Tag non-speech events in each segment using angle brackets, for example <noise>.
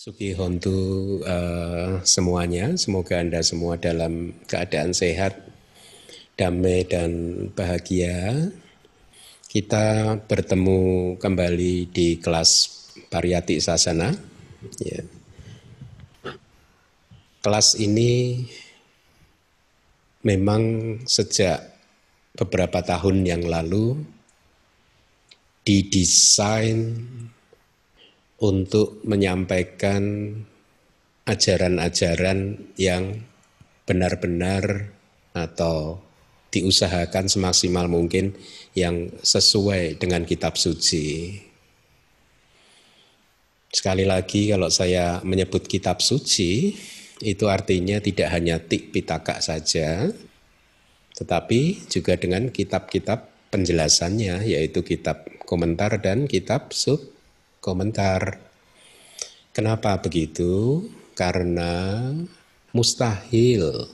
Suki Hontu uh, semuanya, semoga Anda semua dalam keadaan sehat, damai dan bahagia. Kita bertemu kembali di kelas Pariyati Sasana. Ya. Kelas ini memang sejak beberapa tahun yang lalu didesain untuk menyampaikan ajaran-ajaran yang benar-benar atau diusahakan semaksimal mungkin yang sesuai dengan kitab suci. Sekali lagi kalau saya menyebut kitab suci itu artinya tidak hanya tik pitaka saja tetapi juga dengan kitab-kitab penjelasannya yaitu kitab komentar dan kitab sub komentar. Kenapa begitu? Karena mustahil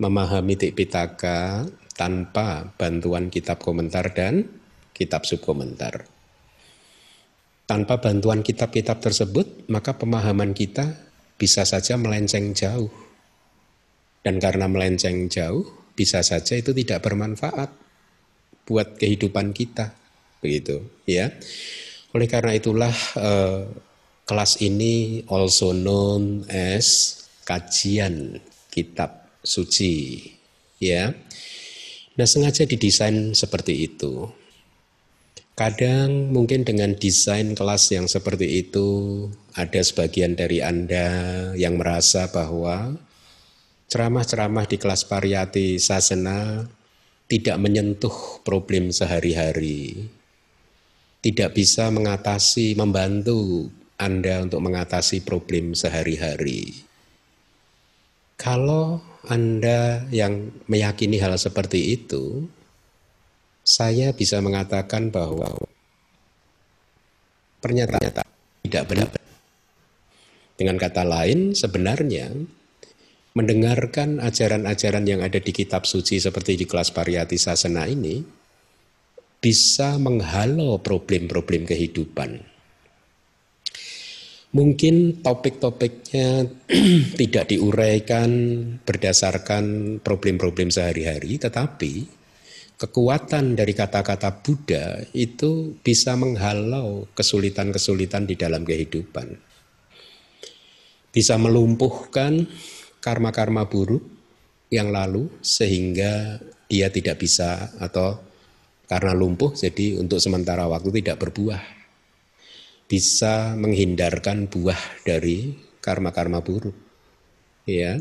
memahami Tipitaka tanpa bantuan kitab komentar dan kitab subkomentar. Tanpa bantuan kitab-kitab tersebut, maka pemahaman kita bisa saja melenceng jauh. Dan karena melenceng jauh, bisa saja itu tidak bermanfaat buat kehidupan kita. Begitu, ya. Oleh karena itulah eh, kelas ini also known as kajian kitab suci, ya. Nah, sengaja didesain seperti itu. Kadang mungkin dengan desain kelas yang seperti itu ada sebagian dari Anda yang merasa bahwa ceramah-ceramah di kelas pariyati sasana tidak menyentuh problem sehari-hari, tidak bisa mengatasi, membantu Anda untuk mengatasi problem sehari-hari. Kalau Anda yang meyakini hal seperti itu, saya bisa mengatakan bahwa pernyataan tidak benar. Dengan kata lain, sebenarnya mendengarkan ajaran-ajaran yang ada di kitab suci seperti di kelas pariyati sasana ini bisa menghalau problem-problem kehidupan. Mungkin topik-topiknya <clears throat> tidak diuraikan berdasarkan problem-problem sehari-hari, tetapi kekuatan dari kata-kata Buddha itu bisa menghalau kesulitan-kesulitan di dalam kehidupan. Bisa melumpuhkan karma-karma buruk yang lalu sehingga dia tidak bisa atau karena lumpuh jadi untuk sementara waktu tidak berbuah. Bisa menghindarkan buah dari karma-karma buruk. Ya.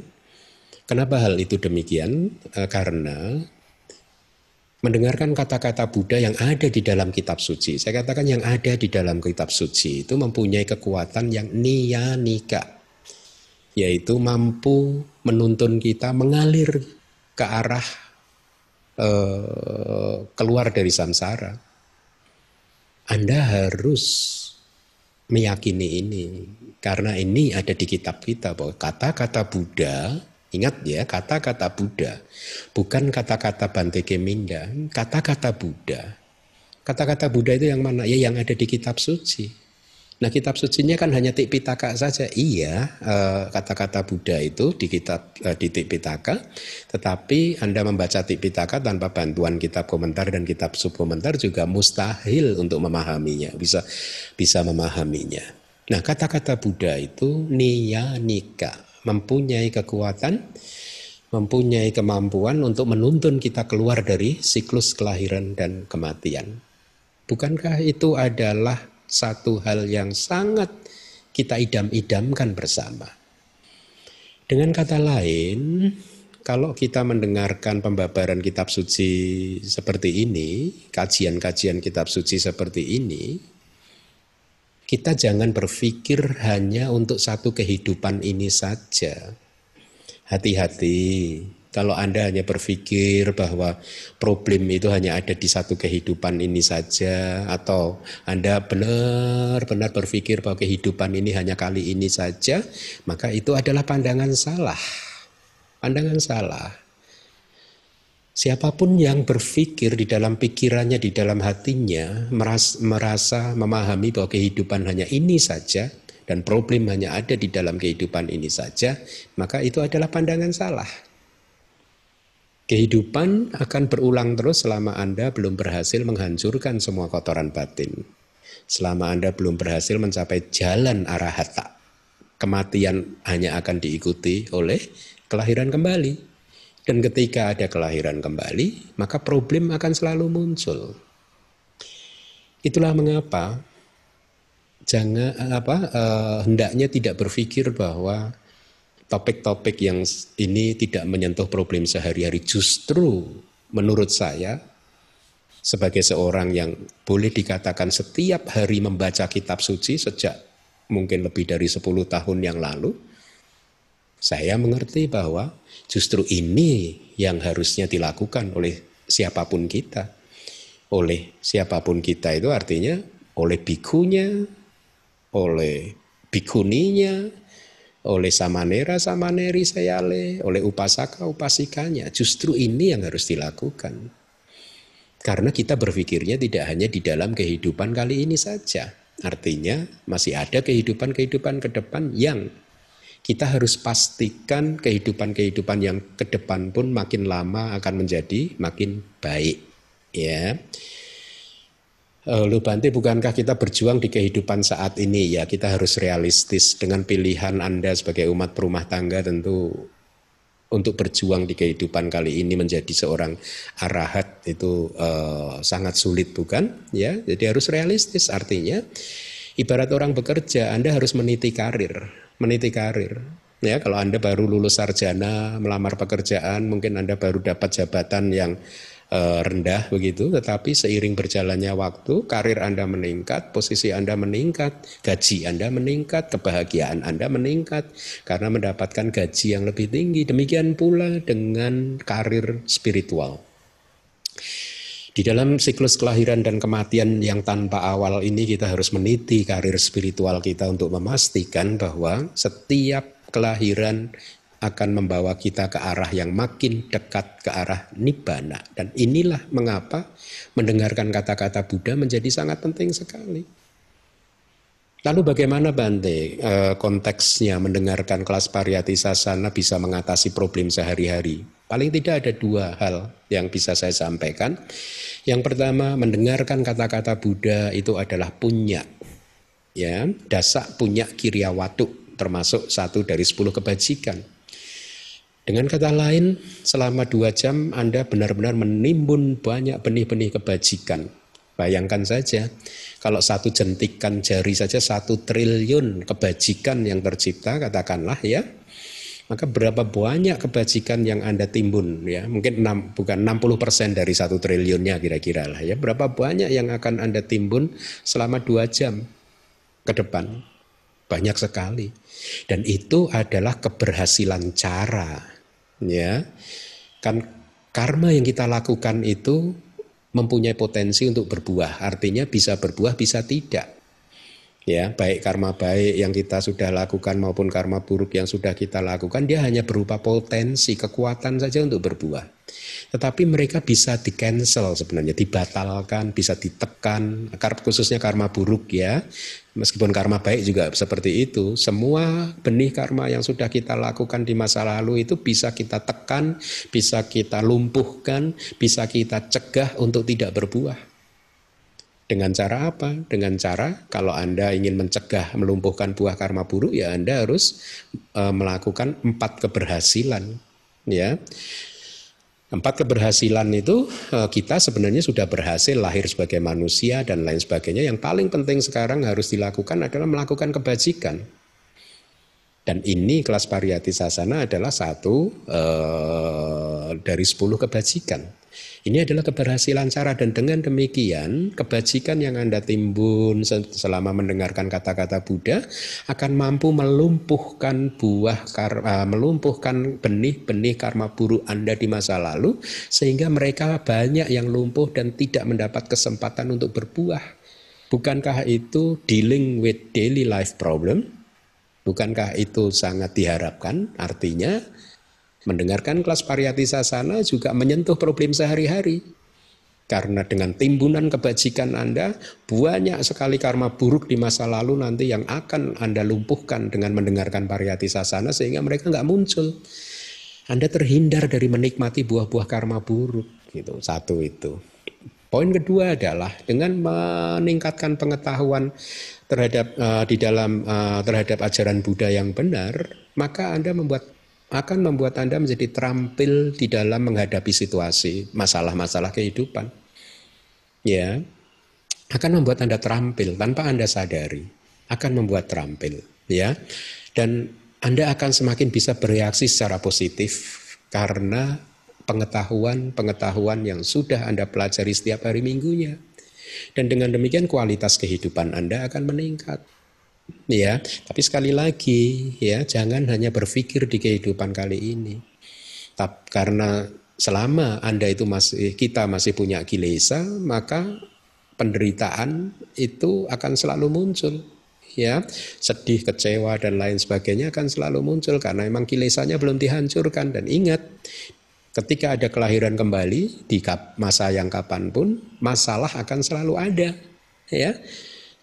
Kenapa hal itu demikian? E, karena mendengarkan kata-kata Buddha yang ada di dalam kitab suci. Saya katakan yang ada di dalam kitab suci itu mempunyai kekuatan yang niyanika. Yaitu mampu menuntun kita mengalir ke arah Eh, keluar dari samsara. Anda harus meyakini ini karena ini ada di kitab kita bahwa kata-kata Buddha ingat ya kata-kata Buddha bukan kata-kata Bante Keminda kata-kata Buddha. Kata-kata Buddha itu yang mana? Ya yang ada di kitab suci Nah kitab sucinya kan hanya Tipitaka saja. Iya eh, kata-kata Buddha itu di kitab eh, di Tipitaka, tetapi Anda membaca Tipitaka tanpa bantuan kitab komentar dan kitab subkomentar juga mustahil untuk memahaminya, bisa bisa memahaminya. Nah kata-kata Buddha itu niyanika, mempunyai kekuatan, mempunyai kemampuan untuk menuntun kita keluar dari siklus kelahiran dan kematian. Bukankah itu adalah satu hal yang sangat kita idam-idamkan bersama. Dengan kata lain, kalau kita mendengarkan pembabaran kitab suci seperti ini, kajian-kajian kitab suci seperti ini, kita jangan berpikir hanya untuk satu kehidupan ini saja. Hati-hati, kalau Anda hanya berpikir bahwa problem itu hanya ada di satu kehidupan ini saja atau Anda benar-benar berpikir bahwa kehidupan ini hanya kali ini saja, maka itu adalah pandangan salah. Pandangan salah. Siapa pun yang berpikir di dalam pikirannya, di dalam hatinya, merasa, merasa memahami bahwa kehidupan hanya ini saja, dan problem hanya ada di dalam kehidupan ini saja, maka itu adalah pandangan salah. Kehidupan akan berulang terus selama Anda belum berhasil menghancurkan semua kotoran batin. Selama Anda belum berhasil mencapai jalan arah hatta. Kematian hanya akan diikuti oleh kelahiran kembali. Dan ketika ada kelahiran kembali, maka problem akan selalu muncul. Itulah mengapa jangan apa uh, hendaknya tidak berpikir bahwa topik-topik yang ini tidak menyentuh problem sehari-hari. Justru menurut saya sebagai seorang yang boleh dikatakan setiap hari membaca kitab suci sejak mungkin lebih dari 10 tahun yang lalu saya mengerti bahwa justru ini yang harusnya dilakukan oleh siapa pun kita. Oleh siapa pun kita itu artinya oleh bikunya oleh bikuninya, oleh samanera samaneri sayale, oleh upasaka upasikanya. Justru ini yang harus dilakukan. Karena kita berpikirnya tidak hanya di dalam kehidupan kali ini saja. Artinya masih ada kehidupan-kehidupan ke depan yang kita harus pastikan kehidupan-kehidupan yang ke depan pun makin lama akan menjadi makin baik. Ya. Eh, Lu Bante, bukankah kita berjuang di kehidupan saat ini? Ya, kita harus realistis dengan pilihan Anda sebagai umat perumah tangga tentu untuk berjuang di kehidupan kali ini menjadi seorang arahat itu uh, sangat sulit bukan? Ya, jadi harus realistis artinya ibarat orang bekerja, Anda harus meniti karir, meniti karir. Ya, kalau Anda baru lulus sarjana, melamar pekerjaan, mungkin Anda baru dapat jabatan yang Eh, rendah begitu, tetapi seiring berjalannya waktu, karir Anda meningkat, posisi Anda meningkat, gaji Anda meningkat, kebahagiaan Anda meningkat karena mendapatkan gaji yang lebih tinggi. Demikian pula dengan karir spiritual. Di dalam siklus kelahiran dan kematian yang tanpa awal ini kita harus meniti karir spiritual kita untuk memastikan bahwa setiap kelahiran akan membawa kita ke arah yang makin dekat ke arah nibbana. Dan inilah mengapa mendengarkan kata-kata Buddha menjadi sangat penting sekali. Lalu bagaimana Bante e, konteksnya mendengarkan kelas pariyati sasana bisa mengatasi problem sehari-hari? Paling tidak ada dua hal yang bisa saya sampaikan. Yang pertama, mendengarkan kata-kata Buddha itu adalah punya. Ya, dasak punya kiryawatu termasuk satu dari sepuluh kebajikan. Dengan kata lain, selama dua jam Anda benar-benar menimbun banyak benih-benih kebajikan. Bayangkan saja, kalau satu jentikan jari saja satu triliun kebajikan yang tercipta, katakanlah ya, maka berapa banyak kebajikan yang Anda timbun ya? Mungkin 6, bukan 60 persen dari satu triliunnya kira-kira lah ya? Berapa banyak yang akan Anda timbun selama dua jam ke depan? Banyak sekali dan itu adalah keberhasilan cara ya. Kan karma yang kita lakukan itu mempunyai potensi untuk berbuah. Artinya bisa berbuah bisa tidak ya baik karma baik yang kita sudah lakukan maupun karma buruk yang sudah kita lakukan dia hanya berupa potensi kekuatan saja untuk berbuah. Tetapi mereka bisa di cancel sebenarnya dibatalkan bisa ditekan. Khususnya karma buruk ya. Meskipun karma baik juga seperti itu, semua benih karma yang sudah kita lakukan di masa lalu itu bisa kita tekan, bisa kita lumpuhkan, bisa kita cegah untuk tidak berbuah. Dengan cara apa? Dengan cara kalau Anda ingin mencegah melumpuhkan buah karma buruk ya Anda harus e, melakukan empat keberhasilan ya. Empat keberhasilan itu eh, kita sebenarnya sudah berhasil lahir sebagai manusia dan lain sebagainya. Yang paling penting sekarang harus dilakukan adalah melakukan kebajikan. Dan ini kelas pariyati sasana adalah satu eh, dari sepuluh kebajikan. Ini adalah keberhasilan cara dan dengan demikian kebajikan yang Anda timbun selama mendengarkan kata-kata Buddha akan mampu melumpuhkan buah karma, melumpuhkan benih-benih karma buruk Anda di masa lalu sehingga mereka banyak yang lumpuh dan tidak mendapat kesempatan untuk berbuah. Bukankah itu dealing with daily life problem? Bukankah itu sangat diharapkan? Artinya Mendengarkan kelas pariyati sasana juga menyentuh problem sehari-hari. Karena dengan timbunan kebajikan Anda, banyak sekali karma buruk di masa lalu nanti yang akan Anda lumpuhkan dengan mendengarkan pariyati sasana sehingga mereka nggak muncul. Anda terhindar dari menikmati buah-buah karma buruk. Gitu. Satu itu. Poin kedua adalah dengan meningkatkan pengetahuan terhadap uh, di dalam uh, terhadap ajaran Buddha yang benar, maka Anda membuat akan membuat Anda menjadi terampil di dalam menghadapi situasi masalah-masalah kehidupan ya akan membuat Anda terampil tanpa Anda sadari, akan membuat terampil, ya. Dan Anda akan semakin bisa bereaksi secara positif karena pengetahuan-pengetahuan yang sudah Anda pelajari setiap hari minggunya. Dan dengan demikian kualitas kehidupan Anda akan meningkat. Ya, tapi sekali lagi ya, jangan hanya berpikir di kehidupan kali ini. Tapi karena selama Anda itu masih kita masih punya kilesa, maka penderitaan itu akan selalu muncul. Ya, sedih, kecewa dan lain sebagainya akan selalu muncul karena memang kilesanya belum dihancurkan dan ingat ketika ada kelahiran kembali di masa yang kapan pun masalah akan selalu ada ya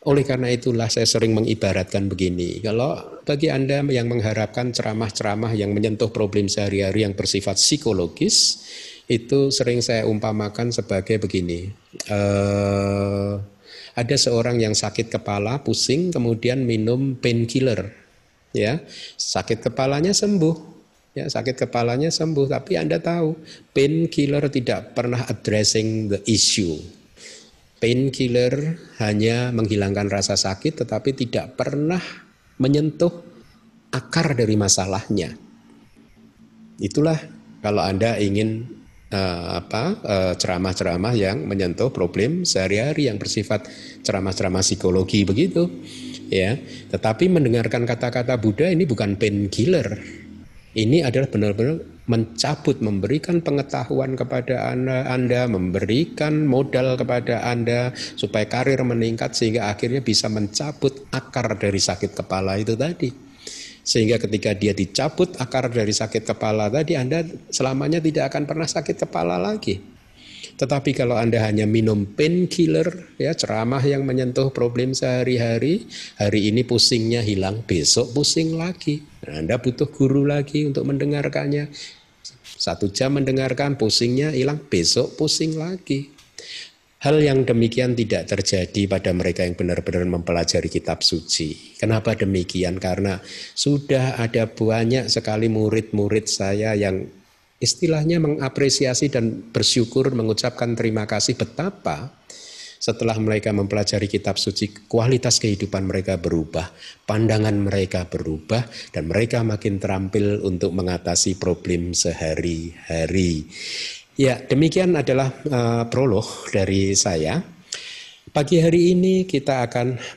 oleh karena itulah saya sering mengibaratkan begini kalau bagi Anda yang mengharapkan ceramah-ceramah yang menyentuh problem sehari-hari yang bersifat psikologis, itu sering saya umpamakan sebagai begini. Uh, ada seorang yang sakit kepala, pusing, kemudian minum painkiller, ya sakit kepalanya sembuh, ya sakit kepalanya sembuh. Tapi anda tahu, painkiller tidak pernah addressing the issue. Painkiller hanya menghilangkan rasa sakit, tetapi tidak pernah menyentuh akar dari masalahnya. Itulah kalau Anda ingin uh, apa uh, ceramah-ceramah yang menyentuh problem sehari-hari yang bersifat ceramah-ceramah psikologi begitu ya tetapi mendengarkan kata-kata Buddha ini bukan painkiller ini adalah benar-benar mencabut, memberikan pengetahuan kepada anda, anda, memberikan modal kepada Anda supaya karir meningkat sehingga akhirnya bisa mencabut akar dari sakit kepala itu tadi. Sehingga ketika dia dicabut akar dari sakit kepala tadi, Anda selamanya tidak akan pernah sakit kepala lagi. Tetapi kalau Anda hanya minum painkiller, ya ceramah yang menyentuh problem sehari-hari, hari ini pusingnya hilang, besok pusing lagi. Anda butuh guru lagi untuk mendengarkannya. Satu jam mendengarkan, pusingnya hilang, besok pusing lagi. Hal yang demikian tidak terjadi pada mereka yang benar-benar mempelajari kitab suci. Kenapa demikian? Karena sudah ada banyak sekali murid-murid saya yang istilahnya mengapresiasi dan bersyukur mengucapkan terima kasih betapa setelah mereka mempelajari kitab suci kualitas kehidupan mereka berubah, pandangan mereka berubah dan mereka makin terampil untuk mengatasi problem sehari-hari. Ya, demikian adalah uh, prolog dari saya. Pagi hari ini kita akan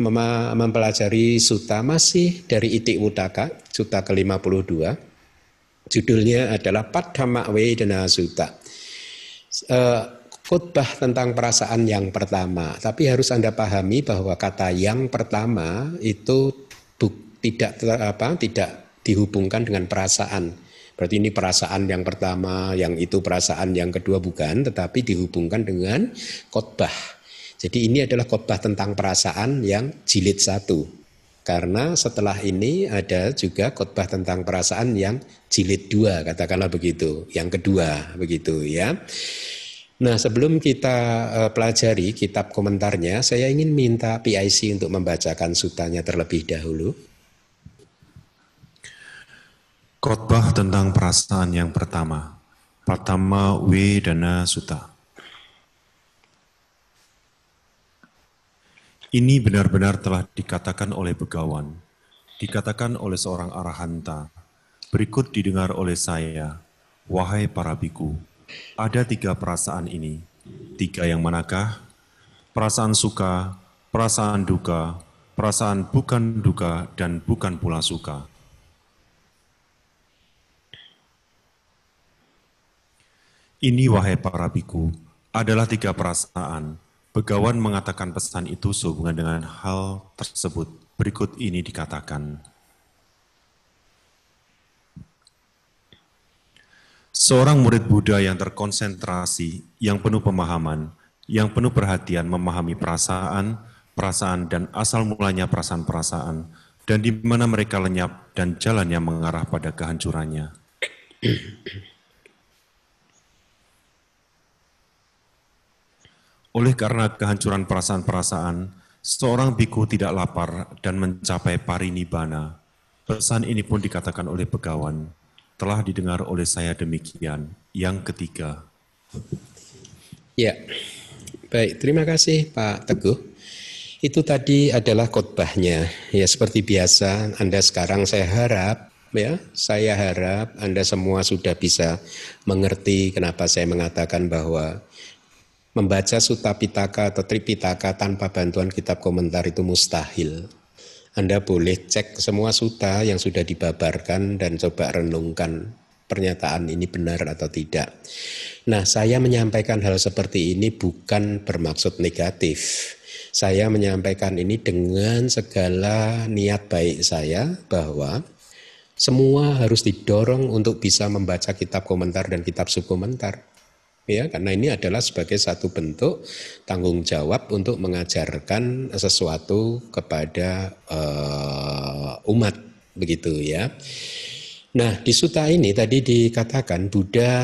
mempelajari suta masih dari Itik Utaka, suta ke-52. Judulnya adalah Padhama Vedana Sutta. Uh, khotbah tentang perasaan yang pertama. Tapi harus Anda pahami bahwa kata yang pertama itu tidak apa tidak dihubungkan dengan perasaan. Berarti ini perasaan yang pertama, yang itu perasaan yang kedua bukan, tetapi dihubungkan dengan khotbah. Jadi ini adalah khotbah tentang perasaan yang jilid satu. Karena setelah ini ada juga khotbah tentang perasaan yang jilid dua, katakanlah begitu. Yang kedua, begitu ya. Nah sebelum kita uh, pelajari kitab komentarnya, saya ingin minta PIC untuk membacakan sutanya terlebih dahulu. Khotbah tentang perasaan yang pertama. Pertama Wedana Sutta. Ini benar-benar telah dikatakan oleh begawan, dikatakan oleh seorang arahanta. Berikut didengar oleh saya, wahai para biku, ada tiga perasaan ini. Tiga yang manakah? Perasaan suka, perasaan duka, perasaan bukan duka, dan bukan pula suka. Ini wahai para biku, adalah tiga perasaan Begawan mengatakan pesan itu sehubungan dengan hal tersebut. Berikut ini dikatakan. Seorang murid Buddha yang terkonsentrasi, yang penuh pemahaman, yang penuh perhatian memahami perasaan, perasaan dan asal mulanya perasaan-perasaan, dan di mana mereka lenyap dan jalannya mengarah pada kehancurannya. Oleh karena kehancuran perasaan-perasaan, seorang biku tidak lapar dan mencapai parinibbana. Pesan ini pun dikatakan oleh Begawan, telah didengar oleh saya demikian. Yang ketiga. Ya, baik. Terima kasih Pak Teguh. Itu tadi adalah khotbahnya. Ya seperti biasa, Anda sekarang saya harap ya, saya harap Anda semua sudah bisa mengerti kenapa saya mengatakan bahwa membaca Sutta Pitaka atau Tripitaka tanpa bantuan kitab komentar itu mustahil. Anda boleh cek semua suta yang sudah dibabarkan dan coba renungkan pernyataan ini benar atau tidak. Nah, saya menyampaikan hal seperti ini bukan bermaksud negatif. Saya menyampaikan ini dengan segala niat baik saya bahwa semua harus didorong untuk bisa membaca kitab komentar dan kitab subkomentar ya karena ini adalah sebagai satu bentuk tanggung jawab untuk mengajarkan sesuatu kepada uh, umat begitu ya. Nah di suta ini tadi dikatakan Buddha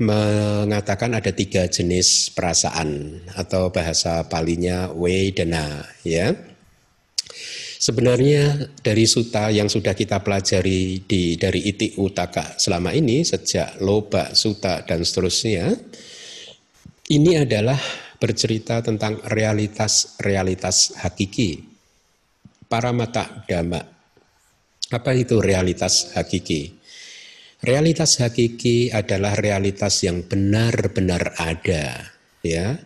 mengatakan ada tiga jenis perasaan atau bahasa palinya Vedana ya. Sebenarnya dari suta yang sudah kita pelajari di dari iti utaka selama ini sejak loba suta dan seterusnya ini adalah bercerita tentang realitas-realitas hakiki. Para mata dhamma. Apa itu realitas hakiki? Realitas hakiki adalah realitas yang benar-benar ada, ya.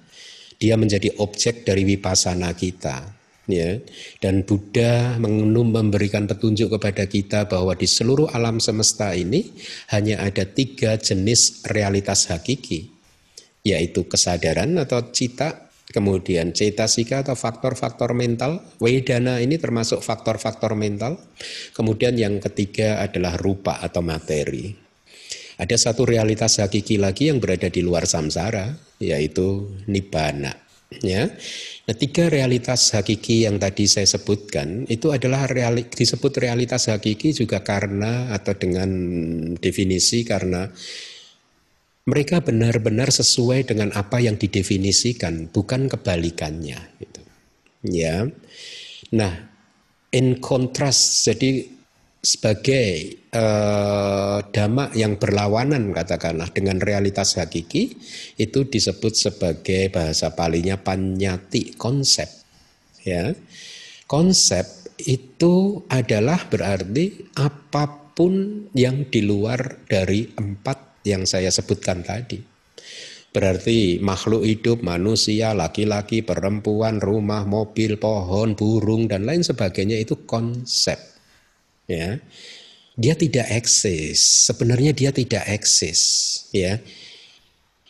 Dia menjadi objek dari wipasana kita ya. Dan Buddha memberikan petunjuk kepada kita bahwa di seluruh alam semesta ini hanya ada tiga jenis realitas hakiki yaitu kesadaran atau cita kemudian cetasika atau faktor-faktor mental wedana ini termasuk faktor-faktor mental kemudian yang ketiga adalah rupa atau materi. Ada satu realitas hakiki lagi yang berada di luar samsara yaitu nibbana ya Nah, tiga realitas hakiki yang tadi saya sebutkan itu adalah reali, disebut realitas hakiki juga karena atau dengan definisi karena mereka benar-benar sesuai dengan apa yang didefinisikan, bukan kebalikannya. Gitu. Ya, nah, in contrast, jadi sebagai eh, dhamma yang berlawanan katakanlah dengan realitas hakiki itu disebut sebagai bahasa palinya panyati konsep. Ya. Konsep itu adalah berarti apa pun yang di luar dari empat yang saya sebutkan tadi. Berarti makhluk hidup manusia laki-laki perempuan rumah mobil pohon burung dan lain sebagainya itu konsep. Ya dia tidak eksis. Sebenarnya dia tidak eksis ya.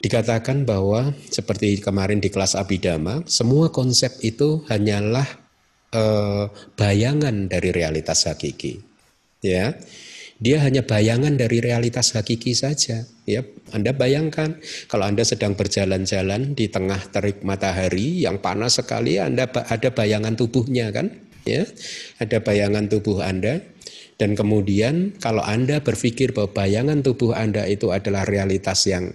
Dikatakan bahwa seperti kemarin di kelas abidama semua konsep itu hanyalah eh, bayangan dari realitas hakiki ya. Dia hanya bayangan dari realitas hakiki saja ya. Anda bayangkan kalau Anda sedang berjalan-jalan di tengah terik matahari yang panas sekali Anda ada bayangan tubuhnya kan ya. Ada bayangan tubuh Anda dan kemudian kalau Anda berpikir bahwa bayangan tubuh Anda itu adalah realitas yang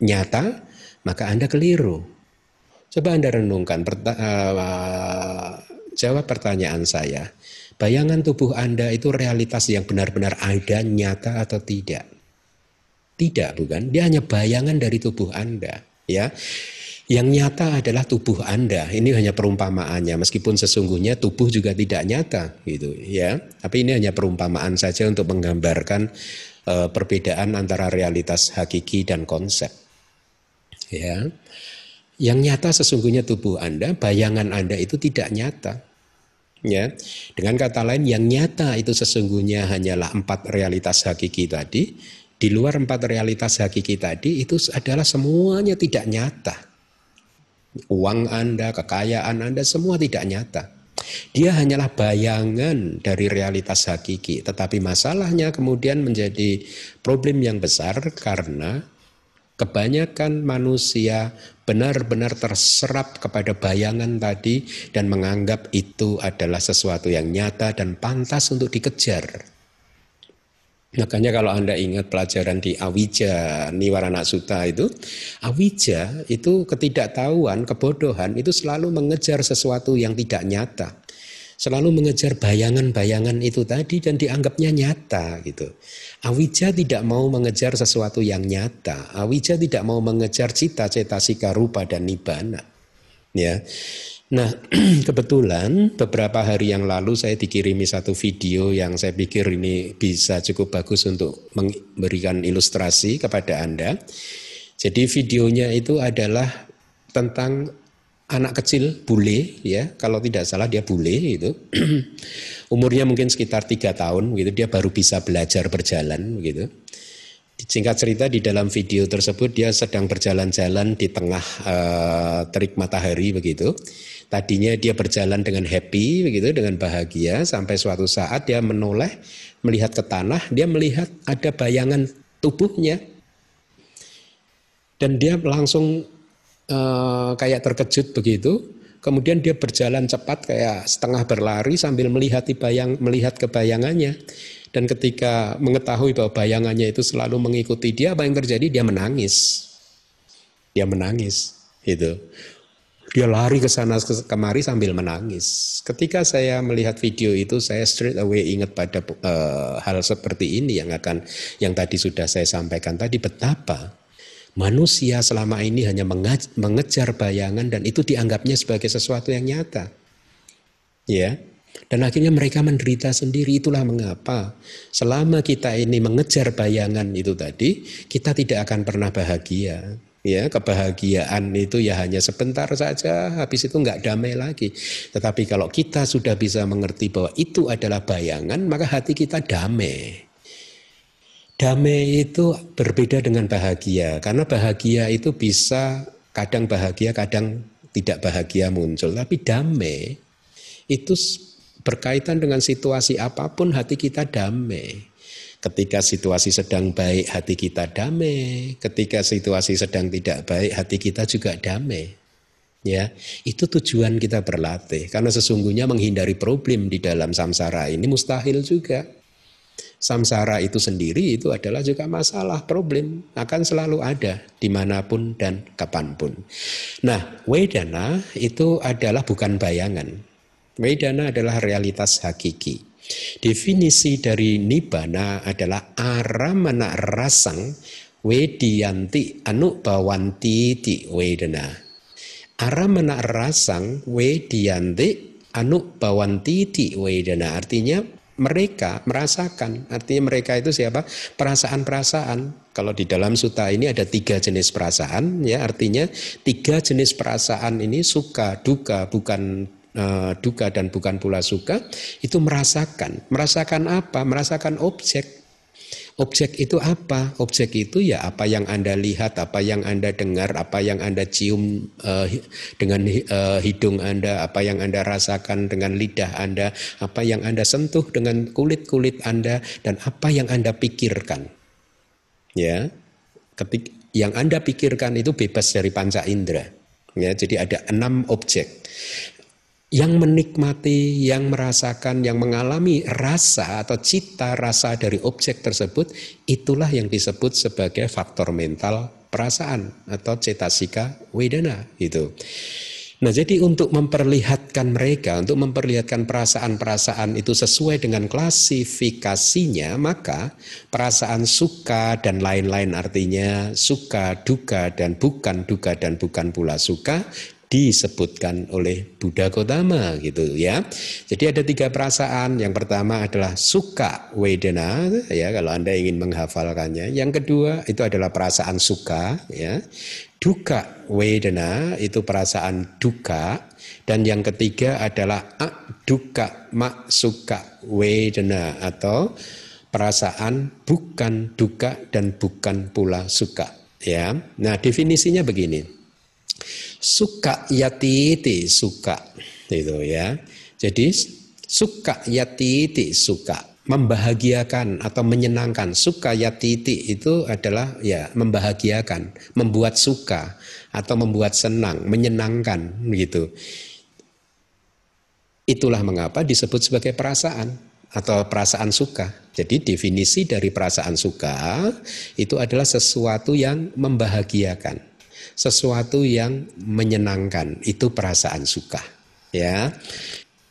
nyata, maka Anda keliru. Coba Anda renungkan, uh, jawab pertanyaan saya. Bayangan tubuh Anda itu realitas yang benar-benar ada, nyata atau tidak? Tidak, bukan? Dia hanya bayangan dari tubuh Anda, ya. Yang nyata adalah tubuh Anda. Ini hanya perumpamaannya, meskipun sesungguhnya tubuh juga tidak nyata, gitu ya. Tapi ini hanya perumpamaan saja untuk menggambarkan uh, perbedaan antara realitas hakiki dan konsep. Ya, yang nyata sesungguhnya tubuh Anda, bayangan Anda itu tidak nyata. Ya, dengan kata lain, yang nyata itu sesungguhnya hanyalah empat realitas hakiki tadi. Di luar empat realitas hakiki tadi itu adalah semuanya tidak nyata Uang Anda, kekayaan Anda semua tidak nyata. Dia hanyalah bayangan dari realitas hakiki. Tetapi masalahnya kemudian menjadi problem yang besar karena Kebanyakan manusia benar-benar terserap kepada bayangan tadi dan menganggap itu adalah sesuatu yang nyata dan pantas untuk dikejar. Makanya kalau Anda ingat pelajaran di Awija Niwarana Sutta itu, Awija itu ketidaktahuan, kebodohan itu selalu mengejar sesuatu yang tidak nyata. Selalu mengejar bayangan-bayangan itu tadi dan dianggapnya nyata gitu. Awija tidak mau mengejar sesuatu yang nyata. Awija tidak mau mengejar cita-cita sika rupa dan nibana. Ya. Nah, <clears throat> kebetulan beberapa hari yang lalu saya dikirimi satu video yang saya pikir ini bisa cukup bagus untuk memberikan ilustrasi kepada Anda. Jadi videonya itu adalah tentang anak kecil bule ya, kalau tidak salah dia bule itu. <clears throat> Umurnya mungkin sekitar tiga tahun gitu, dia baru bisa belajar berjalan gitu. Singkat cerita di dalam video tersebut dia sedang berjalan-jalan di tengah uh, terik matahari begitu Tadinya dia berjalan dengan happy begitu, dengan bahagia sampai suatu saat dia menoleh melihat ke tanah, dia melihat ada bayangan tubuhnya. Dan dia langsung uh, kayak terkejut begitu. Kemudian dia berjalan cepat kayak setengah berlari sambil melihat bayang melihat kebayangannya. Dan ketika mengetahui bahwa bayangannya itu selalu mengikuti dia, apa yang terjadi? Dia menangis. Dia menangis, itu. Dia lari ke sana kemari sambil menangis. Ketika saya melihat video itu, saya straight away ingat pada uh, hal seperti ini yang akan yang tadi sudah saya sampaikan tadi betapa manusia selama ini hanya mengejar bayangan dan itu dianggapnya sebagai sesuatu yang nyata. Ya. Dan akhirnya mereka menderita sendiri. Itulah mengapa selama kita ini mengejar bayangan itu tadi, kita tidak akan pernah bahagia ya kebahagiaan itu ya hanya sebentar saja habis itu nggak damai lagi. Tetapi kalau kita sudah bisa mengerti bahwa itu adalah bayangan maka hati kita damai. Damai itu berbeda dengan bahagia karena bahagia itu bisa kadang bahagia kadang tidak bahagia muncul. Tapi damai itu berkaitan dengan situasi apa pun hati kita damai Ketika situasi sedang baik, hati kita damai. Ketika situasi sedang tidak baik, hati kita juga damai. Ya, itu tujuan kita berlatih. Karena sesungguhnya menghindari problem di dalam samsara ini mustahil juga. Samsara itu sendiri itu adalah juga masalah problem akan selalu ada di mana pun dan kapan pun. Nah, Wedana itu adalah bukan bayangan. Wedana adalah realitas hakiki. Definisi dari nibbana adalah aramana rasang wediyanti anu bawanti ti wedana. Aramana rasang wediyanti anu bawanti ti wedana. Artinya mereka merasakan, artinya mereka itu siapa? Perasaan-perasaan. Kalau di dalam suta ini ada tiga jenis perasaan, ya artinya tiga jenis perasaan ini suka, duka, bukan duka dan bukan pula suka itu merasakan. Merasakan apa? Merasakan objek. Objek itu apa? Objek itu ya apa yang Anda lihat, apa yang Anda dengar, apa yang Anda cium uh, dengan uh, hidung Anda, apa yang Anda rasakan dengan lidah Anda, apa yang Anda sentuh dengan kulit-kulit Anda dan apa yang Anda pikirkan. Ya. Ketik yang Anda pikirkan itu bebas dari panca indera. Ya, jadi ada enam objek yang menikmati, yang merasakan, yang mengalami rasa atau cita rasa dari objek tersebut, itulah yang disebut sebagai faktor mental perasaan atau cetasika wedana itu. Nah, jadi untuk memperlihatkan mereka, untuk memperlihatkan perasaan-perasaan itu sesuai dengan klasifikasinya, maka perasaan suka dan lain-lain artinya suka, duka dan bukan duka dan bukan pula suka disebutkan oleh Buddha Gotama gitu ya. Jadi ada tiga perasaan. Yang pertama adalah suka wedana ya kalau Anda ingin menghafalkannya. Yang kedua itu adalah perasaan suka ya. Duka wedana itu perasaan duka dan yang ketiga adalah duka mak suka wedana atau perasaan bukan duka dan bukan pula suka ya. Nah, definisinya begini suka yati suka itu ya. Jadi suka yati suka. membahagiakan atau menyenangkan suka yatiti itu adalah ya membahagiakan membuat suka atau membuat senang menyenangkan gitu itulah mengapa disebut sebagai perasaan atau perasaan suka jadi definisi dari perasaan suka itu adalah sesuatu yang membahagiakan sesuatu yang menyenangkan itu perasaan suka ya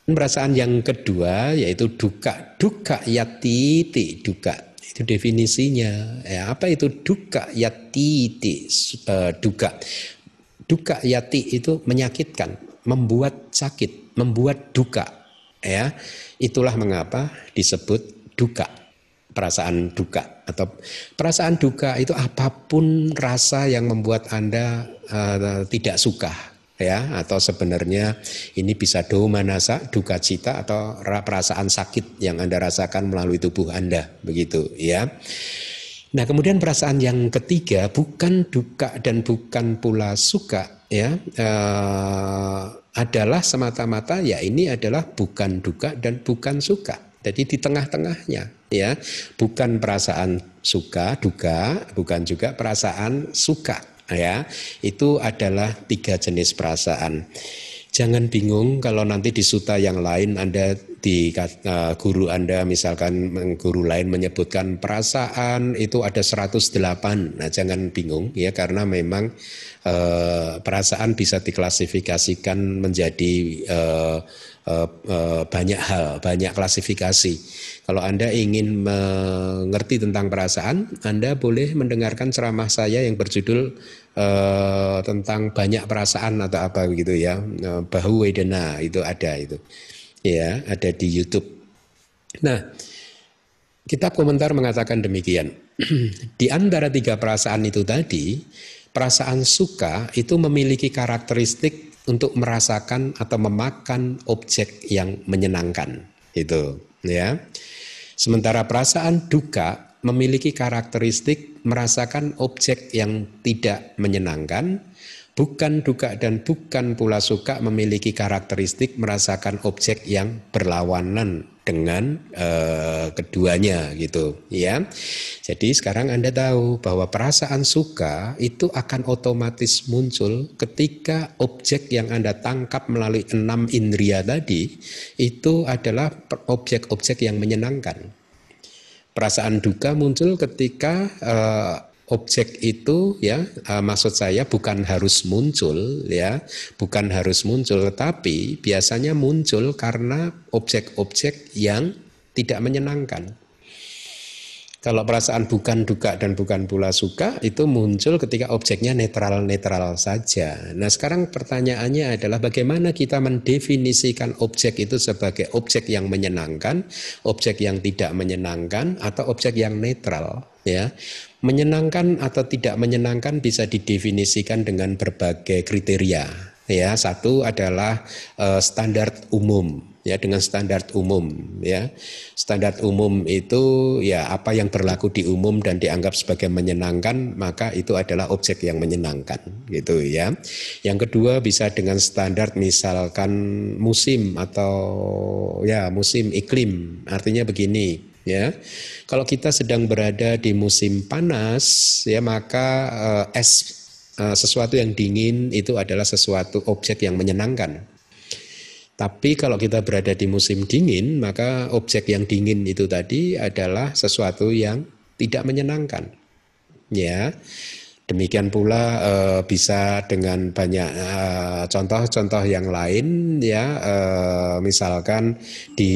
Perasaan yang kedua yaitu duka. Duka yatiti duka. Itu definisinya. Ya, apa itu duka yatiti duka? Duka yati itu menyakitkan, membuat sakit, membuat duka. Ya, itulah mengapa disebut duka. Perasaan duka atau perasaan duka itu apa pun rasa yang membuat anda uh, tidak suka ya atau sebenarnya ini bisa do manasa duka cita atau perasaan sakit yang Anda rasakan melalui tubuh Anda begitu ya. Nah, kemudian perasaan yang ketiga bukan duka dan bukan pula suka ya eh, adalah semata-mata ya ini adalah bukan duka dan bukan suka. Jadi di tengah-tengahnya ya, bukan perasaan suka, duka, bukan juga perasaan suka ya. Itu adalah tiga jenis perasaan. Jangan bingung kalau nanti di suta yang lain Anda di uh, guru Anda misalkan guru lain menyebutkan perasaan itu ada 108 nah jangan bingung ya karena memang uh, perasaan bisa diklasifikasikan menjadi uh, banyak hal banyak klasifikasi kalau Anda ingin mengerti tentang perasaan, Anda boleh mendengarkan ceramah saya yang berjudul uh, tentang banyak perasaan atau apa begitu ya. Eh, Bahu Wedena itu ada itu. Ya, ada di YouTube. Nah, kitab komentar mengatakan demikian. <clears throat> di antara tiga perasaan itu tadi, perasaan suka itu memiliki karakteristik untuk merasakan atau memakan objek yang menyenangkan. Itu, ya. Sementara perasaan duka memiliki karakteristik merasakan objek yang tidak menyenangkan, bukan duka dan bukan pula suka memiliki karakteristik merasakan objek yang berlawanan dengan uh, keduanya gitu ya. Jadi sekarang Anda tahu bahwa perasaan suka itu akan otomatis muncul ketika objek yang Anda tangkap melalui enam indria tadi itu adalah objek-objek yang menyenangkan. Perasaan duka muncul ketika uh, objek itu ya uh, maksud saya bukan harus muncul ya bukan harus muncul tetapi biasanya muncul karena objek-objek yang tidak menyenangkan kalau perasaan bukan duka dan bukan pula suka itu muncul ketika objeknya netral-netral saja. Nah sekarang pertanyaannya adalah bagaimana kita mendefinisikan objek itu sebagai objek yang menyenangkan, objek yang tidak menyenangkan, atau objek yang netral. Ya, menyenangkan atau tidak menyenangkan bisa didefinisikan dengan berbagai kriteria. Ya, satu adalah uh, standar umum ya dengan standar umum ya. Standar umum itu ya apa yang berlaku di umum dan dianggap sebagai menyenangkan maka itu adalah objek yang menyenangkan gitu ya. Yang kedua bisa dengan standar misalkan musim atau ya musim iklim. Artinya begini ya kalau kita sedang berada di musim panas ya maka uh, es uh, sesuatu yang dingin itu adalah sesuatu objek yang menyenangkan tapi kalau kita berada di musim dingin, maka objek yang dingin itu tadi adalah sesuatu yang tidak menyenangkan. Ya. Demikian pula e, bisa dengan banyak eh, contoh-contoh yang lain ya. E, misalkan di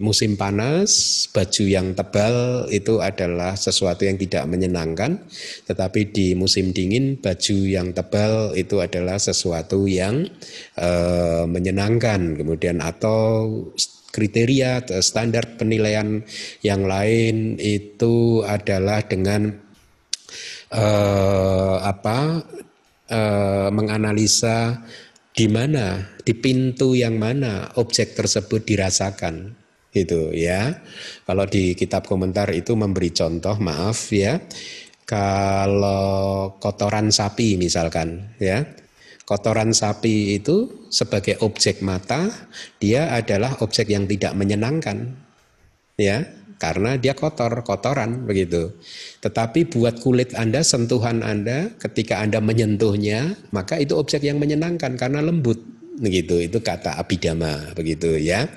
musim panas baju yang tebal itu adalah sesuatu yang tidak menyenangkan. Tetapi di musim dingin baju yang tebal itu adalah sesuatu yang e, menyenangkan. Kemudian atau kriteria standar penilaian yang lain itu adalah dengan eh, apa eh, menganalisa di mana di pintu yang mana objek tersebut dirasakan gitu ya. Kalau di kitab komentar itu memberi contoh maaf ya kalau kotoran sapi misalkan ya. Kotoran sapi itu sebagai objek mata dia adalah objek yang tidak menyenangkan ya karena dia kotor, kotoran begitu. Tetapi buat kulit Anda, sentuhan Anda ketika Anda menyentuhnya, maka itu objek yang menyenangkan karena lembut begitu. Itu kata abidama begitu ya.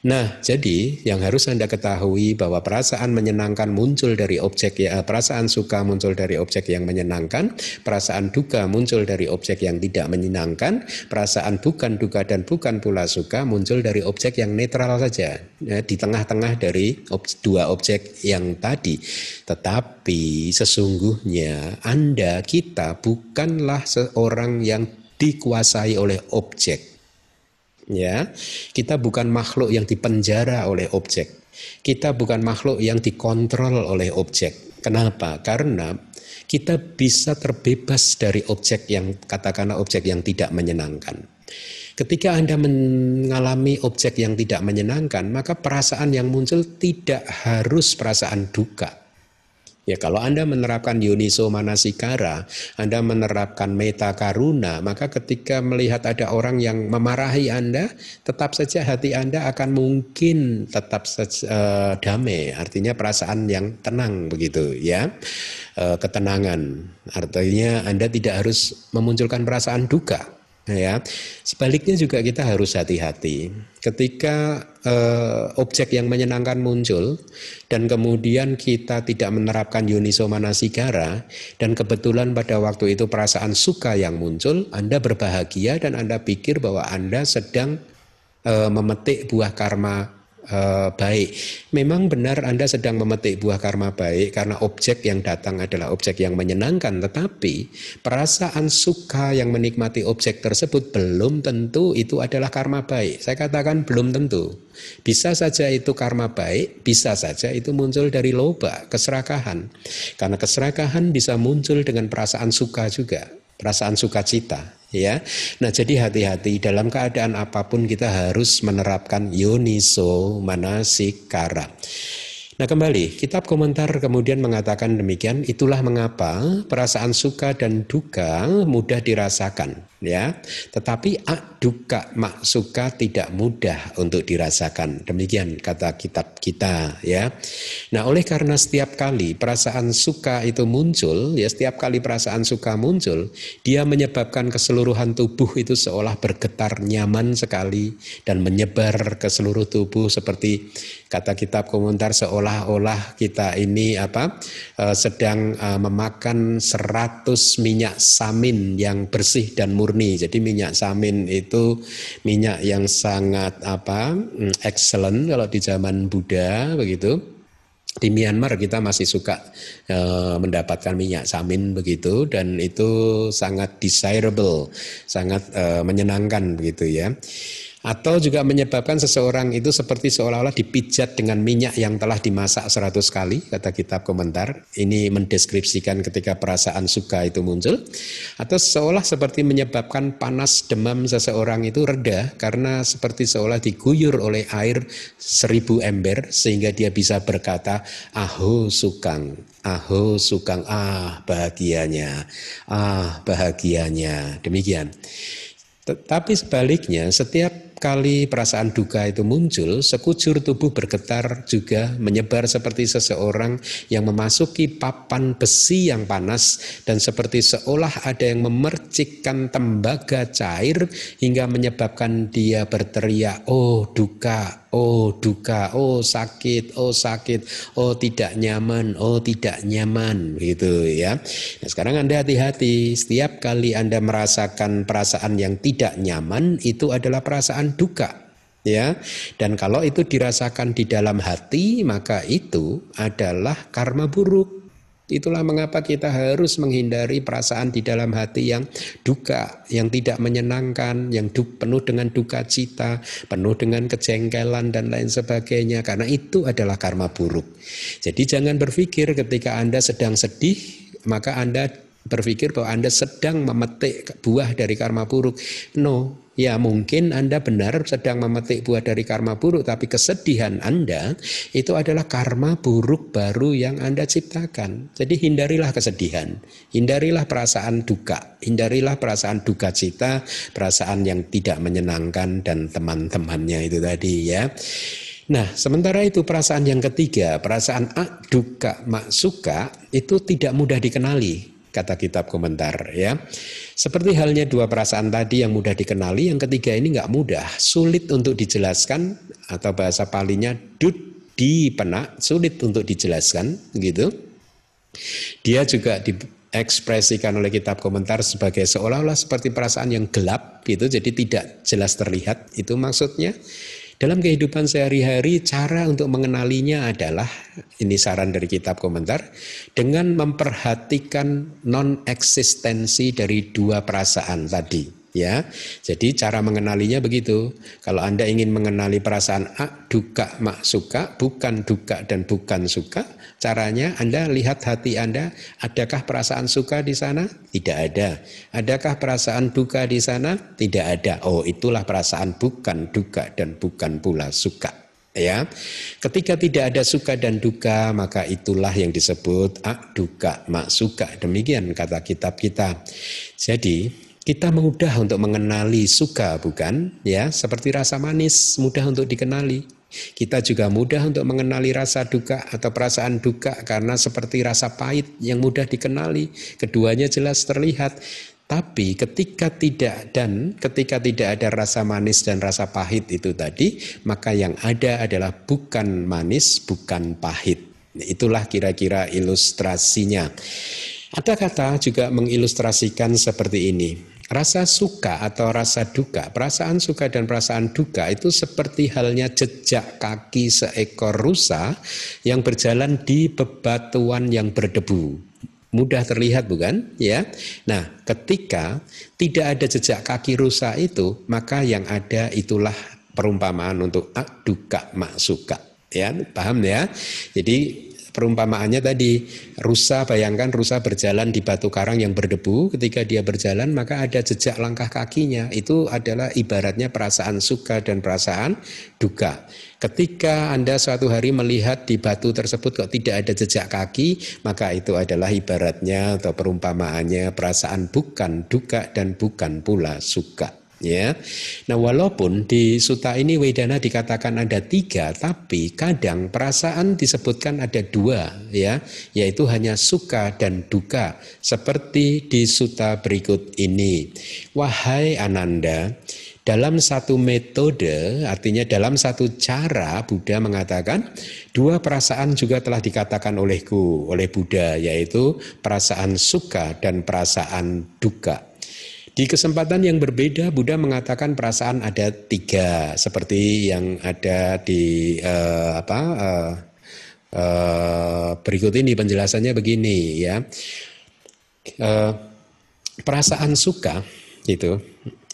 Nah, jadi yang harus Anda ketahui bahwa perasaan menyenangkan muncul dari objek ya, perasaan suka muncul dari objek yang menyenangkan, perasaan duka muncul dari objek yang tidak menyenangkan, perasaan bukan duka dan bukan pula suka muncul dari objek yang netral saja, ya, di tengah-tengah dari ob, dua objek yang tadi. Tetapi sesungguhnya Anda, kita bukanlah seorang yang dikuasai oleh objek ya kita bukan makhluk yang dipenjara oleh objek. Kita bukan makhluk yang dikontrol oleh objek. Kenapa? Karena kita bisa terbebas dari objek yang katakanlah objek yang tidak menyenangkan. Ketika Anda mengalami objek yang tidak menyenangkan, maka perasaan yang muncul tidak harus perasaan duka. Ya kalau Anda menerapkan Yuniso Manasikara, Anda menerapkan Meta Karuna, maka ketika melihat ada orang yang memarahi Anda, tetap saja hati Anda akan mungkin tetap uh, damai, artinya perasaan yang tenang begitu ya. Uh, ketenangan. Artinya Anda tidak harus memunculkan perasaan duka ya sebaliknya juga kita harus hati-hati. Ketika eh, objek yang menyenangkan muncul dan kemudian kita tidak menerapkan yuniso manasigara dan kebetulan pada waktu itu perasaan suka yang muncul Anda berbahagia dan Anda pikir bahwa Anda sedang eh, memetik buah karma uh, baik. Memang benar Anda sedang memetik buah karma baik karena objek yang datang adalah objek yang menyenangkan, tetapi perasaan suka yang menikmati objek tersebut belum tentu itu adalah karma baik. Saya katakan belum tentu. Bisa saja itu karma baik, bisa saja itu muncul dari loba, keserakahan. Karena keserakahan bisa muncul dengan perasaan suka juga, perasaan sukacita ya. Nah, jadi hati-hati dalam keadaan apa pun kita harus menerapkan yoniso manasikara. Nah kembali, kitab komentar kemudian mengatakan demikian, itulah mengapa perasaan suka dan duka mudah dirasakan ya. Tetapi mak suka tidak mudah untuk dirasakan. Demikian kata kitab kita ya. Nah, oleh karena setiap kali perasaan suka itu muncul, ya setiap kali perasaan suka muncul, dia menyebabkan keseluruhan tubuh itu seolah bergetar nyaman sekali dan menyebar ke seluruh tubuh seperti kata kitab komentar seolah-olah kita ini apa eh, sedang eh, memakan 100 minyak samin yang bersih dan murni murni. Jadi minyak samin itu minyak yang sangat apa mm, excellent kalau di zaman Buddha begitu. Di Myanmar kita masih suka e, mendapatkan minyak samin begitu dan itu sangat desirable, sangat e, menyenangkan begitu ya atau juga menyebabkan seseorang itu seperti seolah-olah dipijat dengan minyak yang telah dimasak 100 kali kata kitab komentar. Ini mendeskripsikan ketika perasaan suka itu muncul. Atau seolah seperti menyebabkan panas demam seseorang itu reda karena seperti seolah diguyur oleh air seribu ember sehingga dia bisa berkata aho sukang aho sukang ah bahagianya ah bahagianya. Demikian. Tetapi sebaliknya setiap kali perasaan duka itu muncul, sekujur tubuh bergetar juga menyebar seperti seseorang yang memasuki papan besi yang panas dan seperti seolah ada yang memercikkan tembaga cair hingga menyebabkan dia berteriak, "Oh, duka, oh, duka, oh, sakit, oh, sakit, oh, tidak nyaman, oh, tidak nyaman." gitu ya. Nah, sekarang Anda hati-hati, setiap kali Anda merasakan perasaan yang tidak nyaman itu adalah perasaan duka ya. Dan kalau itu dirasakan di dalam hati maka itu adalah karma buruk. Itulah mengapa kita harus menghindari perasaan di dalam hati yang duka yang tidak menyenangkan yang penuh dengan duka cita penuh dengan kejengkelan dan lain sebagainya. Karena itu adalah karma buruk. Jadi jangan berpikir ketika Anda sedang sedih maka Anda berpikir bahwa Anda sedang memetik buah dari karma buruk. No, ya mungkin Anda benar sedang memetik buah dari karma buruk, tapi kesedihan Anda itu adalah karma buruk baru yang Anda ciptakan. Jadi hindarilah kesedihan, hindarilah perasaan duka, hindarilah perasaan duka cita, perasaan yang tidak menyenangkan dan teman-temannya itu tadi ya. Nah, sementara itu perasaan yang ketiga, perasaan a, duka, mak, suka itu tidak mudah dikenali, kata kitab komentar ya. Seperti halnya dua perasaan tadi yang mudah dikenali, yang ketiga ini nggak mudah, sulit untuk dijelaskan atau bahasa palinya dud di penak, sulit untuk dijelaskan gitu. Dia juga diekspresikan oleh kitab komentar sebagai seolah-olah seperti perasaan yang gelap gitu, jadi tidak jelas terlihat. Itu maksudnya. Dalam kehidupan sehari-hari cara untuk mengenalinya adalah ini saran dari kitab komentar dengan memperhatikan non eksistensi dari dua perasaan tadi ya. Jadi cara mengenalinya begitu. Kalau Anda ingin mengenali perasaan A, duka, mak, suka, bukan duka dan bukan suka, Caranya Anda lihat hati Anda, adakah perasaan suka di sana? Tidak ada. Adakah perasaan duka di sana? Tidak ada. Oh, itulah perasaan bukan duka dan bukan pula suka. Ya, ketika tidak ada suka dan duka, maka itulah yang disebut ak duka mak suka. Demikian kata kitab kita. Jadi kita mudah untuk mengenali suka bukan? Ya, seperti rasa manis mudah untuk dikenali. Kita juga mudah untuk mengenali rasa duka atau perasaan duka karena seperti rasa pahit yang mudah dikenali. Keduanya jelas terlihat. Tapi ketika tidak dan ketika tidak ada rasa manis dan rasa pahit itu tadi, maka yang ada adalah bukan manis, bukan pahit. Itulah kira-kira ilustrasinya. Ada kata juga mengilustrasikan seperti ini. Rasa suka atau rasa duka, perasaan suka dan perasaan duka itu seperti halnya jejak kaki seekor rusa yang berjalan di bebatuan yang berdebu. Mudah terlihat bukan? Ya. Nah, ketika tidak ada jejak kaki rusa itu, maka yang ada itulah perumpamaan untuk duka mak suka. Ya, paham ya? Jadi perumpamaannya tadi. Rusa bayangkan rusa berjalan di batu karang yang berdebu. Ketika dia berjalan maka ada jejak langkah kakinya. Itu adalah ibaratnya perasaan suka dan perasaan duka. Ketika Anda suatu hari melihat di batu tersebut kok tidak ada jejak kaki maka itu adalah ibaratnya atau perumpamaannya perasaan bukan duka dan bukan pula suka ya. Nah, walaupun di suta ini Wedana dikatakan ada tiga, tapi kadang perasaan disebutkan ada dua, ya, yaitu hanya suka dan duka, seperti di suta berikut ini. Wahai Ananda, dalam satu metode, artinya dalam satu cara, Buddha mengatakan dua perasaan juga telah dikatakan olehku, oleh Buddha, yaitu perasaan suka dan perasaan duka. Di kesempatan yang berbeda, Buddha mengatakan perasaan ada tiga, seperti yang ada di uh, apa uh, uh, berikut ini penjelasannya begini ya. Uh, perasaan suka itu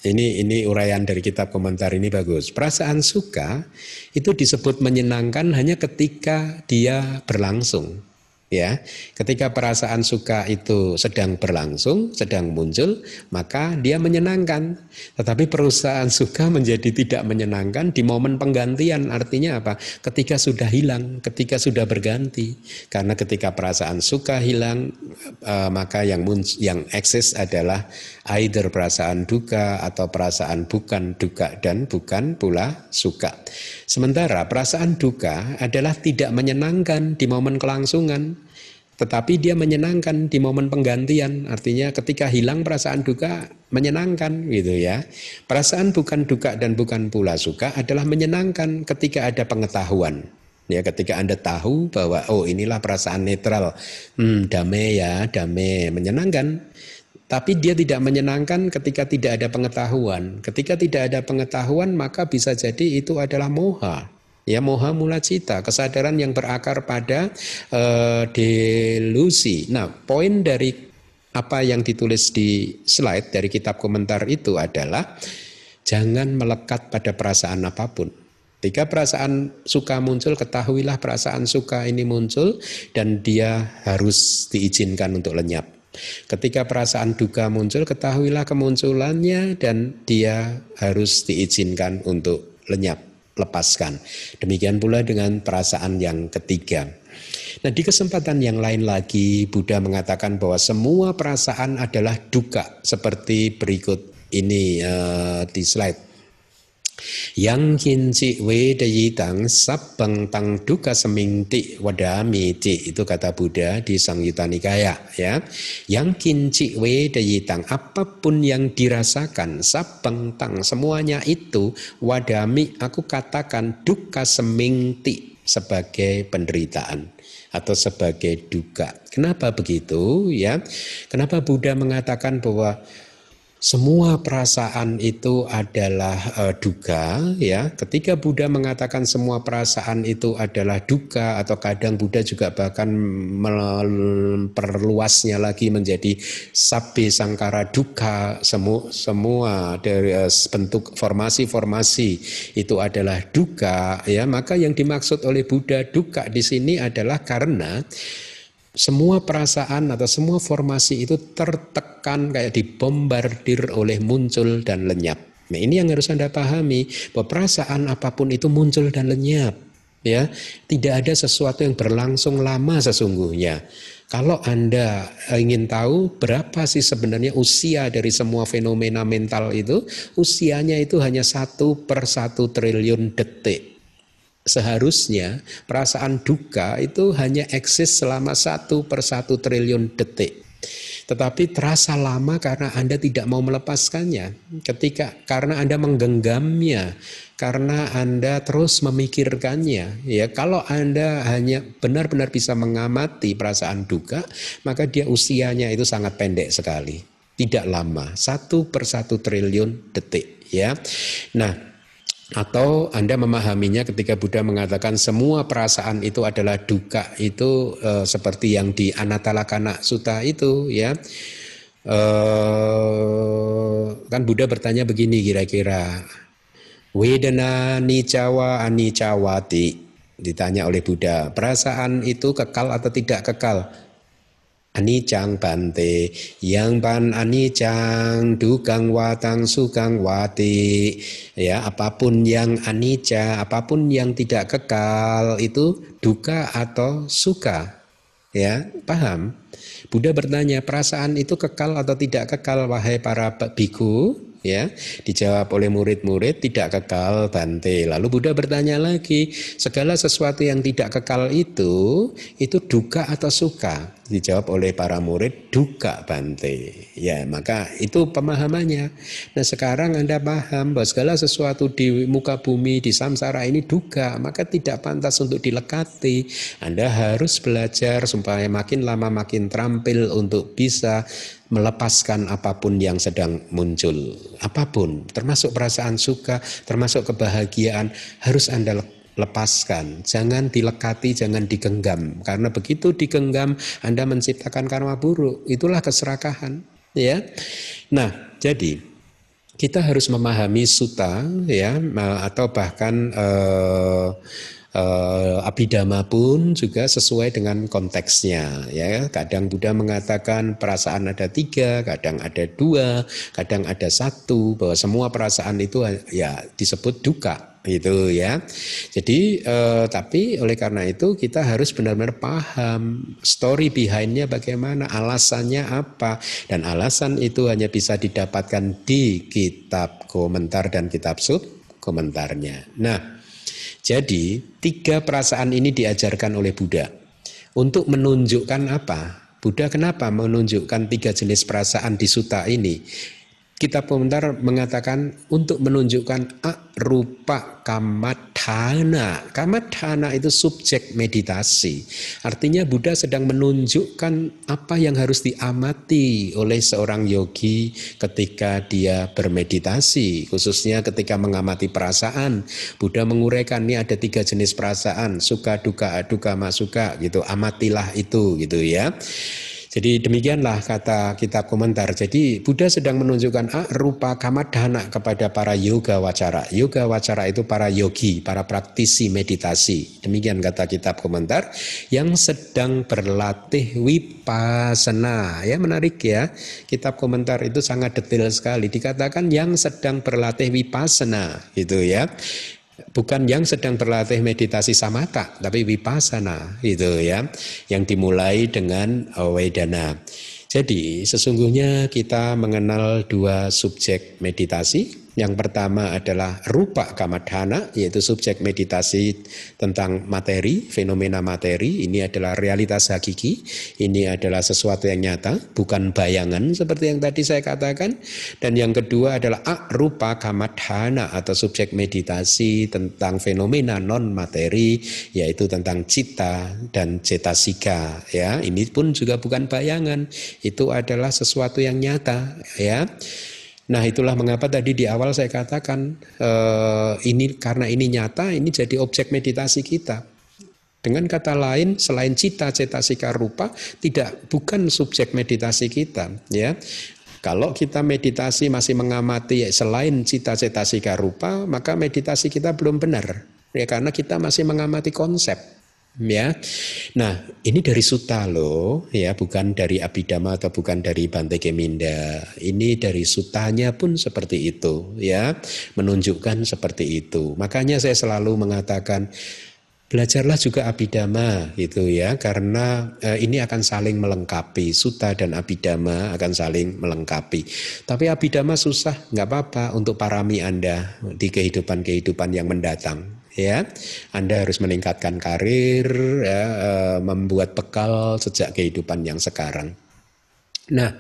ini ini uraian dari kitab komentar ini bagus. Perasaan suka itu disebut menyenangkan hanya ketika dia berlangsung ya ketika perasaan suka itu sedang berlangsung sedang muncul maka dia menyenangkan. Tetapi perusahaan suka menjadi tidak menyenangkan di momen penggantian artinya apa? Ketika sudah hilang ketika sudah berganti. Karena ketika perasaan suka hilang eh, maka yang yang eksis adalah either perasaan duka atau perasaan bukan duka dan bukan pula suka. Sementara perasaan duka adalah tidak menyenangkan di momen kelangsungan tetapi dia menyenangkan di momen penggantian. Artinya ketika hilang perasaan duka menyenangkan gitu ya. Perasaan bukan duka dan bukan pula suka adalah menyenangkan ketika ada pengetahuan. Ya ketika anda tahu bahwa oh inilah perasaan netral. Hmm, damai ya damai. Menyenangkan. Tapi dia tidak menyenangkan ketika tidak ada pengetahuan. Ketika tidak ada pengetahuan maka bisa jadi itu adalah moha Ya moha mula cita, kesadaran yang berakar pada uh, delusi. Nah, poin dari apa yang ditulis di slide dari kitab komentar itu adalah jangan melekat pada perasaan apa pun. Ketika perasaan suka muncul, ketahuilah perasaan suka ini muncul dan dia harus diizinkan untuk lenyap. Ketika perasaan duka muncul, ketahuilah kemunculannya dan dia harus diizinkan untuk lenyap lepaskan. Demikian pula dengan perasaan yang ketiga. Nah, di kesempatan yang lain lagi Buddha mengatakan bahwa semua perasaan adalah duka seperti berikut ini uh, di slide. Yang kinci wedayitang sabang tang duka semingti wadami itu kata Buddha di Sang Yuta Nikaya ya. Yang kinci wedayitang apa pun yang dirasakan sabang tang semuanya itu wadami aku katakan duka semingti sebagai penderitaan atau sebagai duka. Kenapa begitu ya? Kenapa Buddha mengatakan bahwa semua perasaan itu adalah uh, duka ya. Ketika Buddha mengatakan semua perasaan itu adalah duka atau kadang Buddha juga bahkan memperluasnya lagi menjadi sabi sangkara duka semua semua dari uh, bentuk formasi-formasi itu adalah duka ya. Maka yang dimaksud oleh Buddha duka di sini adalah karena semua perasaan atau semua formasi itu tertekan kayak dibombardir oleh muncul dan lenyap. Nah ini yang harus Anda pahami, bahwa perasaan apa pun itu muncul dan lenyap. ya Tidak ada sesuatu yang berlangsung lama sesungguhnya. Kalau Anda ingin tahu berapa sih sebenarnya usia dari semua fenomena mental itu, usianya itu hanya satu per satu triliun detik seharusnya perasaan duka itu hanya eksis selama satu per satu triliun detik. Tetapi terasa lama karena Anda tidak mau melepaskannya. Ketika karena Anda menggenggamnya, karena Anda terus memikirkannya. Ya, kalau Anda hanya benar-benar bisa mengamati perasaan duka, maka dia usianya itu sangat pendek sekali. Tidak lama, satu per satu triliun detik. Ya, nah atau Anda memahaminya ketika Buddha mengatakan semua perasaan itu adalah duka itu e, seperti yang di Anatalakana Sutta itu ya. E, kan Buddha bertanya begini kira-kira. Wedana nicawa anicawati ditanya oleh Buddha. Perasaan itu kekal atau tidak kekal anicang bante yang ban anicang dukang watang sukang wati. Ya apa pun yang anicca apa pun yang tidak kekal itu duka atau suka. Ya paham? Buddha bertanya perasaan itu kekal atau tidak kekal wahai para biku ya. Dijawab oleh murid-murid tidak kekal Bante. Lalu Buddha bertanya lagi segala sesuatu yang tidak kekal itu itu duka atau suka? Dijawab oleh para murid duka Bante. Ya maka itu pemahamannya. Nah sekarang Anda paham bahwa segala sesuatu di muka bumi di samsara ini duka maka tidak pantas untuk dilekati. Anda harus belajar supaya makin lama makin terampil untuk bisa melepaskan apa pun yang sedang muncul. Apa pun, termasuk perasaan suka, termasuk kebahagiaan, harus Anda lepaskan. Jangan dilekati, jangan digenggam. Karena begitu digenggam, Anda menciptakan karma buruk. Itulah keserakahan. Ya, Nah, jadi kita harus memahami suta ya atau bahkan eh, uh, abidama pun juga sesuai dengan konteksnya ya. Kadang Buddha mengatakan perasaan ada tiga kadang ada dua kadang ada satu bahwa semua perasaan itu ya disebut duka itu ya. Jadi eh, tapi oleh karena itu kita harus benar-benar paham story behindnya bagaimana alasannya apa. Dan alasan itu hanya bisa didapatkan di kitab komentar dan kitab sub komentarnya. Nah jadi tiga perasaan ini diajarkan oleh Buddha untuk menunjukkan apa? Buddha kenapa menunjukkan tiga jenis perasaan di suta ini? Kitab komentar mengatakan untuk menunjukkan rupa kamadhana. Kamadhana itu subjek meditasi. Artinya Buddha sedang menunjukkan apa yang harus diamati oleh seorang yogi ketika dia bermeditasi. Khususnya ketika mengamati perasaan. Buddha menguraikan ini ada tiga jenis perasaan. Suka, duka, duka, masuka gitu. Amatilah itu gitu ya. Jadi demikianlah kata kitab komentar. Jadi Buddha sedang menunjukkan ah, rupa kamadhana kepada para yoga wacara. Yoga wacara itu para yogi, para praktisi meditasi. Demikian kata kitab komentar yang sedang berlatih wipasana. Ya menarik ya. Kitab komentar itu sangat detail sekali. Dikatakan yang sedang berlatih wipasana gitu ya bukan yang sedang berlatih meditasi samata tapi vipassana itu ya yang dimulai dengan wedana. Jadi sesungguhnya kita mengenal dua subjek meditasi Yang pertama adalah rupa kamadhana, yaitu subjek meditasi tentang materi, fenomena materi. Ini adalah realitas hakiki, ini adalah sesuatu yang nyata, bukan bayangan seperti yang tadi saya katakan. Dan yang kedua adalah rupa kamadhana atau subjek meditasi tentang fenomena non materi, yaitu tentang cita dan cetasika. Ya, ini pun juga bukan bayangan, itu adalah sesuatu yang nyata. Ya. Nah itulah mengapa tadi di awal saya katakan eh, ini karena ini nyata ini jadi objek meditasi kita. Dengan kata lain selain cita cetasika rupa tidak bukan subjek meditasi kita ya. Kalau kita meditasi masih mengamati selain cita cetasika rupa maka meditasi kita belum benar ya karena kita masih mengamati konsep ya. Nah, ini dari Suta loh, ya, bukan dari Abhidhamma atau bukan dari Bante Keminda. Ini dari sutanya pun seperti itu, ya, menunjukkan seperti itu. Makanya saya selalu mengatakan belajarlah juga abidama gitu ya karena eh, ini akan saling melengkapi suta dan abidama akan saling melengkapi tapi abidama susah nggak apa-apa untuk parami anda di kehidupan kehidupan yang mendatang ya Anda harus meningkatkan karir ya, eh, membuat bekal sejak kehidupan yang sekarang. Nah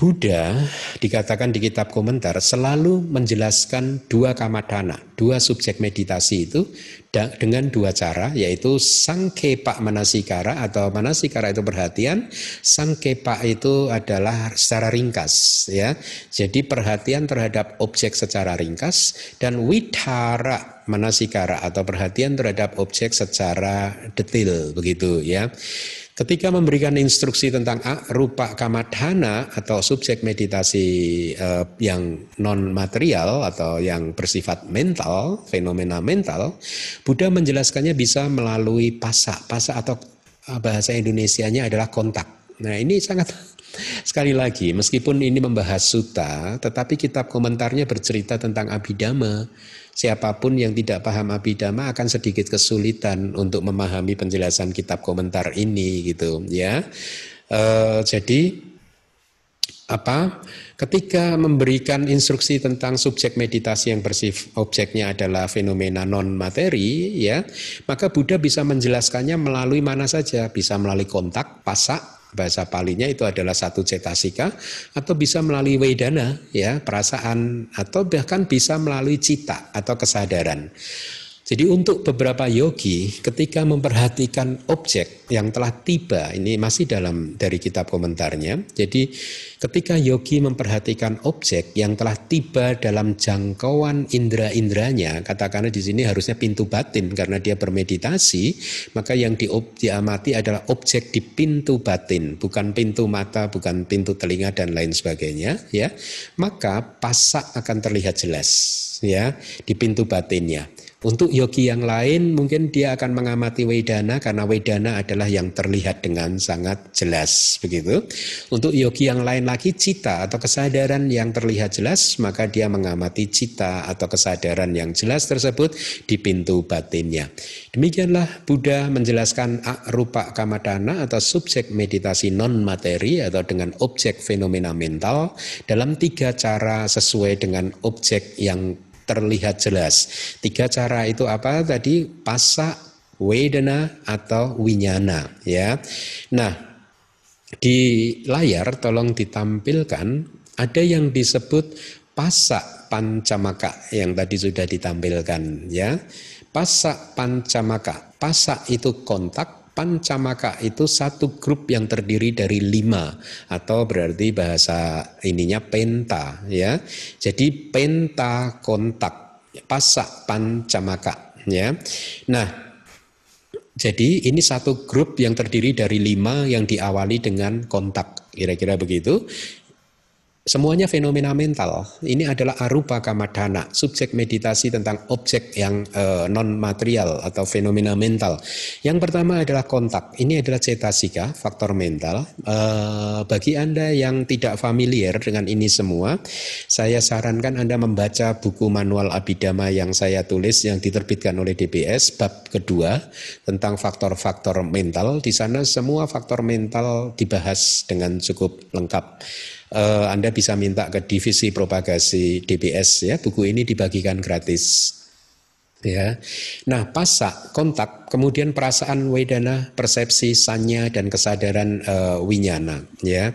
Buddha dikatakan di kitab komentar selalu menjelaskan dua kamadana, dua subjek meditasi itu dengan dua cara yaitu sangkepa manasikara atau manasikara itu perhatian, sangkepa itu adalah secara ringkas ya. Jadi perhatian terhadap objek secara ringkas dan withara manasikara atau perhatian terhadap objek secara detail begitu ya. Ketika memberikan instruksi tentang rupa kamadhana atau subjek meditasi eh, yang non material atau yang bersifat mental, fenomena mental, Buddha menjelaskannya bisa melalui pasa. Pasa atau eh, bahasa Indonesianya adalah kontak. Nah, ini sangat <laughs> Sekali lagi, meskipun ini membahas suta, tetapi kitab komentarnya bercerita tentang abidama, siapa pun yang tidak paham abidama akan sedikit kesulitan untuk memahami penjelasan kitab komentar ini gitu ya. E, jadi apa? Ketika memberikan instruksi tentang subjek meditasi yang bersif objeknya adalah fenomena non materi ya, maka Buddha bisa menjelaskannya melalui mana saja, bisa melalui kontak, pasak, bahasa palinya itu adalah satu cetasika atau bisa melalui wedana ya perasaan atau bahkan bisa melalui cita atau kesadaran. Jadi untuk beberapa yogi ketika memperhatikan objek yang telah tiba ini masih dalam dari kitab komentarnya. Jadi ketika yogi memperhatikan objek yang telah tiba dalam jangkauan indera-inderanya, katakanlah di sini harusnya pintu batin karena dia bermeditasi, maka yang di, diamati adalah objek di pintu batin, bukan pintu mata, bukan pintu telinga dan lain sebagainya, ya. Maka pasak akan terlihat jelas ya di pintu batinnya. Untuk yogi yang lain mungkin dia akan mengamati wedana karena wedana adalah yang terlihat dengan sangat jelas begitu. Untuk yogi yang lain lagi cita atau kesadaran yang terlihat jelas maka dia mengamati cita atau kesadaran yang jelas tersebut di pintu batinnya. Demikianlah Buddha menjelaskan rupa kamadana atau subjek meditasi non materi atau dengan objek fenomena mental dalam tiga cara sesuai dengan objek yang terlihat jelas. Tiga cara itu apa tadi? Pasa, wedana atau winyana ya. Nah, di layar tolong ditampilkan ada yang disebut pasa pancamaka yang tadi sudah ditampilkan ya. Pasa pancamaka. Pasa itu kontak, Pancamaka itu satu grup yang terdiri dari lima atau berarti bahasa ininya penta ya. Jadi penta kontak pasak pancamaka ya. Nah jadi ini satu grup yang terdiri dari lima yang diawali dengan kontak kira-kira begitu. Semuanya fenomena mental. Ini adalah arupa kamadana, subjek meditasi tentang objek yang uh, eh, non material atau fenomena mental. Yang pertama adalah kontak. Ini adalah cetasika, faktor mental. Uh, bagi Anda yang tidak familiar dengan ini semua, saya sarankan Anda membaca buku manual Abhidhamma yang saya tulis yang diterbitkan oleh DBS bab kedua tentang faktor-faktor mental. Di sana semua faktor mental dibahas dengan cukup lengkap. Uh, Anda bisa minta ke divisi propagasi DBS ya, buku ini dibagikan gratis. Ya. Nah, pasak, kontak, kemudian perasaan wedana, persepsi, sanya dan kesadaran uh, winyana, ya.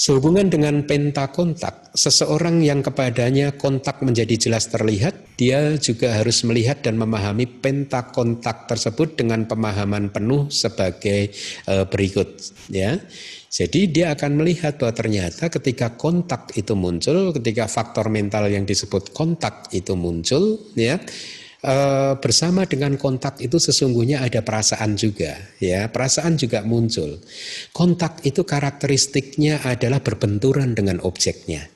Sehubungan dengan penta kontak, seseorang yang kepadanya kontak menjadi jelas terlihat, dia juga harus melihat dan memahami penta kontak tersebut dengan pemahaman penuh sebagai uh, berikut, ya. Jadi dia akan melihat bahwa ternyata ketika kontak itu muncul, ketika faktor mental yang disebut kontak itu muncul, ya, e, bersama dengan kontak itu sesungguhnya ada perasaan juga ya. Perasaan juga muncul. Kontak itu karakteristiknya adalah berbenturan dengan objeknya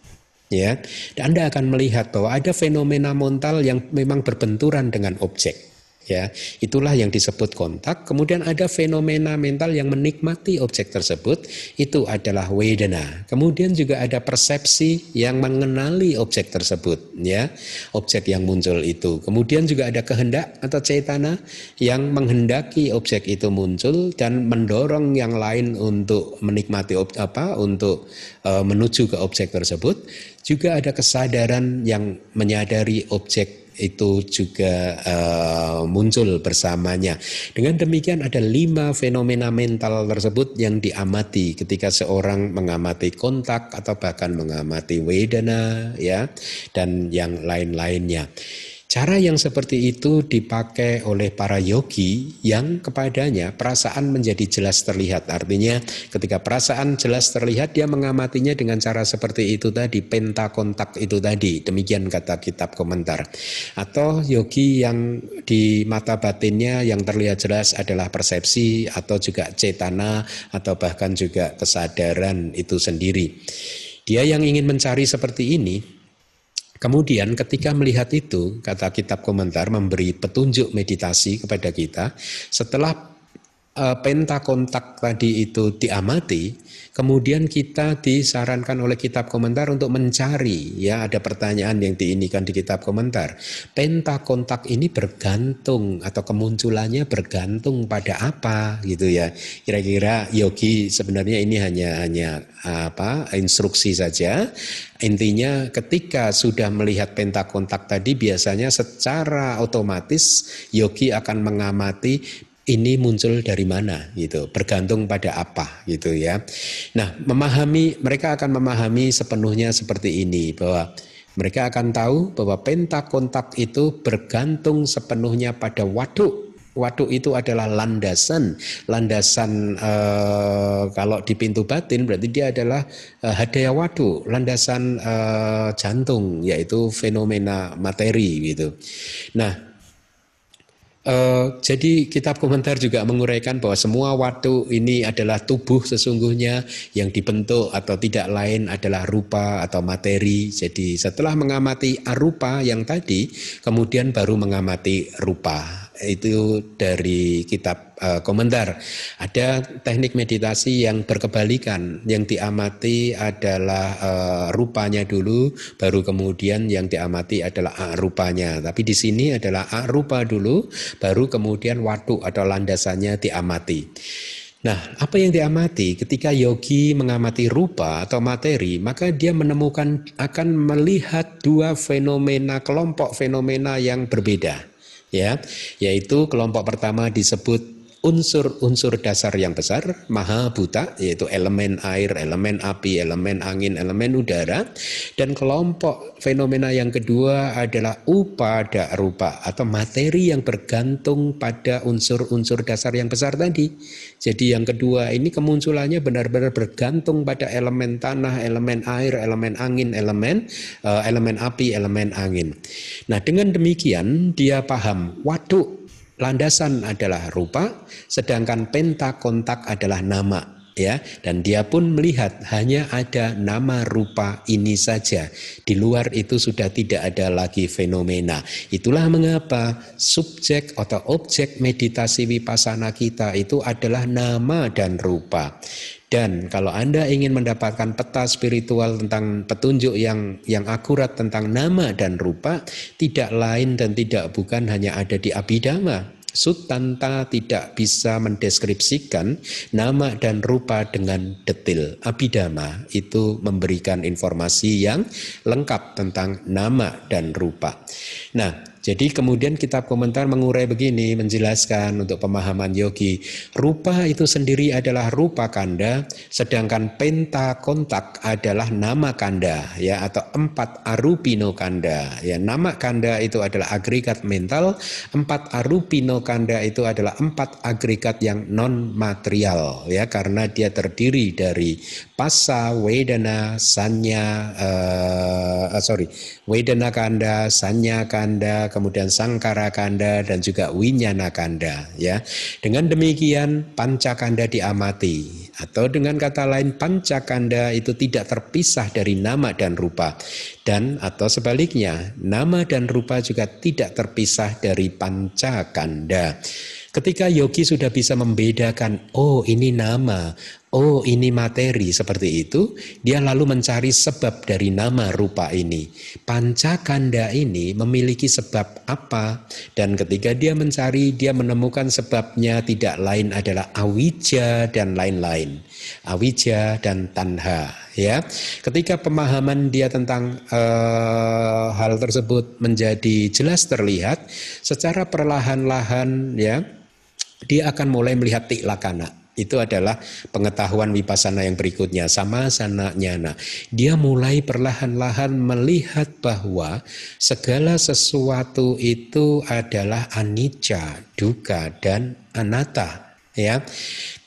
ya. Anda akan melihat bahwa ada fenomena mental yang memang berbenturan dengan objek ya itulah yang disebut kontak. Kemudian ada fenomena mental yang menikmati objek tersebut itu adalah wedana kemudian juga ada persepsi yang mengenali objek tersebut ya. Objek yang muncul itu. Kemudian juga ada kehendak atau cetana yang menghendaki objek itu muncul dan mendorong yang lain untuk menikmati apa untuk uh, menuju ke objek tersebut. Juga ada kesadaran yang menyadari objek itu juga uh, muncul bersamanya. Dengan demikian ada lima fenomena mental tersebut yang diamati ketika seorang mengamati kontak atau bahkan mengamati wedana ya dan yang lain-lainnya. Cara yang seperti itu dipakai oleh para yogi yang kepadanya perasaan menjadi jelas terlihat. Artinya ketika perasaan jelas terlihat dia mengamatinya dengan cara seperti itu tadi, penta kontak itu tadi. Demikian kata kitab komentar. Atau yogi yang di mata batinnya yang terlihat jelas adalah persepsi atau juga cetana atau bahkan juga kesadaran itu sendiri. Dia yang ingin mencari seperti ini Kemudian ketika melihat itu, kata kitab komentar memberi petunjuk meditasi kepada kita, setelah uh, penta kontak tadi itu diamati, kemudian kita disarankan oleh kitab komentar untuk mencari, ya ada pertanyaan yang diinikan di kitab komentar. Penta kontak ini bergantung atau kemunculannya bergantung pada apa gitu ya. Kira-kira yogi sebenarnya ini hanya hanya apa instruksi saja Intinya ketika sudah melihat penta kontak tadi biasanya secara otomatis yogi akan mengamati ini muncul dari mana gitu, bergantung pada apa gitu ya. Nah, memahami mereka akan memahami sepenuhnya seperti ini bahwa mereka akan tahu bahwa penta kontak itu bergantung sepenuhnya pada waduk Waduk itu adalah landasan, landasan e, kalau di pintu batin berarti dia adalah e, hadaya waduk, landasan e, jantung yaitu fenomena materi gitu. Nah, Uh, jadi kitab komentar juga menguraikan bahwa semua waktu ini adalah tubuh sesungguhnya yang dibentuk atau tidak lain adalah rupa atau materi. Jadi setelah mengamati arupa yang tadi, kemudian baru mengamati rupa itu dari kitab uh, komentar. Ada teknik meditasi yang berkebalikan, yang diamati adalah uh, rupanya dulu, baru kemudian yang diamati adalah rupanya. Tapi di sini adalah rupa dulu, baru kemudian waktu atau landasannya diamati. Nah, apa yang diamati ketika yogi mengamati rupa atau materi, maka dia menemukan akan melihat dua fenomena kelompok fenomena yang berbeda ya yaitu kelompok pertama disebut unsur-unsur dasar yang besar, maha buta, yaitu elemen air, elemen api, elemen angin, elemen udara. Dan kelompok fenomena yang kedua adalah upada rupa atau materi yang bergantung pada unsur-unsur dasar yang besar tadi. Jadi yang kedua ini kemunculannya benar-benar bergantung pada elemen tanah, elemen air, elemen angin, elemen uh, elemen api, elemen angin. Nah dengan demikian dia paham, waduh landasan adalah rupa, sedangkan penta kontak adalah nama ya. Dan dia pun melihat hanya ada nama rupa ini saja. Di luar itu sudah tidak ada lagi fenomena. Itulah mengapa subjek atau objek meditasi wipasana kita itu adalah nama dan rupa dan kalau Anda ingin mendapatkan peta spiritual tentang petunjuk yang yang akurat tentang nama dan rupa, tidak lain dan tidak bukan hanya ada di Abhidhamma. Sutanta tidak bisa mendeskripsikan nama dan rupa dengan detil. Abidama itu memberikan informasi yang lengkap tentang nama dan rupa. Nah, jadi kemudian kitab komentar mengurai begini, menjelaskan untuk pemahaman yogi. Rupa itu sendiri adalah rupa kanda, sedangkan penta kontak adalah nama kanda, ya atau empat arupino kanda. Ya, nama kanda itu adalah agregat mental, empat arupino kanda itu adalah empat agregat yang non material, ya karena dia terdiri dari pasa, wedana, sanya, uh, sorry, wedana kanda, sanya kanda, kemudian sangkara kanda dan juga winyana kanda ya. Dengan demikian pancakanda diamati atau dengan kata lain pancakanda itu tidak terpisah dari nama dan rupa dan atau sebaliknya nama dan rupa juga tidak terpisah dari pancakanda. Ketika yogi sudah bisa membedakan, oh ini nama, oh ini materi seperti itu, dia lalu mencari sebab dari nama rupa ini. Pancakanda ini memiliki sebab apa? Dan ketika dia mencari, dia menemukan sebabnya tidak lain adalah awija dan lain-lain. Awija dan tanha ya. Ketika pemahaman dia tentang uh, hal tersebut menjadi jelas terlihat secara perlahan-lahan ya dia akan mulai melihat tiklakana. Itu adalah pengetahuan wipasana yang berikutnya. Sama sana nyana. Dia mulai perlahan-lahan melihat bahwa segala sesuatu itu adalah anicca, duka, dan anatta. Ya,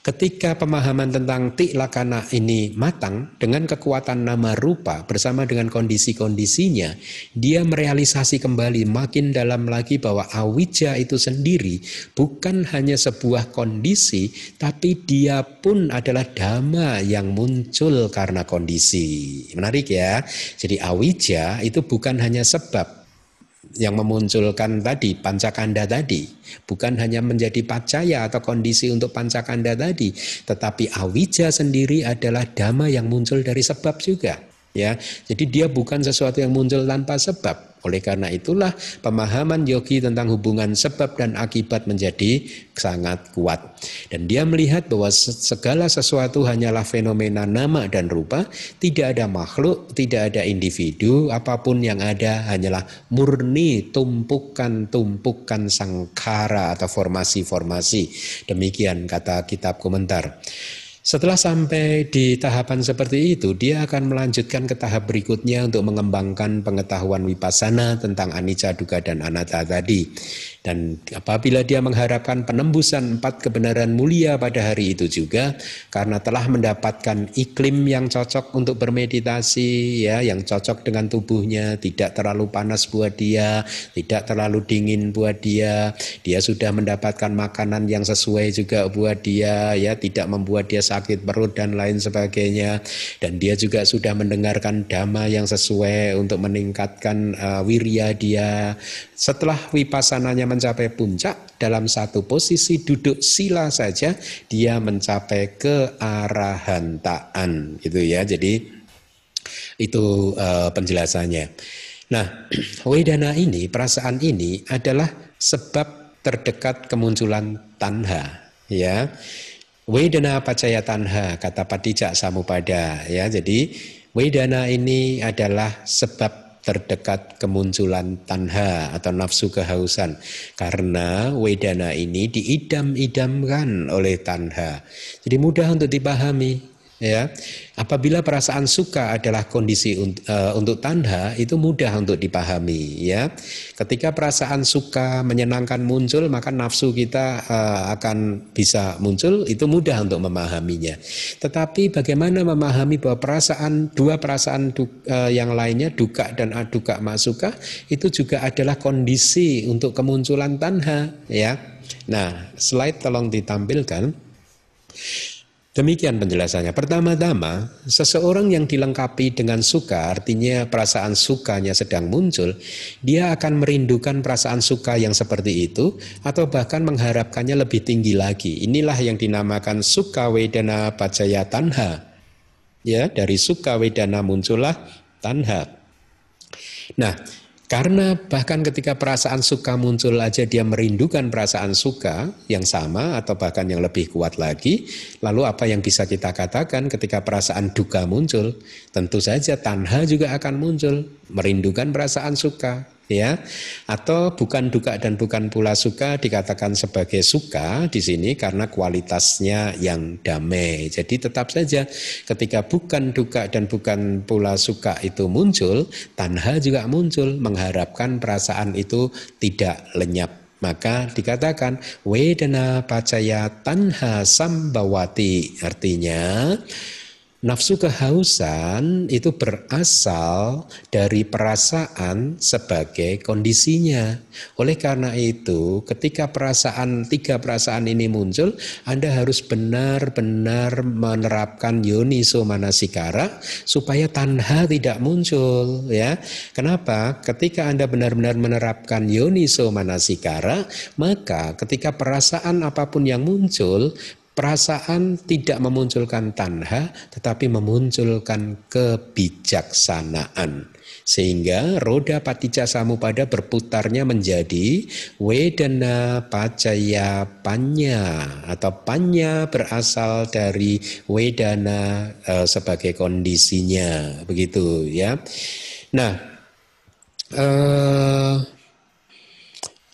Ketika pemahaman tentang tiklakana ini matang dengan kekuatan nama rupa bersama dengan kondisi-kondisinya, dia merealisasi kembali makin dalam lagi bahwa awija itu sendiri bukan hanya sebuah kondisi, tapi dia pun adalah dhamma yang muncul karena kondisi. Menarik ya. Jadi awija itu bukan hanya sebab, yang memunculkan tadi pancakanda tadi. Bukan hanya menjadi pacaya atau kondisi untuk pancakanda tadi tetapi awija sendiri adalah dhamma yang muncul dari sebab juga ya jadi dia bukan sesuatu yang muncul tanpa sebab oleh karena itulah pemahaman yogi tentang hubungan sebab dan akibat menjadi sangat kuat. Dan dia melihat bahwa segala sesuatu hanyalah fenomena nama dan rupa, tidak ada makhluk, tidak ada individu, apa pun yang ada hanyalah murni tumpukan-tumpukan sangkara atau formasi-formasi. Demikian kata kitab komentar. Setelah sampai di tahapan seperti itu, dia akan melanjutkan ke tahap berikutnya untuk mengembangkan pengetahuan wipasana tentang anicca, dukkha, dan anatta tadi. Dan apabila dia mengharapkan penembusan empat kebenaran mulia pada hari itu juga, karena telah mendapatkan iklim yang cocok untuk bermeditasi, ya, yang cocok dengan tubuhnya, tidak terlalu panas buat dia, tidak terlalu dingin buat dia, dia sudah mendapatkan makanan yang sesuai juga buat dia, ya, tidak membuat dia perut dan lain sebagainya, dan dia juga sudah mendengarkan dhamma yang sesuai untuk meningkatkan uh, wirya dia. Setelah wipassananya mencapai puncak dalam satu posisi duduk sila saja dia mencapai kearahantaan itu ya. Jadi itu uh, penjelasannya. Nah <clears throat> wedana ini perasaan ini adalah sebab terdekat kemunculan tanha ya Wedana pacaya tanha kata patijak samupada ya. Jadi wedana ini adalah sebab terdekat kemunculan tanha atau nafsu kehausan. Karena wedana ini diidam-idamkan oleh tanha. Jadi mudah untuk dipahami ya. Apabila perasaan suka adalah kondisi untuk, uh, eh, untuk tanda itu mudah untuk dipahami ya. Ketika perasaan suka menyenangkan muncul maka nafsu kita uh, akan bisa muncul itu mudah untuk memahaminya. Tetapi bagaimana memahami bahwa perasaan dua perasaan du, uh, yang lainnya duka dan aduka masuka itu juga adalah kondisi untuk kemunculan tanha ya. Nah slide tolong ditampilkan Demikian penjelasannya. Pertama-tama, seseorang yang dilengkapi dengan suka, artinya perasaan sukanya sedang muncul, dia akan merindukan perasaan suka yang seperti itu, atau bahkan mengharapkannya lebih tinggi lagi. Inilah yang dinamakan suka wedana pacaya tanha. Ya, dari suka wedana muncullah tanha. Nah, Karena bahkan ketika perasaan suka muncul aja dia merindukan perasaan suka yang sama atau bahkan yang lebih kuat lagi. Lalu apa yang bisa kita katakan ketika perasaan duka muncul? Tentu saja tanha juga akan muncul, merindukan perasaan suka ya atau bukan duka dan bukan pula suka dikatakan sebagai suka di sini karena kualitasnya yang damai. Jadi tetap saja ketika bukan duka dan bukan pula suka itu muncul, tanha juga muncul mengharapkan perasaan itu tidak lenyap. Maka dikatakan wedana pacaya tanha sambawati artinya Nafsu kehausan itu berasal dari perasaan sebagai kondisinya. Oleh karena itu, ketika perasaan tiga perasaan ini muncul, Anda harus benar-benar menerapkan yoniso manasikara supaya tanha tidak muncul ya. Kenapa? Ketika Anda benar-benar menerapkan yoniso manasikara, maka ketika perasaan apa pun yang muncul, Perasaan tidak memunculkan tanha, tetapi memunculkan kebijaksanaan. Sehingga roda patija samupada berputarnya menjadi wedana pacaya panya atau panya berasal dari wedana e, sebagai kondisinya begitu ya. Nah, e,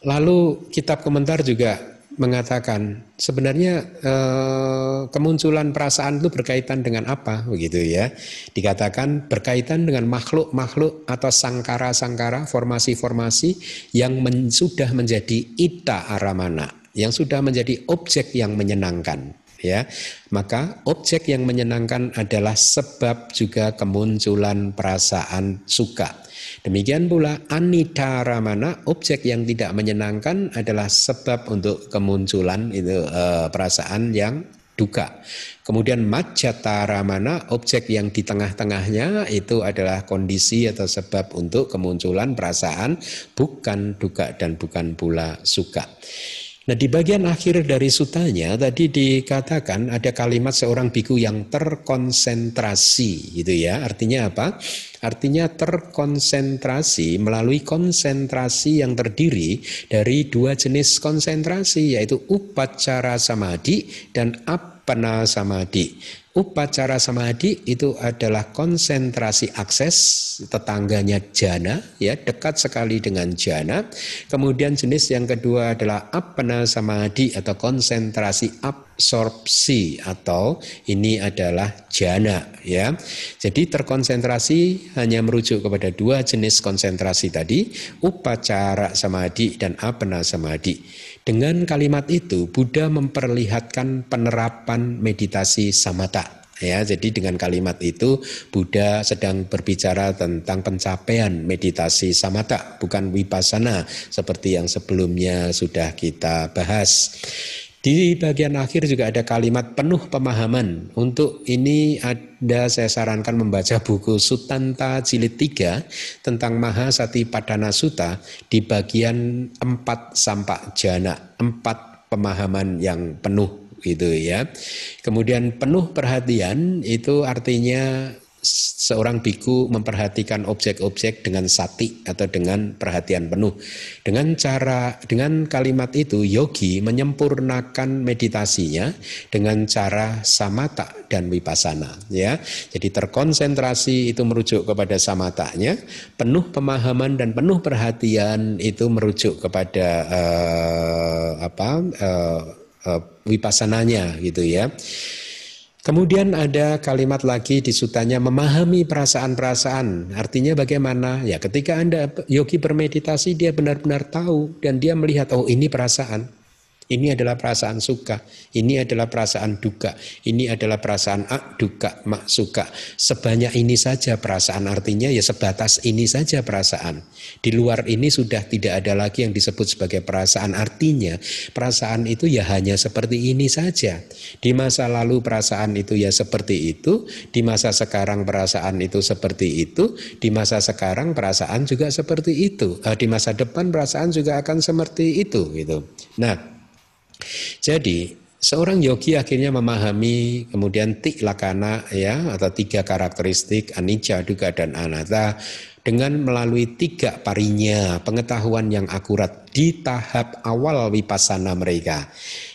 lalu kitab komentar juga mengatakan sebenarnya eh, kemunculan perasaan itu berkaitan dengan apa? Begitu ya. Dikatakan berkaitan dengan makhluk-makhluk atau sangkara-sangkara formasi-formasi yang men, sudah menjadi ita aramana yang sudah menjadi objek yang menyenangkan. Ya. Maka objek yang menyenangkan adalah sebab juga kemunculan perasaan suka Demikian pula anita ramana, objek yang tidak menyenangkan adalah sebab untuk kemunculan itu e, perasaan yang duka. Kemudian majata ramana, objek yang di tengah-tengahnya itu adalah kondisi atau sebab untuk kemunculan perasaan bukan duka dan bukan pula suka. Nah di bagian akhir dari sutanya tadi dikatakan ada kalimat seorang biku yang terkonsentrasi gitu ya. Artinya apa? Artinya terkonsentrasi melalui konsentrasi yang terdiri dari dua jenis konsentrasi yaitu upacara samadhi dan apana samadhi. Upacara samadhi itu adalah konsentrasi akses tetangganya jana, ya dekat sekali dengan jana. Kemudian jenis yang kedua adalah apana samadhi atau konsentrasi absorpsi atau ini adalah jana, ya. Jadi terkonsentrasi hanya merujuk kepada dua jenis konsentrasi tadi, upacara samadhi dan apana samadhi. Dengan kalimat itu Buddha memperlihatkan penerapan meditasi samata. Ya, jadi dengan kalimat itu Buddha sedang berbicara tentang pencapaian meditasi samata, bukan wipasana seperti yang sebelumnya sudah kita bahas. Di bagian akhir juga ada kalimat penuh pemahaman. Untuk ini ada saya sarankan membaca buku Sutanta jilid 3 tentang Mahasati Padana Sutta di bagian 4 sampai jana, 4 pemahaman yang penuh gitu ya. Kemudian penuh perhatian itu artinya seorang biku memperhatikan objek-objek dengan sati atau dengan perhatian penuh. Dengan cara dengan kalimat itu yogi menyempurnakan meditasinya dengan cara samata dan wipasana ya. Jadi terkonsentrasi itu merujuk kepada samatanya, penuh pemahaman dan penuh perhatian itu merujuk kepada uh, apa uh, uh, wipasananya gitu ya. Kemudian ada kalimat lagi di sutanya memahami perasaan-perasaan. Artinya bagaimana? Ya ketika Anda yogi bermeditasi dia benar-benar tahu dan dia melihat oh ini perasaan. Ini adalah perasaan suka, ini adalah perasaan duka, ini adalah perasaan ak duka, mak suka. Sebanyak ini saja perasaan artinya ya sebatas ini saja perasaan. Di luar ini sudah tidak ada lagi yang disebut sebagai perasaan artinya perasaan itu ya hanya seperti ini saja. Di masa lalu perasaan itu ya seperti itu, di masa sekarang perasaan itu seperti itu, di masa sekarang perasaan juga seperti itu, eh, di masa depan perasaan juga akan seperti itu gitu. Nah, jadi seorang yogi akhirnya memahami kemudian tik lakana ya atau tiga karakteristik anicca, duga dan anatta dengan melalui tiga parinya pengetahuan yang akurat di tahap awal wipasana mereka.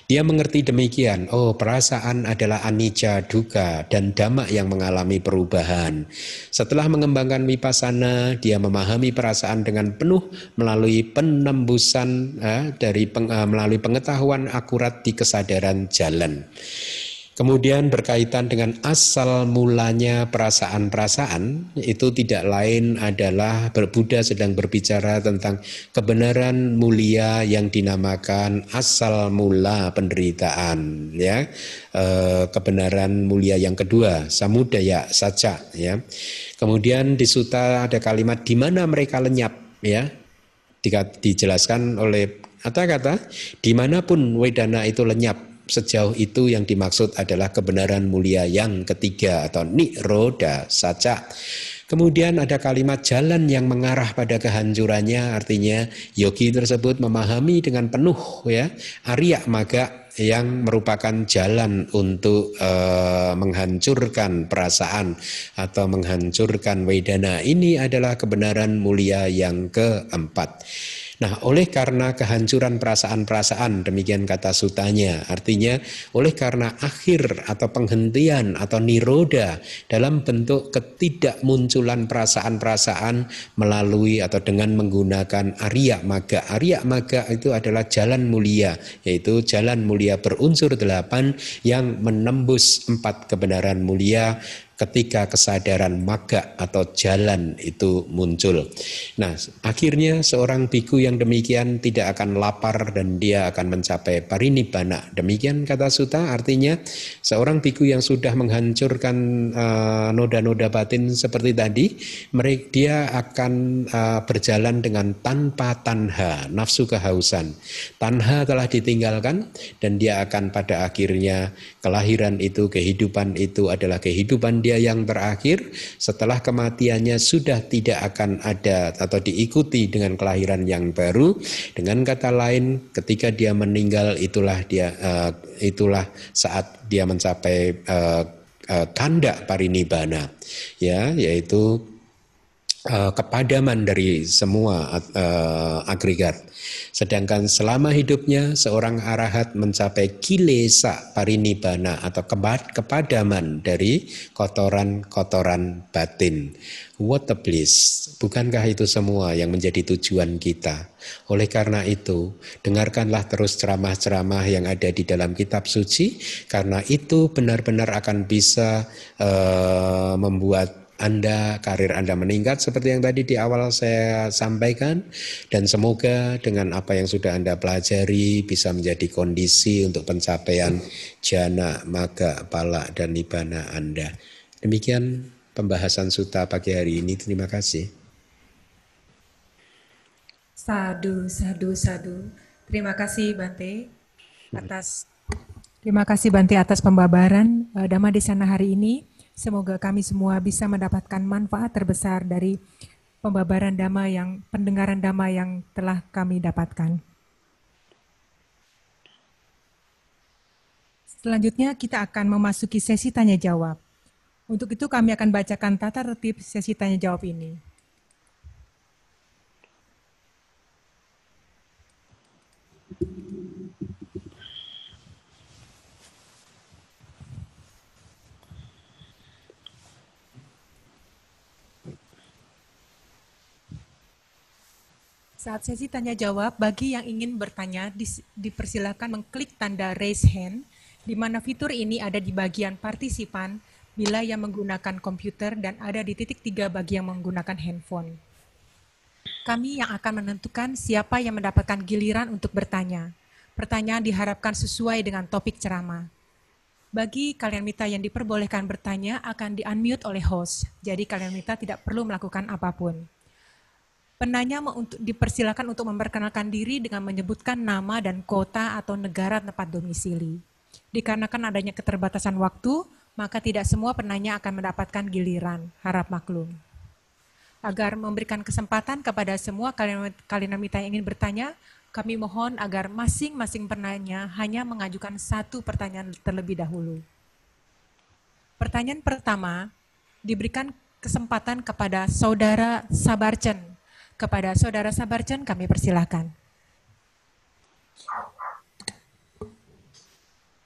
Dia mengerti demikian, oh perasaan adalah anicca duka dan dhamma yang mengalami perubahan. Setelah mengembangkan wipasana, dia memahami perasaan dengan penuh melalui penembusan eh, dari peng, eh, melalui pengetahuan akurat di kesadaran jalan. Kemudian berkaitan dengan asal mulanya perasaan-perasaan itu tidak lain adalah Buddha sedang berbicara tentang kebenaran mulia yang dinamakan asal mula penderitaan ya. E, kebenaran mulia yang kedua samudaya saja ya. Kemudian di suta ada kalimat di mana mereka lenyap ya. Dijelaskan oleh kata-kata di mana pun wedana itu lenyap sejauh itu yang dimaksud adalah kebenaran mulia yang ketiga atau niroda saja. Kemudian ada kalimat jalan yang mengarah pada kehancurannya artinya yogi tersebut memahami dengan penuh ya Arya Maga yang merupakan jalan untuk uh, menghancurkan perasaan atau menghancurkan wedana ini adalah kebenaran mulia yang keempat. Nah, oleh karena kehancuran perasaan-perasaan, demikian kata sutanya, artinya oleh karena akhir atau penghentian atau niroda dalam bentuk ketidakmunculan perasaan-perasaan melalui atau dengan menggunakan Arya Maga. Arya Maga itu adalah jalan mulia, yaitu jalan mulia berunsur delapan yang menembus empat kebenaran mulia ketika kesadaran maga atau jalan itu muncul. Nah, akhirnya seorang biku yang demikian tidak akan lapar dan dia akan mencapai parinibbana. Demikian kata Suta, artinya seorang biku yang sudah menghancurkan uh, noda-noda batin seperti tadi, mereka dia akan uh, berjalan dengan tanpa tanha, nafsu kehausan. Tanha telah ditinggalkan dan dia akan pada akhirnya kelahiran itu, kehidupan itu adalah kehidupan dia yang terakhir setelah kematiannya sudah tidak akan ada atau diikuti dengan kelahiran yang baru. Dengan kata lain ketika dia meninggal itulah dia uh, itulah saat dia mencapai uh, uh, kanda parinibbana ya yaitu uh, kepadaman dari semua uh, agregat Sedangkan selama hidupnya seorang arahat mencapai kilesa parinibbana atau kepadaman dari kotoran-kotoran batin. What a bliss. Bukankah itu semua yang menjadi tujuan kita? Oleh karena itu, dengarkanlah terus ceramah-ceramah yang ada di dalam kitab suci karena itu benar-benar akan bisa uh, membuat anda, karir Anda meningkat seperti yang tadi di awal saya sampaikan dan semoga dengan apa yang sudah Anda pelajari bisa menjadi kondisi untuk pencapaian jana, maga, pala dan nibana Anda. Demikian pembahasan suta pagi hari ini. Terima kasih. Sadu, sadu, sadu. Terima kasih Bante atas Terima kasih Bante atas pembabaran uh, Dhamma di sana hari ini. Semoga kami semua bisa mendapatkan manfaat terbesar dari pembabaran dhamma yang pendengaran dhamma yang telah kami dapatkan. Selanjutnya kita akan memasuki sesi tanya jawab. Untuk itu kami akan bacakan tata tertib sesi tanya jawab ini. Saat sesi tanya jawab, bagi yang ingin bertanya, dipersilakan mengklik tanda raise hand, di mana fitur ini ada di bagian partisipan bila yang menggunakan komputer dan ada di titik tiga bagi yang menggunakan handphone. Kami yang akan menentukan siapa yang mendapatkan giliran untuk bertanya. Pertanyaan diharapkan sesuai dengan topik ceramah. Bagi kalian mita yang diperbolehkan bertanya akan di-unmute oleh host, jadi kalian mita tidak perlu melakukan apa pun. Penanya untuk, dipersilakan untuk memperkenalkan diri dengan menyebutkan nama dan kota atau negara tempat domisili. Dikarenakan adanya keterbatasan waktu, maka tidak semua penanya akan mendapatkan giliran, harap maklum. Agar memberikan kesempatan kepada semua kalinamita yang ingin bertanya, kami mohon agar masing-masing penanya hanya mengajukan satu pertanyaan terlebih dahulu. Pertanyaan pertama diberikan kesempatan kepada Saudara Sabarcen. Kepada Saudara Sabarcen kami persilahkan.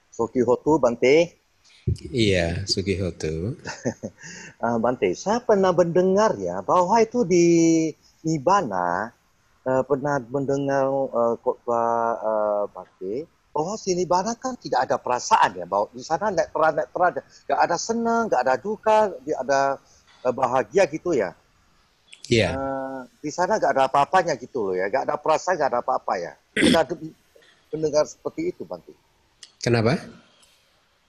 Sokihotu Bante. Iya, Sugihoto. uh, <laughs> Bante, saya pernah mendengar ya bahwa itu di Nibana uh, pernah mendengar uh, khotbah uh, Bante bahwa si Nibana kan tidak ada perasaan ya bahwa di sana tidak tidak terang nggak ada senang nggak ada duka dia ada uh, bahagia gitu ya Iya. uh, di sana nggak ada apa-apanya gitu loh ya nggak ada perasaan nggak ada apa-apa ya kita mendengar seperti itu Bante Kenapa?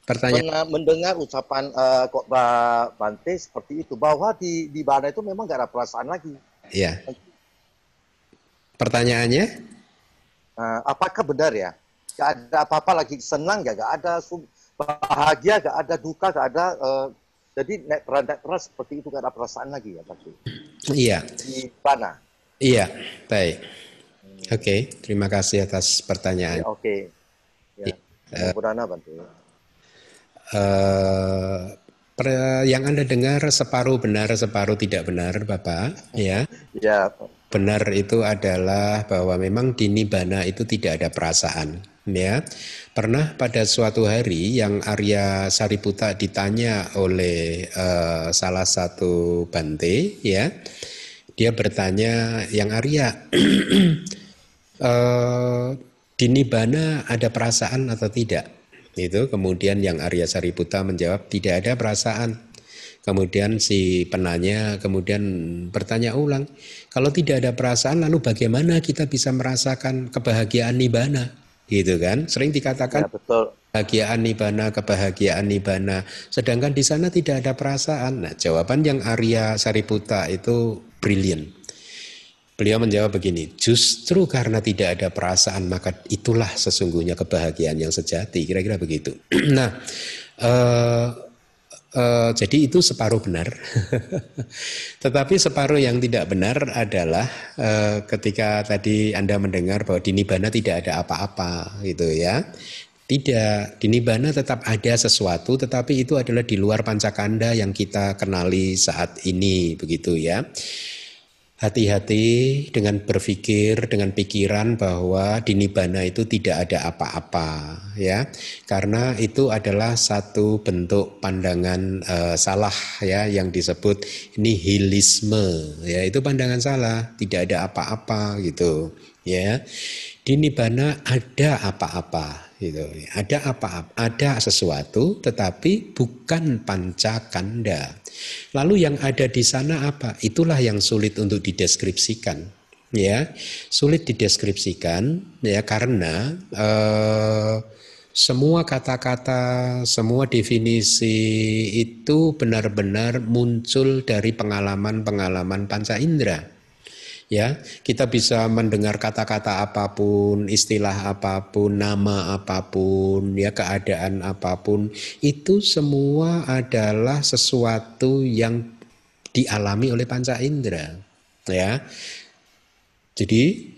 Pertanyaan. pernah mendengar ucapan uh, khotbah Bante seperti itu bahwa di di Bana itu memang nggak ada perasaan lagi. Iya. Pertanyaannya? Uh, apakah benar ya? Gak ada apa-apa lagi senang ya, gak ada bahagia, gak ada duka, gak ada. Uh, jadi naik peran naik peran seperti itu gak ada perasaan lagi ya Bante Iya. di Bana. Iya, baik. Oke, terima kasih atas pertanyaan. Ya, Oke. Ya. Mudah-mudahan Bante. Eh, per- yang Anda dengar separuh benar, separuh tidak benar, Bapak. Ya, Ya, benar itu adalah bahwa memang di Nibbana itu tidak ada perasaan. Ya, pernah pada suatu hari yang Arya Sariputa ditanya oleh eh, salah satu bante, ya, dia bertanya, yang Arya, <clears throat> eh, di Nibbana ada perasaan atau tidak? Itu kemudian yang Arya Sariputa menjawab tidak ada perasaan. Kemudian si penanya kemudian bertanya ulang, kalau tidak ada perasaan lalu bagaimana kita bisa merasakan kebahagiaan Nibbana? Gitu kan? Sering ya dikatakan betul. kebahagiaan Nibbana, kebahagiaan Nibbana. Sedangkan di sana tidak ada perasaan. Nah, jawaban yang Arya Sariputa itu brilian. Beliau menjawab begini, justru karena tidak ada perasaan maka itulah sesungguhnya kebahagiaan yang sejati. Kira-kira begitu. <clears throat> nah, eh, eh, jadi itu separuh benar. <laughs> Tetapi separuh yang tidak benar adalah eh, ketika tadi Anda mendengar bahwa di Nibbana tidak ada apa-apa gitu ya. Tidak, di Nibbana tetap ada sesuatu tetapi itu adalah di luar pancakanda yang kita kenali saat ini begitu ya. Hati-hati dengan berpikir dengan pikiran bahwa di Nibbana itu tidak ada apa-apa ya. Karena itu adalah satu bentuk pandangan eh, salah ya yang disebut nihilisme ya. Itu pandangan salah, tidak ada apa-apa gitu ya. Di Nibbana ada apa-apa gitu. Ada apa-apa, ada sesuatu tetapi bukan pancakanda. Lalu yang ada di sana apa? Itulah yang sulit untuk dideskripsikan. Ya, sulit dideskripsikan ya karena eh, semua kata-kata, semua definisi itu benar-benar muncul dari pengalaman-pengalaman panca indera ya kita bisa mendengar kata-kata apa pun istilah apa pun nama apa pun ya keadaan apa pun itu semua adalah sesuatu yang dialami oleh panca indera ya. Jadi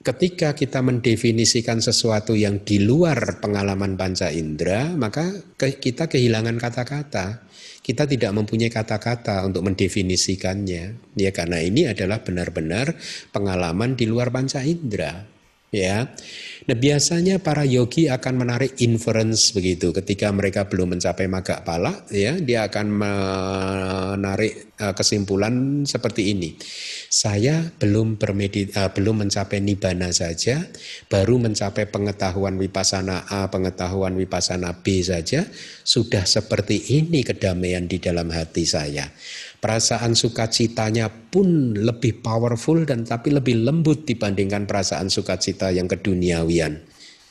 ketika kita mendefinisikan sesuatu yang di luar pengalaman panca indera maka kita kehilangan kata-kata kita tidak mempunyai kata-kata untuk mendefinisikannya ya karena ini adalah benar-benar pengalaman di luar panca indera ya. Nah biasanya para yogi akan menarik inference begitu. Ketika mereka belum mencapai maga pala ya dia akan menarik kesimpulan seperti ini saya belum bermedit uh, belum mencapai nibbana saja baru mencapai pengetahuan wipasana A pengetahuan wipasana B saja sudah seperti ini kedamaian di dalam hati saya. Perasaan sukacitanya pun lebih powerful dan tapi lebih lembut dibandingkan perasaan sukacita yang keduniawian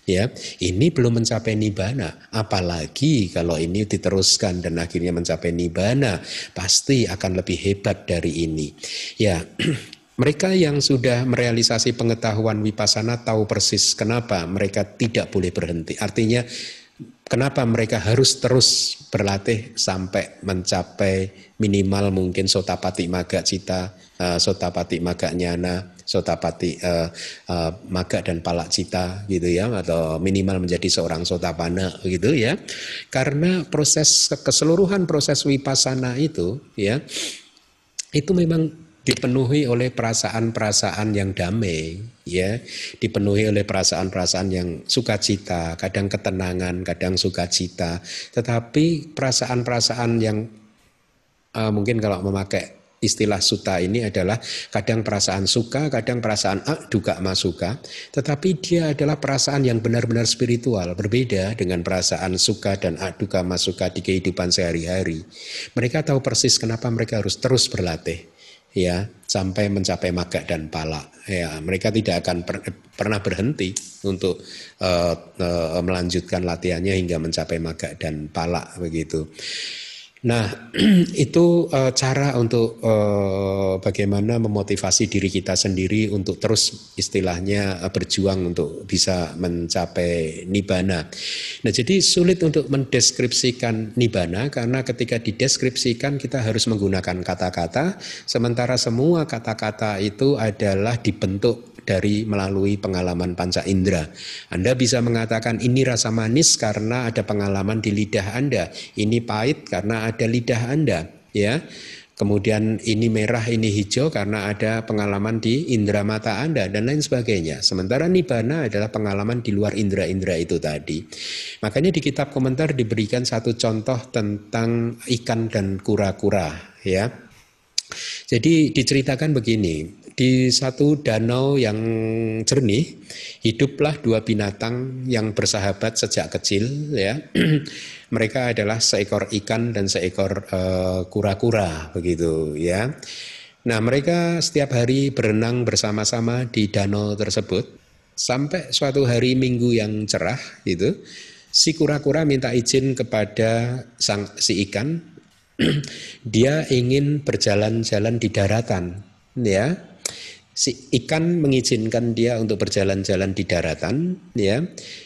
ya. Ini belum mencapai nibbana. Apalagi kalau ini diteruskan dan akhirnya mencapai nibbana pasti akan lebih hebat dari ini. Ya <clears throat> mereka yang sudah merealisasi pengetahuan wipasana tahu persis kenapa mereka tidak boleh berhenti. Artinya kenapa mereka harus terus berlatih sampai mencapai minimal mungkin sotapati maga cita uh, sotapati maga nyana sotapati uh, uh, maga dan palak cita gitu ya atau minimal menjadi seorang sotapana gitu ya. Karena proses keseluruhan proses wipasana itu ya itu memang dipenuhi oleh perasaan-perasaan yang damai ya dipenuhi oleh perasaan-perasaan yang sukacita kadang ketenangan kadang sukacita. Tetapi perasaan-perasaan yang uh, mungkin kalau memakai istilah suta ini adalah kadang perasaan suka, kadang perasaan ah, duka masuka, tetapi dia adalah perasaan yang benar-benar spiritual, berbeda dengan perasaan suka dan ah, duka masuka di kehidupan sehari-hari. Mereka tahu persis kenapa mereka harus terus berlatih ya sampai mencapai maga dan pala. Ya, mereka tidak akan per, pernah berhenti untuk uh, uh, melanjutkan latihannya hingga mencapai maga dan pala begitu. Nah, <clears throat> itu uh, cara untuk uh, bagaimana memotivasi diri kita sendiri untuk terus istilahnya uh, berjuang untuk bisa mencapai nibana. Nah, jadi sulit untuk mendeskripsikan nibana karena ketika dideskripsikan kita harus menggunakan kata-kata, sementara semua kata-kata itu adalah dibentuk dari melalui pengalaman panca indera. Anda bisa mengatakan ini rasa manis karena ada pengalaman di lidah Anda, ini pahit karena ada lidah Anda, ya. Kemudian ini merah, ini hijau karena ada pengalaman di indera mata Anda dan lain sebagainya. Sementara nibana adalah pengalaman di luar indera-indera itu tadi. Makanya di kitab komentar diberikan satu contoh tentang ikan dan kura-kura ya. Jadi diceritakan begini, di satu danau yang jernih hiduplah dua binatang yang bersahabat sejak kecil ya. <clears throat> Mereka adalah seekor ikan dan seekor eh, kura-kura uh, begitu ya. Nah mereka setiap hari berenang bersama-sama di danau tersebut. Sampai suatu hari minggu yang cerah itu si kura-kura minta izin kepada sang si ikan. <clears throat> Dia ingin berjalan-jalan di daratan ya si ikan mengizinkan dia untuk berjalan-jalan di daratan ya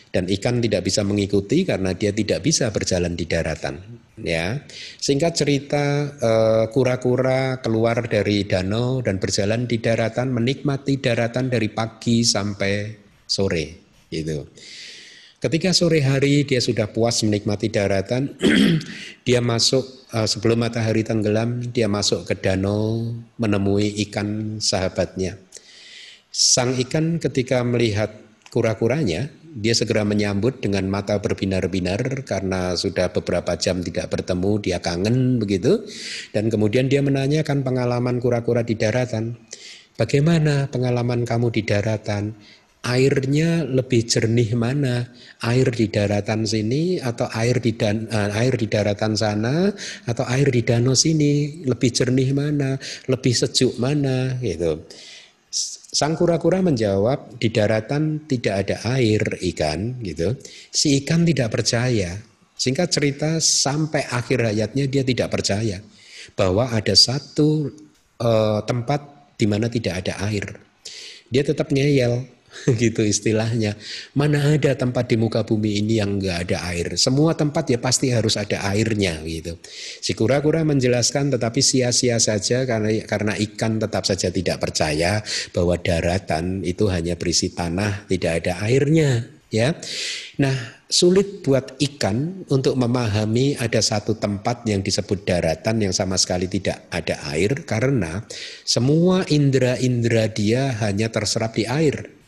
dan ikan tidak bisa mengikuti karena dia tidak bisa berjalan di daratan ya. Singkat cerita eh, kura-kura keluar dari danau dan berjalan di daratan menikmati daratan dari pagi sampai sore gitu Ketika sore hari dia sudah puas menikmati daratan, <clears throat> dia masuk uh, sebelum matahari tenggelam, dia masuk ke danau menemui ikan sahabatnya. Sang ikan ketika melihat kura-kuranya, dia segera menyambut dengan mata berbinar-binar karena sudah beberapa jam tidak bertemu, dia kangen begitu. Dan kemudian dia menanyakan pengalaman kura-kura di daratan. Bagaimana pengalaman kamu di daratan? Airnya lebih jernih mana? Air di daratan sini atau air di dan uh, air di daratan sana atau air di danau sini? Lebih jernih mana? Lebih sejuk mana? Gitu. Sang kura-kura menjawab di daratan tidak ada air ikan gitu. Si ikan tidak percaya. Singkat cerita sampai akhir hayatnya dia tidak percaya bahwa ada satu uh, tempat di mana tidak ada air. Dia tetap ngeyel <laughs> gitu istilahnya. Mana ada tempat di muka bumi ini yang enggak ada air? Semua tempat ya pasti harus ada airnya gitu. Si kura-kura menjelaskan tetapi sia-sia saja karena karena ikan tetap saja tidak percaya bahwa daratan itu hanya berisi tanah, tidak ada airnya, ya. Nah, sulit buat ikan untuk memahami ada satu tempat yang disebut daratan yang sama sekali tidak ada air karena semua indera-indera dia hanya terserap di air.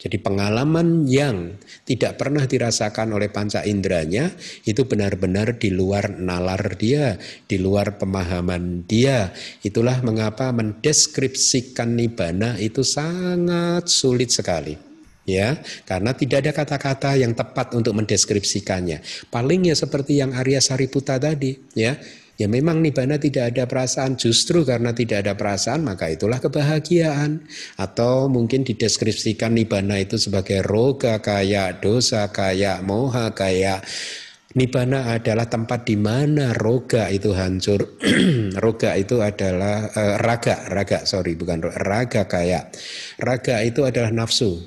Jadi pengalaman yang tidak pernah dirasakan oleh panca inderanya itu benar-benar di luar nalar dia, di luar pemahaman dia. Itulah mengapa mendeskripsikan nibana itu sangat sulit sekali. Ya, karena tidak ada kata-kata yang tepat untuk mendeskripsikannya. Paling ya seperti yang Arya Sariputa tadi, ya Ya memang nibana tidak ada perasaan, justru karena tidak ada perasaan maka itulah kebahagiaan. Atau mungkin dideskripsikan nibana itu sebagai roga kayak dosa, kayak moha, kayak Nibana adalah tempat di mana roga itu hancur. <clears throat> roga itu adalah uh, raga, raga sorry bukan raga kayak raga itu adalah nafsu.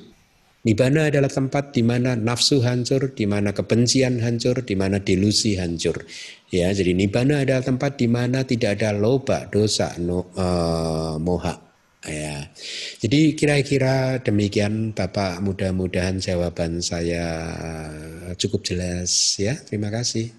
Nibana adalah tempat di mana nafsu hancur, di mana kebencian hancur, di mana delusi hancur. Ya, jadi nibana adalah tempat di mana tidak ada loba, dosa, no, uh, moha. Ya. Jadi kira-kira demikian Bapak mudah-mudahan jawaban saya cukup jelas ya. Terima kasih.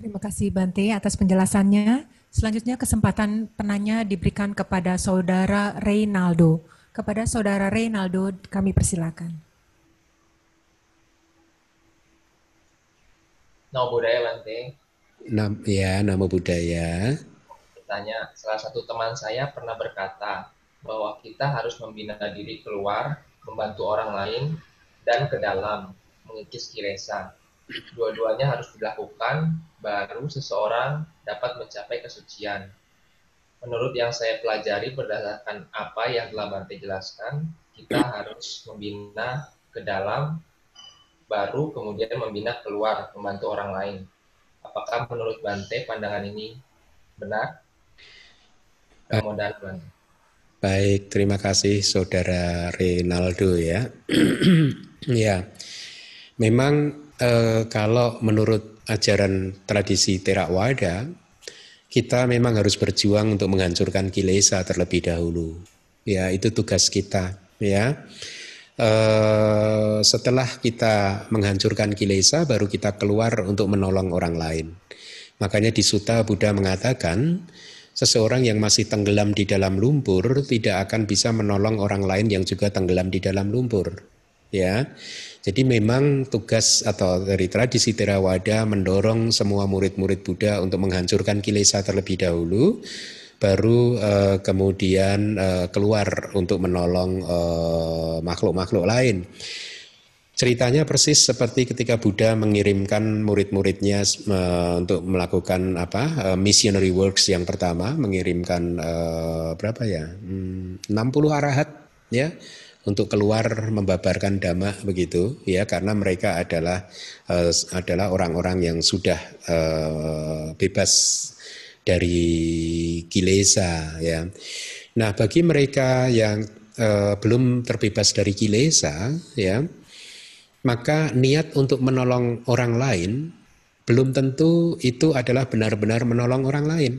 Terima kasih Bante atas penjelasannya. Selanjutnya kesempatan penanya diberikan kepada saudara Reynaldo. Kepada saudara Reynaldo kami persilakan. Nama budaya Bante. Nam, ya, nama budaya. Bertanya, salah satu teman saya pernah berkata bahwa kita harus membina diri keluar, membantu orang lain, dan ke dalam, mengikis kilesa. Dua-duanya harus dilakukan, baru seseorang dapat mencapai kesucian. Menurut yang saya pelajari berdasarkan apa yang telah Bante jelaskan, kita harus membina ke dalam, baru kemudian membina keluar, membantu orang lain. Apakah menurut Bante pandangan ini benar? Kemudian Bante. Baik, terima kasih Saudara Renaldo ya. <clears throat> ya, memang eh, kalau menurut ajaran tradisi Theravada, kita memang harus berjuang untuk menghancurkan kilesa terlebih dahulu. Ya, itu tugas kita. Ya, eh, setelah kita menghancurkan kilesa, baru kita keluar untuk menolong orang lain. Makanya di Sutta Buddha mengatakan, seseorang yang masih tenggelam di dalam lumpur tidak akan bisa menolong orang lain yang juga tenggelam di dalam lumpur. Ya, jadi memang tugas atau dari tradisi Theravada mendorong semua murid-murid Buddha untuk menghancurkan kilesa terlebih dahulu, baru uh, kemudian uh, keluar untuk menolong eh, makhluk-makhluk uh, lain. Ceritanya persis seperti ketika Buddha mengirimkan murid-muridnya uh, untuk melakukan apa uh, missionary works yang pertama, mengirimkan uh, berapa ya, hmm, 60 arahat ya untuk keluar membabarkan dhamma begitu ya karena mereka adalah uh, adalah orang-orang yang sudah uh, bebas dari kilesa ya. Nah, bagi mereka yang uh, belum terbebas dari kilesa ya, maka niat untuk menolong orang lain belum tentu itu adalah benar-benar menolong orang lain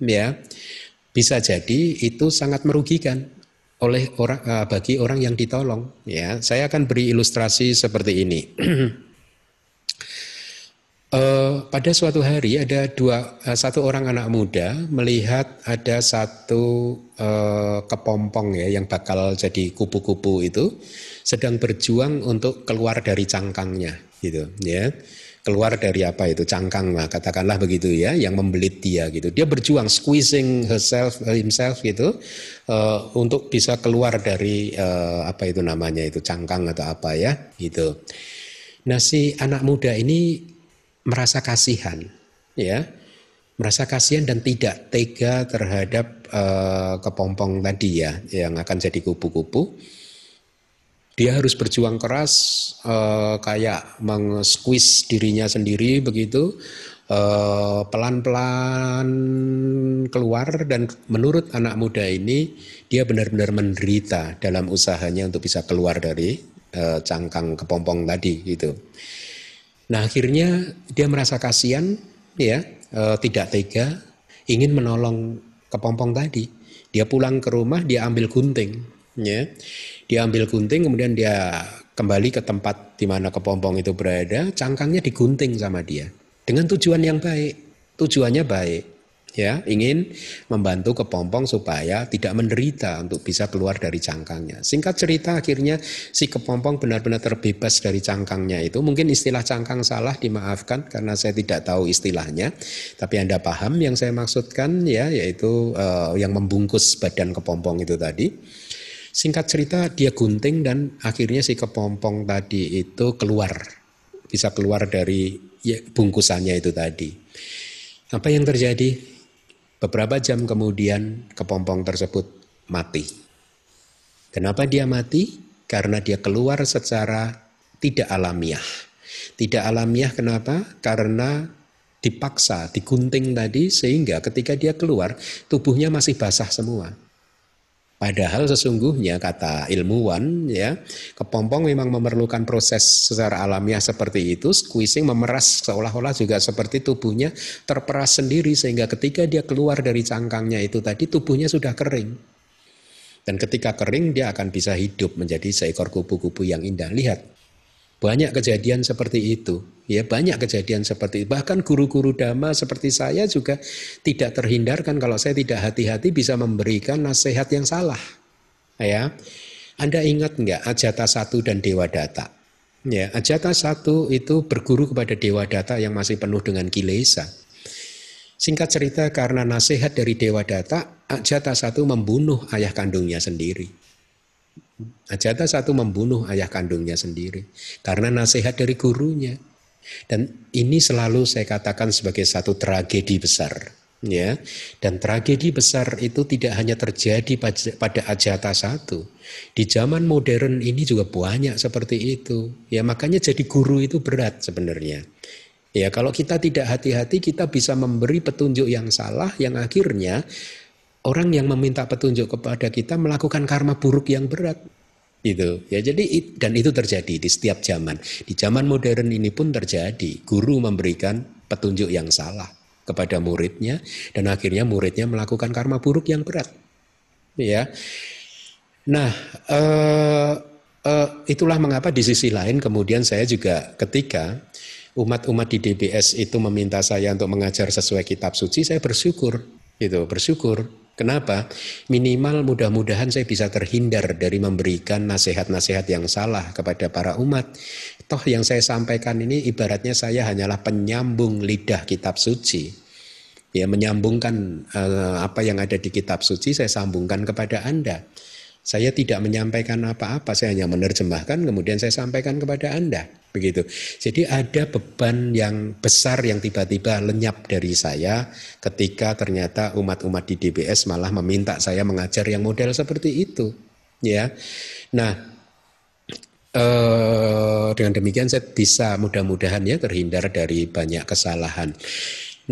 ya. Bisa jadi itu sangat merugikan oleh orang uh, bagi orang yang ditolong ya saya akan beri ilustrasi seperti ini <clears throat> uh, pada suatu hari ada dua uh, satu orang anak muda melihat ada satu uh, kepompong ya yang bakal jadi kupu-kupu itu sedang berjuang untuk keluar dari cangkangnya gitu ya. Keluar dari apa itu? Cangkang lah katakanlah begitu ya yang membelit dia gitu. Dia berjuang squeezing herself himself gitu uh, untuk bisa keluar dari uh, apa itu namanya itu cangkang atau apa ya gitu. Nah si anak muda ini merasa kasihan ya. Merasa kasihan dan tidak tega terhadap uh, kepompong tadi ya yang akan jadi kupu-kupu. Dia harus berjuang keras uh, kayak meng-squeeze dirinya sendiri begitu. Uh, pelan-pelan keluar dan menurut anak muda ini dia benar-benar menderita dalam usahanya untuk bisa keluar dari uh, cangkang kepompong tadi gitu. Nah akhirnya dia merasa kasihan ya uh, tidak tega ingin menolong kepompong tadi. Dia pulang ke rumah dia ambil gunting ya dia ambil gunting kemudian dia kembali ke tempat di mana kepompong itu berada, cangkangnya digunting sama dia dengan tujuan yang baik. Tujuannya baik, ya ingin membantu kepompong supaya tidak menderita untuk bisa keluar dari cangkangnya. Singkat cerita akhirnya si kepompong benar-benar terbebas dari cangkangnya itu. Mungkin istilah cangkang salah dimaafkan karena saya tidak tahu istilahnya. Tapi Anda paham yang saya maksudkan ya yaitu uh, yang membungkus badan kepompong itu tadi. Singkat cerita dia gunting dan akhirnya si kepompong tadi itu keluar. Bisa keluar dari ya, bungkusannya itu tadi. Apa yang terjadi? Beberapa jam kemudian kepompong tersebut mati. Kenapa dia mati? Karena dia keluar secara tidak alamiah. Tidak alamiah kenapa? Karena dipaksa, digunting tadi sehingga ketika dia keluar tubuhnya masih basah semua. Padahal sesungguhnya kata ilmuwan ya, kepompong memang memerlukan proses secara alamiah seperti itu, squeezing memeras seolah-olah juga seperti tubuhnya terperas sendiri sehingga ketika dia keluar dari cangkangnya itu tadi tubuhnya sudah kering. Dan ketika kering dia akan bisa hidup menjadi seekor kupu-kupu yang indah. Lihat, banyak kejadian seperti itu Ya banyak kejadian seperti itu. Bahkan guru-guru dhamma seperti saya juga tidak terhindarkan kalau saya tidak hati-hati bisa memberikan nasihat yang salah. Ya, Anda ingat nggak Ajata satu dan Dewa Data? Ya, Ajata satu itu berguru kepada Dewa Data yang masih penuh dengan kilesa. Singkat cerita karena nasihat dari Dewa Data, Ajata satu membunuh ayah kandungnya sendiri. Ajata satu membunuh ayah kandungnya sendiri karena nasihat dari gurunya. Dan ini selalu saya katakan sebagai satu tragedi besar. Ya, dan tragedi besar itu tidak hanya terjadi pada Ajata satu. Di zaman modern ini juga banyak seperti itu. Ya, makanya jadi guru itu berat sebenarnya. Ya, kalau kita tidak hati-hati kita bisa memberi petunjuk yang salah yang akhirnya orang yang meminta petunjuk kepada kita melakukan karma buruk yang berat itu ya jadi dan itu terjadi di setiap zaman. Di zaman modern ini pun terjadi. Guru memberikan petunjuk yang salah kepada muridnya dan akhirnya muridnya melakukan karma buruk yang berat. Ya. Nah uh, uh, itulah mengapa di sisi lain kemudian saya juga ketika umat-umat di DBS itu meminta saya untuk mengajar sesuai kitab suci saya bersyukur. Itu bersyukur Kenapa? Minimal mudah-mudahan saya bisa terhindar dari memberikan nasihat-nasihat yang salah kepada para umat. Toh yang saya sampaikan ini ibaratnya saya hanyalah penyambung lidah kitab suci. Ya menyambungkan uh, apa yang ada di kitab suci saya sambungkan kepada Anda. Saya tidak menyampaikan apa-apa, saya hanya menerjemahkan kemudian saya sampaikan kepada Anda. Begitu. Jadi ada beban yang besar yang tiba-tiba lenyap dari saya ketika ternyata umat-umat di DBS malah meminta saya mengajar yang model seperti itu. Ya. Nah, eh, dengan demikian saya bisa mudah-mudahan ya terhindar dari banyak kesalahan.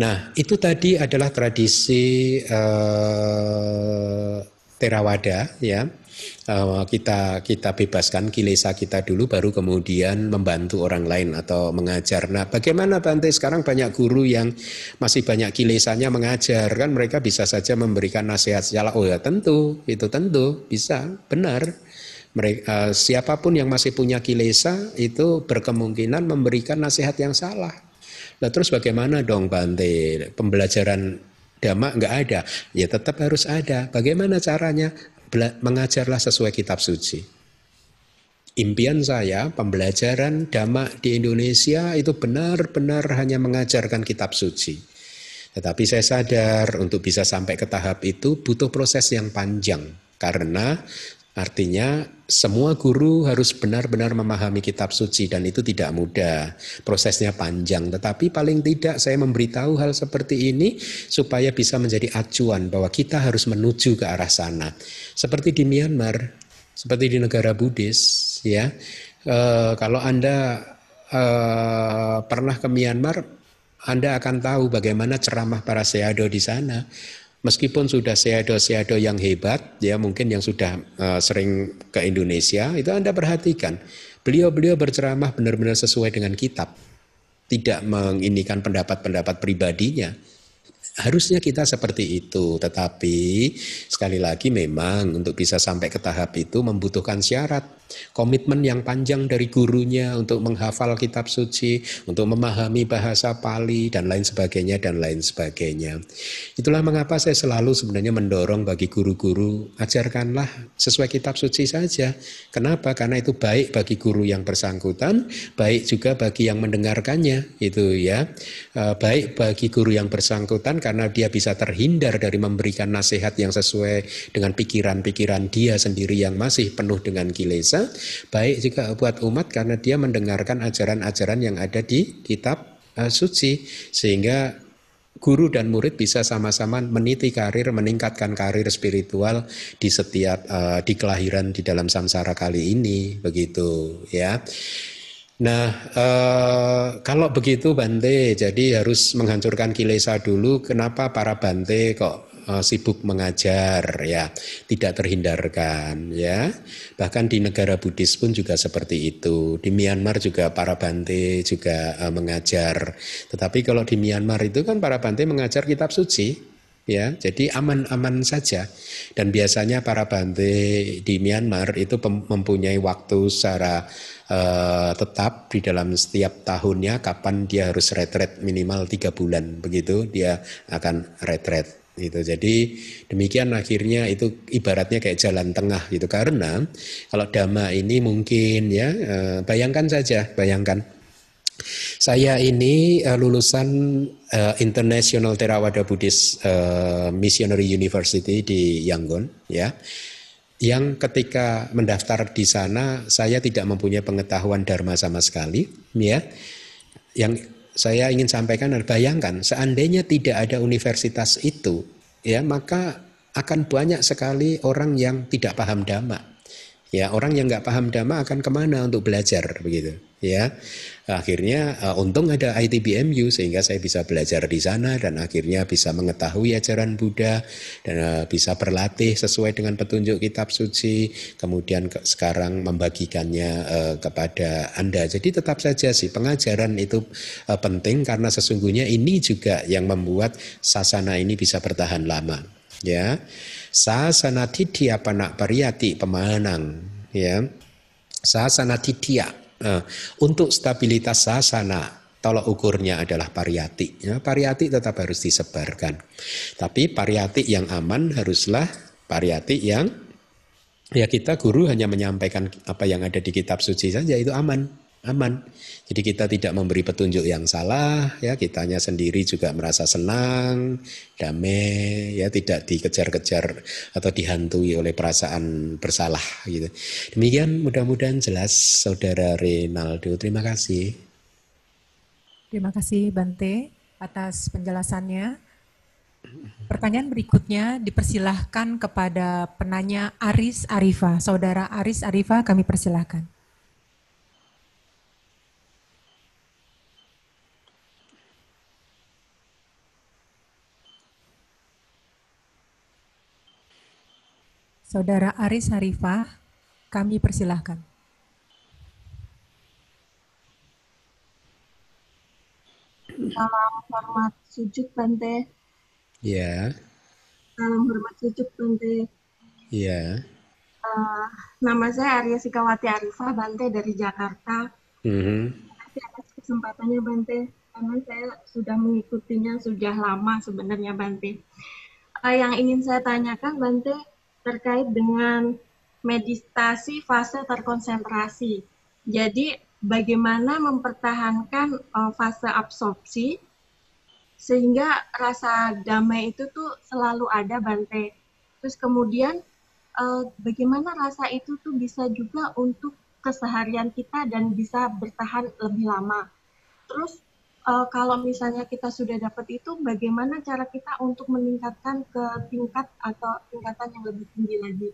Nah, itu tadi adalah tradisi eh, Terawada ya uh, kita kita bebaskan kilesa kita dulu baru kemudian membantu orang lain atau mengajar. Nah, bagaimana Bante sekarang banyak guru yang masih banyak kilesanya mengajar kan mereka bisa saja memberikan nasihat secara oh ya tentu itu tentu bisa benar. Mereka, uh, siapa pun yang masih punya kilesa itu berkemungkinan memberikan nasihat yang salah. Nah terus bagaimana dong Bante? Pembelajaran Dhamma nggak ada, ya tetap harus ada. Bagaimana caranya? Mengajarlah sesuai kitab suci. Impian saya pembelajaran Dhamma di Indonesia itu benar-benar hanya mengajarkan kitab suci. Tetapi saya sadar untuk bisa sampai ke tahap itu butuh proses yang panjang karena Artinya semua guru harus benar-benar memahami kitab suci dan itu tidak mudah. Prosesnya panjang, tetapi paling tidak saya memberitahu hal seperti ini supaya bisa menjadi acuan bahwa kita harus menuju ke arah sana. Seperti di Myanmar, seperti di negara Buddhis, ya. E, kalau Anda e, pernah ke Myanmar, Anda akan tahu bagaimana ceramah para seado di sana. Meskipun sudah seado-seado yang hebat, ya mungkin yang sudah uh, sering ke Indonesia, itu Anda perhatikan. Beliau-beliau berceramah benar-benar sesuai dengan kitab. Tidak menginikan pendapat-pendapat pribadinya. Harusnya kita seperti itu, tetapi sekali lagi memang untuk bisa sampai ke tahap itu membutuhkan syarat, komitmen yang panjang dari gurunya untuk menghafal kitab suci, untuk memahami bahasa Pali dan lain sebagainya dan lain sebagainya. Itulah mengapa saya selalu sebenarnya mendorong bagi guru-guru ajarkanlah sesuai kitab suci saja. Kenapa? Karena itu baik bagi guru yang bersangkutan, baik juga bagi yang mendengarkannya, itu ya. Eh, baik bagi guru yang bersangkutan karena dia bisa terhindar dari memberikan nasihat yang sesuai dengan pikiran-pikiran dia sendiri yang masih penuh dengan kilesa, baik juga buat umat karena dia mendengarkan ajaran-ajaran yang ada di kitab uh, suci sehingga guru dan murid bisa sama-sama meniti karir, meningkatkan karir spiritual di setiap uh, di kelahiran di dalam samsara kali ini begitu ya. Nah, eh, kalau begitu Bante, jadi harus menghancurkan kilesa dulu. Kenapa para Bante kok eh, sibuk mengajar ya? Tidak terhindarkan ya. Bahkan di negara Buddhis pun juga seperti itu. Di Myanmar juga para Bante juga eh, mengajar. Tetapi kalau di Myanmar itu kan para Bante mengajar kitab suci ya. Jadi aman-aman saja. Dan biasanya para bante di Myanmar itu mempunyai waktu secara uh, tetap di dalam setiap tahunnya kapan dia harus retret minimal tiga bulan begitu dia akan retret gitu. Jadi demikian akhirnya itu ibaratnya kayak jalan tengah gitu karena kalau dhamma ini mungkin ya uh, bayangkan saja bayangkan saya ini uh, lulusan uh, International Theravada Buddhist uh, Missionary University di Yangon ya. Yang ketika mendaftar di sana saya tidak mempunyai pengetahuan dharma sama sekali ya. Yang saya ingin sampaikan adalah bayangkan seandainya tidak ada universitas itu ya maka akan banyak sekali orang yang tidak paham dhamma. Ya orang yang nggak paham dhamma akan ke mana untuk belajar begitu ya. Akhirnya uh, untung ada ITBMU sehingga saya bisa belajar di sana dan akhirnya bisa mengetahui ajaran Buddha dan uh, bisa berlatih sesuai dengan petunjuk kitab suci. Kemudian ke, sekarang membagikannya uh, kepada Anda. Jadi tetap saja sih pengajaran itu uh, penting karena sesungguhnya ini juga yang membuat sasana ini bisa bertahan lama. Ya. Sasana titya panak pariyati pemanang. Ya. Sasana titya Nah, untuk stabilitas sasana, tolok ukurnya adalah pariyati. Ya, pariyati tetap harus disebarkan. Tapi pariyati yang aman haruslah pariyati yang ya kita guru hanya menyampaikan apa yang ada di kitab suci saja itu aman aman. Jadi kita tidak memberi petunjuk yang salah, ya kitanya sendiri juga merasa senang, damai, ya tidak dikejar-kejar atau dihantui oleh perasaan bersalah gitu. Demikian mudah-mudahan jelas Saudara Renaldo. Terima kasih. Terima kasih Bante atas penjelasannya. Pertanyaan berikutnya dipersilahkan kepada penanya Aris Arifa. Saudara Aris Arifa kami persilahkan. Saudara Aris Harifah, kami persilahkan. Salam hormat sujud Bante. Ya. Salam hormat sujud Bante. Ya. Uh, nama saya Arya Sikawati Arifah Bante dari Jakarta. Mm -hmm. atas kesempatannya Bante karena saya sudah mengikutinya sudah lama sebenarnya Bante. Uh, yang ingin saya tanyakan Bante, terkait dengan meditasi fase terkonsentrasi. Jadi bagaimana mempertahankan uh, fase absorpsi sehingga rasa damai itu tuh selalu ada Bante. Terus kemudian uh, bagaimana rasa itu tuh bisa juga untuk keseharian kita dan bisa bertahan lebih lama. Terus uh, kalau misalnya kita sudah dapat itu, bagaimana cara kita untuk meningkatkan ke tingkat atau tingkatan yang lebih tinggi lagi?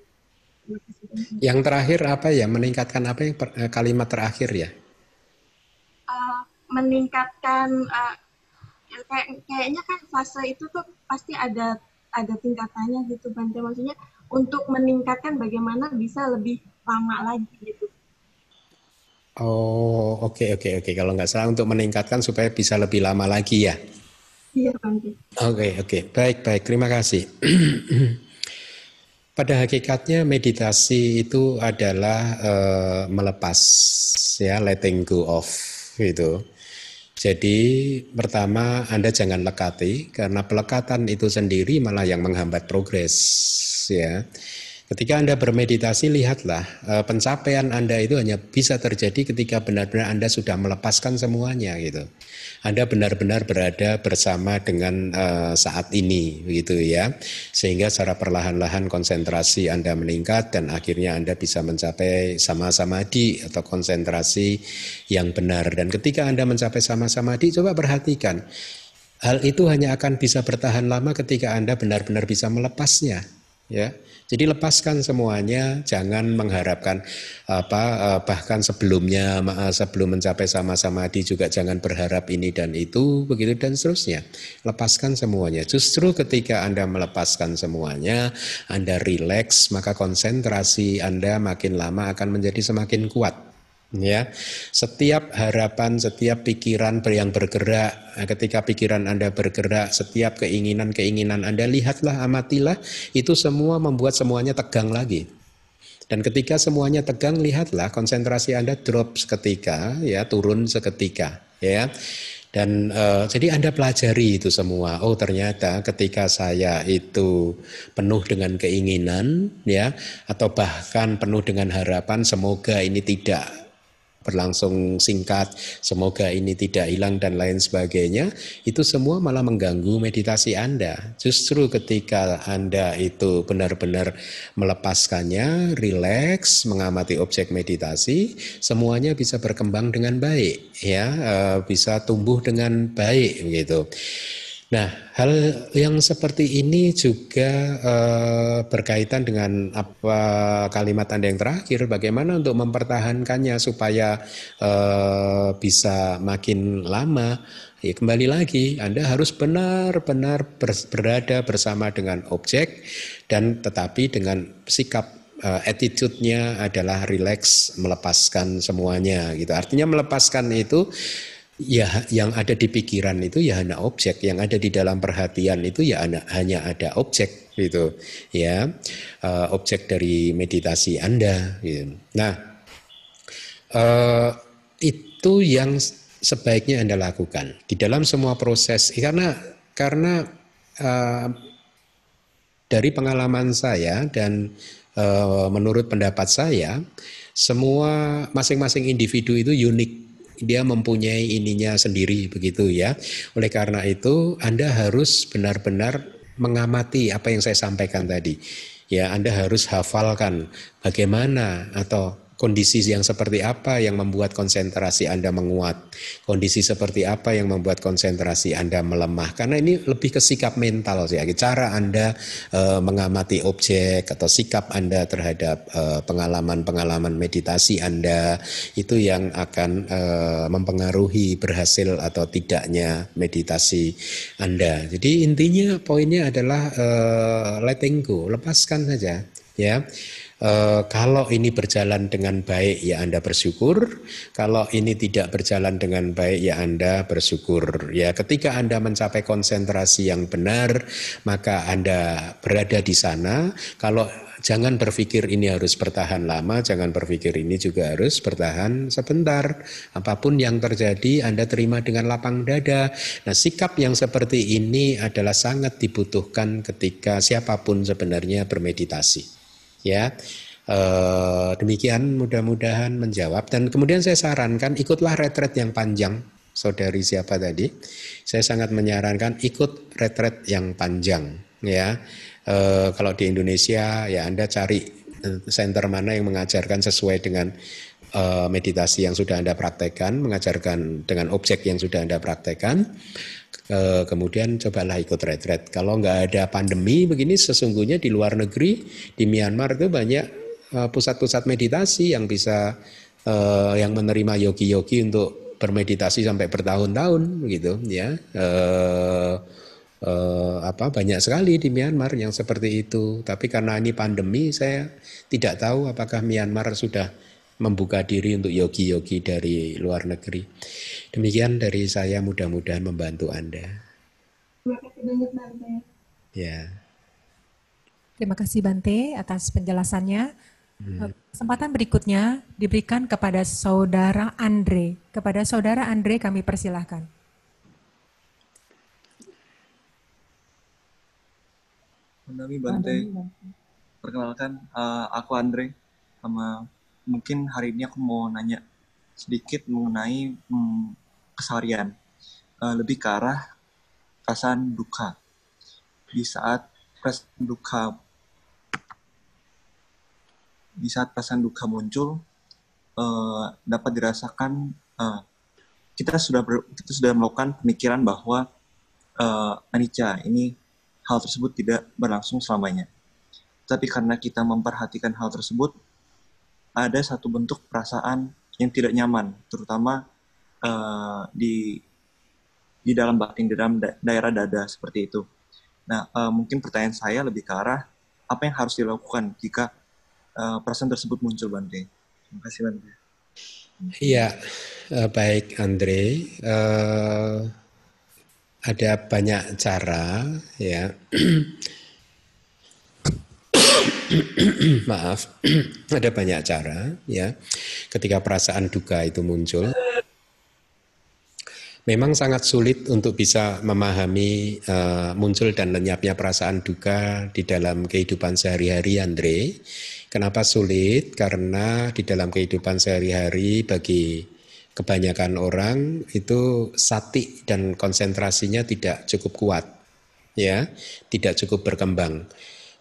Yang terakhir apa ya? Meningkatkan apa yang per, eh, kalimat terakhir ya? Uh, meningkatkan uh, kayak, kayaknya kan fase itu tuh pasti ada ada tingkatannya gitu Bante maksudnya untuk meningkatkan bagaimana bisa lebih lama lagi gitu. Oh, oke okay, oke okay, oke. Okay. Kalau nggak salah untuk meningkatkan supaya bisa lebih lama lagi ya. Iya, Oke, okay, oke. Okay. Baik, baik. Terima kasih. <clears throat> Pada hakikatnya meditasi itu adalah uh, melepas ya, letting go off gitu. Jadi pertama Anda jangan lekati karena pelekatan itu sendiri malah yang menghambat progres ya. Ketika Anda bermeditasi, lihatlah eh, pencapaian Anda itu hanya bisa terjadi ketika benar-benar Anda sudah melepaskan semuanya gitu. Anda benar-benar berada bersama dengan uh, saat ini gitu ya. Sehingga secara perlahan-lahan konsentrasi Anda meningkat dan akhirnya Anda bisa mencapai sama-sama di atau konsentrasi yang benar. Dan ketika Anda mencapai sama-sama di, coba perhatikan. Hal itu hanya akan bisa bertahan lama ketika Anda benar-benar bisa melepasnya, ya. Jadi lepaskan semuanya, jangan mengharapkan apa eh, bahkan sebelumnya eh, sebelum mencapai sama-sama di juga jangan berharap ini dan itu begitu dan seterusnya. Lepaskan semuanya. Justru ketika Anda melepaskan semuanya, Anda rileks, maka konsentrasi Anda makin lama akan menjadi semakin kuat. Ya. Setiap harapan setiap pikiran yang bergerak ketika pikiran anda bergerak setiap keinginan keinginan anda lihatlah amatilah itu semua membuat semuanya tegang lagi. Dan ketika semuanya tegang lihatlah konsentrasi anda drop seketika ya turun seketika ya. Dan uh, jadi Anda pelajari itu semua. Oh, ternyata ketika saya itu penuh dengan keinginan ya atau bahkan penuh dengan harapan semoga ini tidak berlangsung singkat, semoga ini tidak hilang dan lain sebagainya, itu semua malah mengganggu meditasi Anda. Justru ketika Anda itu benar-benar melepaskannya, rileks, mengamati objek meditasi, semuanya bisa berkembang dengan baik, ya, eh, bisa tumbuh dengan baik gitu. Nah, hal yang seperti ini juga uh, berkaitan dengan apa kalimat Anda yang terakhir, bagaimana untuk mempertahankannya supaya uh, bisa makin lama. Ya, kembali lagi, Anda harus benar-benar berada bersama dengan objek dan tetapi dengan sikap uh, attitude-nya adalah relax, melepaskan semuanya gitu. Artinya melepaskan itu ya yang ada di pikiran itu ya hanya objek, yang ada di dalam perhatian itu ya hanya ada objek gitu ya uh, objek dari meditasi anda. Gitu. Nah uh, itu yang sebaiknya anda lakukan di dalam semua proses karena karena uh, dari pengalaman saya dan uh, menurut pendapat saya semua masing-masing individu itu unik dia mempunyai ininya sendiri begitu ya. Oleh karena itu Anda harus benar-benar mengamati apa yang saya sampaikan tadi. Ya, Anda harus hafalkan bagaimana atau kondisi yang seperti apa yang membuat konsentrasi Anda menguat, kondisi seperti apa yang membuat konsentrasi Anda melemah. Karena ini lebih ke sikap mental sih, cara Anda e, mengamati objek atau sikap Anda terhadap pengalaman-pengalaman meditasi Anda itu yang akan e, mempengaruhi berhasil atau tidaknya meditasi Anda. Jadi intinya poinnya adalah e, letting go, lepaskan saja ya E, kalau ini berjalan dengan baik ya Anda bersyukur, kalau ini tidak berjalan dengan baik ya Anda bersyukur. Ya, ketika Anda mencapai konsentrasi yang benar, maka Anda berada di sana. Kalau jangan berpikir ini harus bertahan lama, jangan berpikir ini juga harus bertahan sebentar. Apa pun yang terjadi Anda terima dengan lapang dada. Nah, sikap yang seperti ini adalah sangat dibutuhkan ketika siapa pun sebenarnya bermeditasi ya e, demikian mudah-mudahan menjawab. Dan kemudian saya sarankan ikutlah retret yang panjang saudari siapa tadi. Saya sangat menyarankan ikut retret yang panjang ya. E, kalau di Indonesia ya Anda cari eh, center mana yang mengajarkan sesuai dengan meditasi yang sudah Anda praktekkan, mengajarkan dengan objek yang sudah Anda praktekkan, E, kemudian cobalah ikut retret. Kalau nggak ada pandemi begini, sesungguhnya di luar negeri, di Myanmar itu banyak e, pusat-pusat meditasi yang bisa e, yang menerima yogi-yogi untuk bermeditasi sampai bertahun-tahun, begitu ya. Apa banyak sekali di Myanmar yang seperti itu. Tapi karena ini pandemi, saya tidak tahu apakah Myanmar sudah membuka diri untuk yogi-yogi dari luar negeri. Demikian dari saya mudah-mudahan membantu Anda. Terima kasih banyak Bante. Ya. Terima kasih Bante atas penjelasannya. Hmm. Kesempatan berikutnya diberikan kepada Saudara Andre. Kepada Saudara Andre kami persilahkan. Menami Bante. Perkenalkan, uh, aku Andre sama mungkin hari ini aku mau nanya sedikit mengenai hmm, keseharian, uh, lebih ke arah perasaan duka. Di saat perasaan duka, di saat perasaan duka muncul, uh, dapat dirasakan uh, kita sudah ber, kita sudah melakukan pemikiran bahwa uh, anicca ini hal tersebut tidak berlangsung selamanya. Tapi karena kita memperhatikan hal tersebut, ada satu bentuk perasaan yang tidak nyaman, terutama uh, di di dalam batin, di dalam da daerah dada seperti itu. Nah, uh, mungkin pertanyaan saya lebih ke arah apa yang harus dilakukan jika uh, perasaan tersebut muncul, Bante. Terima kasih, Bante. Iya, uh, baik Andre. Uh, ada banyak cara ya. <clears throat> <clears throat> Maaf, <clears throat> ada banyak cara ya. Ketika perasaan duka itu muncul, memang sangat sulit untuk bisa memahami uh, muncul dan lenyapnya perasaan duka di dalam kehidupan sehari-hari, Andre. Kenapa sulit? Karena di dalam kehidupan sehari-hari bagi kebanyakan orang itu sati dan konsentrasinya tidak cukup kuat, ya, tidak cukup berkembang.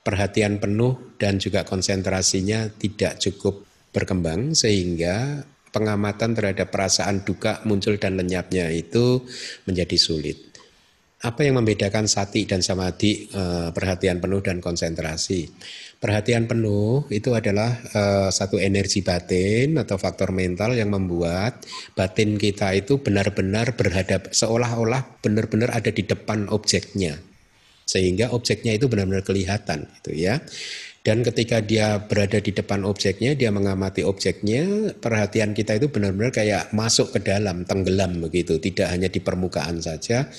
Perhatian penuh dan juga konsentrasinya tidak cukup berkembang sehingga pengamatan terhadap perasaan duka muncul dan lenyapnya itu menjadi sulit. Apa yang membedakan sati dan samadhi, eh, perhatian penuh dan konsentrasi? Perhatian penuh itu adalah eh, satu energi batin atau faktor mental yang membuat batin kita itu benar-benar berhadap seolah-olah benar-benar ada di depan objeknya. Sehingga objeknya itu benar-benar kelihatan gitu ya. Dan ketika dia berada di depan objeknya, dia mengamati objeknya, perhatian kita itu benar-benar kayak masuk ke dalam, tenggelam begitu, tidak hanya di permukaan saja,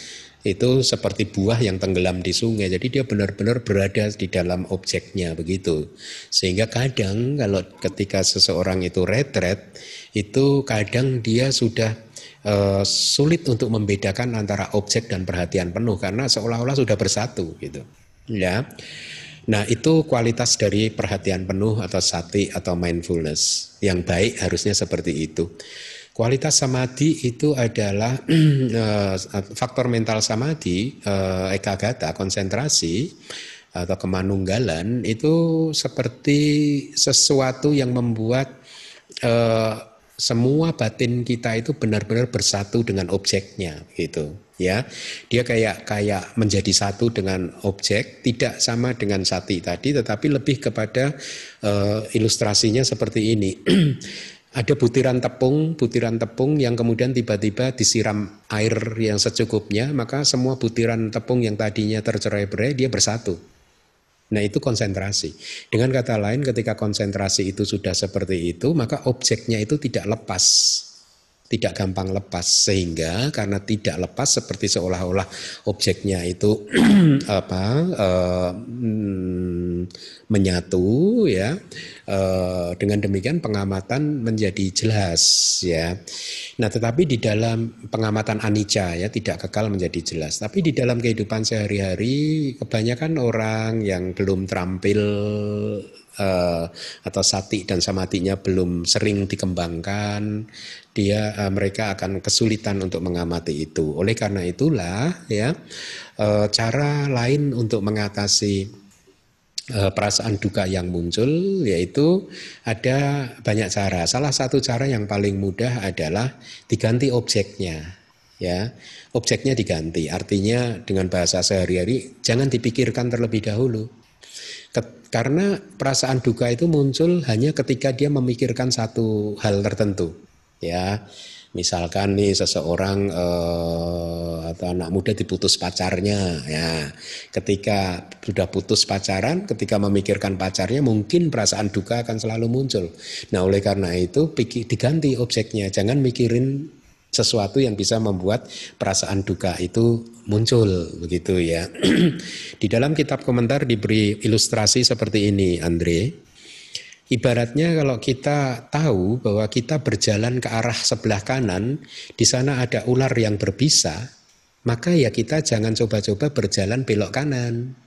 itu seperti buah yang tenggelam di sungai. Jadi dia benar-benar berada di dalam objeknya begitu. Sehingga kadang kalau ketika seseorang itu retret, itu kadang dia sudah uh, sulit untuk membedakan antara objek dan perhatian penuh karena seolah-olah sudah bersatu gitu. Ya. Nah, itu kualitas dari perhatian penuh atau sati atau mindfulness. Yang baik harusnya seperti itu. Kualitas samadhi itu adalah <clears throat> eh, faktor mental samadhi, eh, ekagata, konsentrasi atau kemanunggalan itu seperti sesuatu yang membuat eh, semua batin kita itu benar-benar bersatu dengan objeknya gitu ya dia kayak kayak menjadi satu dengan objek tidak sama dengan sati tadi tetapi lebih kepada uh, ilustrasinya seperti ini <clears throat> ada butiran tepung, butiran tepung yang kemudian tiba-tiba disiram air yang secukupnya, maka semua butiran tepung yang tadinya tercerai-berai dia bersatu. Nah, itu konsentrasi. Dengan kata lain, ketika konsentrasi itu sudah seperti itu, maka objeknya itu tidak lepas tidak gampang lepas. Sehingga karena tidak lepas seperti seolah-olah objeknya itu <clears throat> apa uh, menyatu ya uh, dengan demikian pengamatan menjadi jelas ya. Nah tetapi di dalam pengamatan anicca ya tidak kekal menjadi jelas. Tapi di dalam kehidupan sehari-hari kebanyakan orang yang belum terampil uh, atau sati dan samatinya belum sering dikembangkan dia uh, mereka akan kesulitan untuk mengamati itu. Oleh karena itulah ya uh, cara lain untuk mengatasi uh, perasaan duka yang muncul yaitu ada banyak cara. Salah satu cara yang paling mudah adalah diganti objeknya ya. Objeknya diganti. Artinya dengan bahasa sehari-hari jangan dipikirkan terlebih dahulu. Karena perasaan duka itu muncul hanya ketika dia memikirkan satu hal tertentu ya misalkan nih seseorang eh, atau anak muda diputus pacarnya ya. Ketika sudah putus pacaran ketika memikirkan pacarnya mungkin perasaan duka akan selalu muncul. Nah oleh karena itu pikir, diganti objeknya. Jangan mikirin sesuatu yang bisa membuat perasaan duka itu muncul begitu ya. <clears throat> Di dalam kitab komentar diberi ilustrasi seperti ini Andre Ibaratnya kalau kita tahu bahwa kita berjalan ke arah sebelah kanan, di sana ada ular yang berbisa, maka ya kita jangan coba-coba berjalan belok kanan.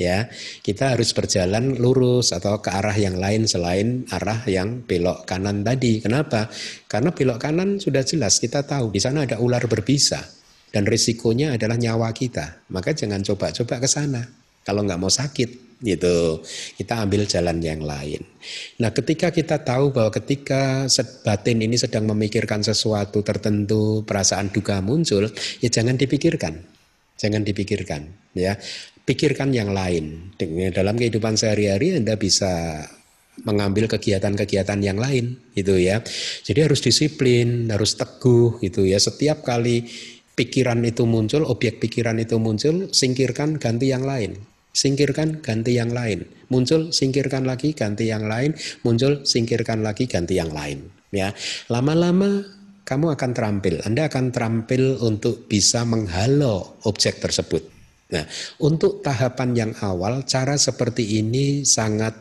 Ya, kita harus berjalan lurus atau ke arah yang lain selain arah yang belok kanan tadi. Kenapa? Karena belok kanan sudah jelas kita tahu di sana ada ular berbisa dan risikonya adalah nyawa kita. Maka jangan coba-coba ke sana kalau nggak mau sakit gitu. Kita ambil jalan yang lain. Nah, ketika kita tahu bahwa ketika batin ini sedang memikirkan sesuatu tertentu, perasaan duka muncul, ya jangan dipikirkan. Jangan dipikirkan, ya. Pikirkan yang lain. Dalam kehidupan sehari-hari Anda bisa mengambil kegiatan-kegiatan yang lain gitu ya. Jadi harus disiplin, harus teguh gitu ya. Setiap kali pikiran itu muncul, objek pikiran itu muncul, singkirkan ganti yang lain singkirkan ganti yang lain muncul singkirkan lagi ganti yang lain muncul singkirkan lagi ganti yang lain Ya, lama-lama kamu akan terampil. Anda akan terampil untuk bisa menghalau objek tersebut. Nah, untuk tahapan yang awal, cara seperti ini sangat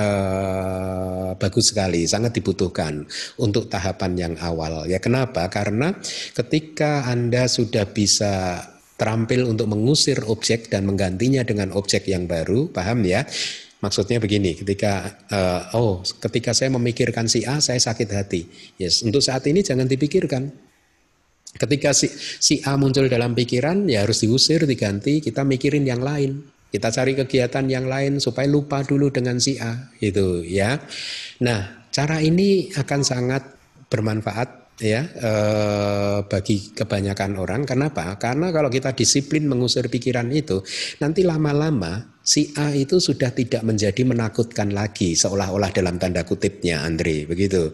uh, bagus sekali, sangat dibutuhkan untuk tahapan yang awal. Ya, kenapa? Karena ketika Anda sudah bisa terampil untuk mengusir objek dan menggantinya dengan objek yang baru, paham ya? Maksudnya begini, ketika uh, oh, ketika saya memikirkan si A, saya sakit hati. Yes, untuk saat ini jangan dipikirkan. Ketika si, si A muncul dalam pikiran, ya harus diusir, diganti. Kita mikirin yang lain. Kita cari kegiatan yang lain supaya lupa dulu dengan si A, gitu ya. Nah, cara ini akan sangat bermanfaat ya eh, bagi kebanyakan orang. Kenapa? Karena kalau kita disiplin mengusir pikiran itu, nanti lama-lama si A itu sudah tidak menjadi menakutkan lagi, seolah-olah dalam tanda kutipnya, Andre, begitu.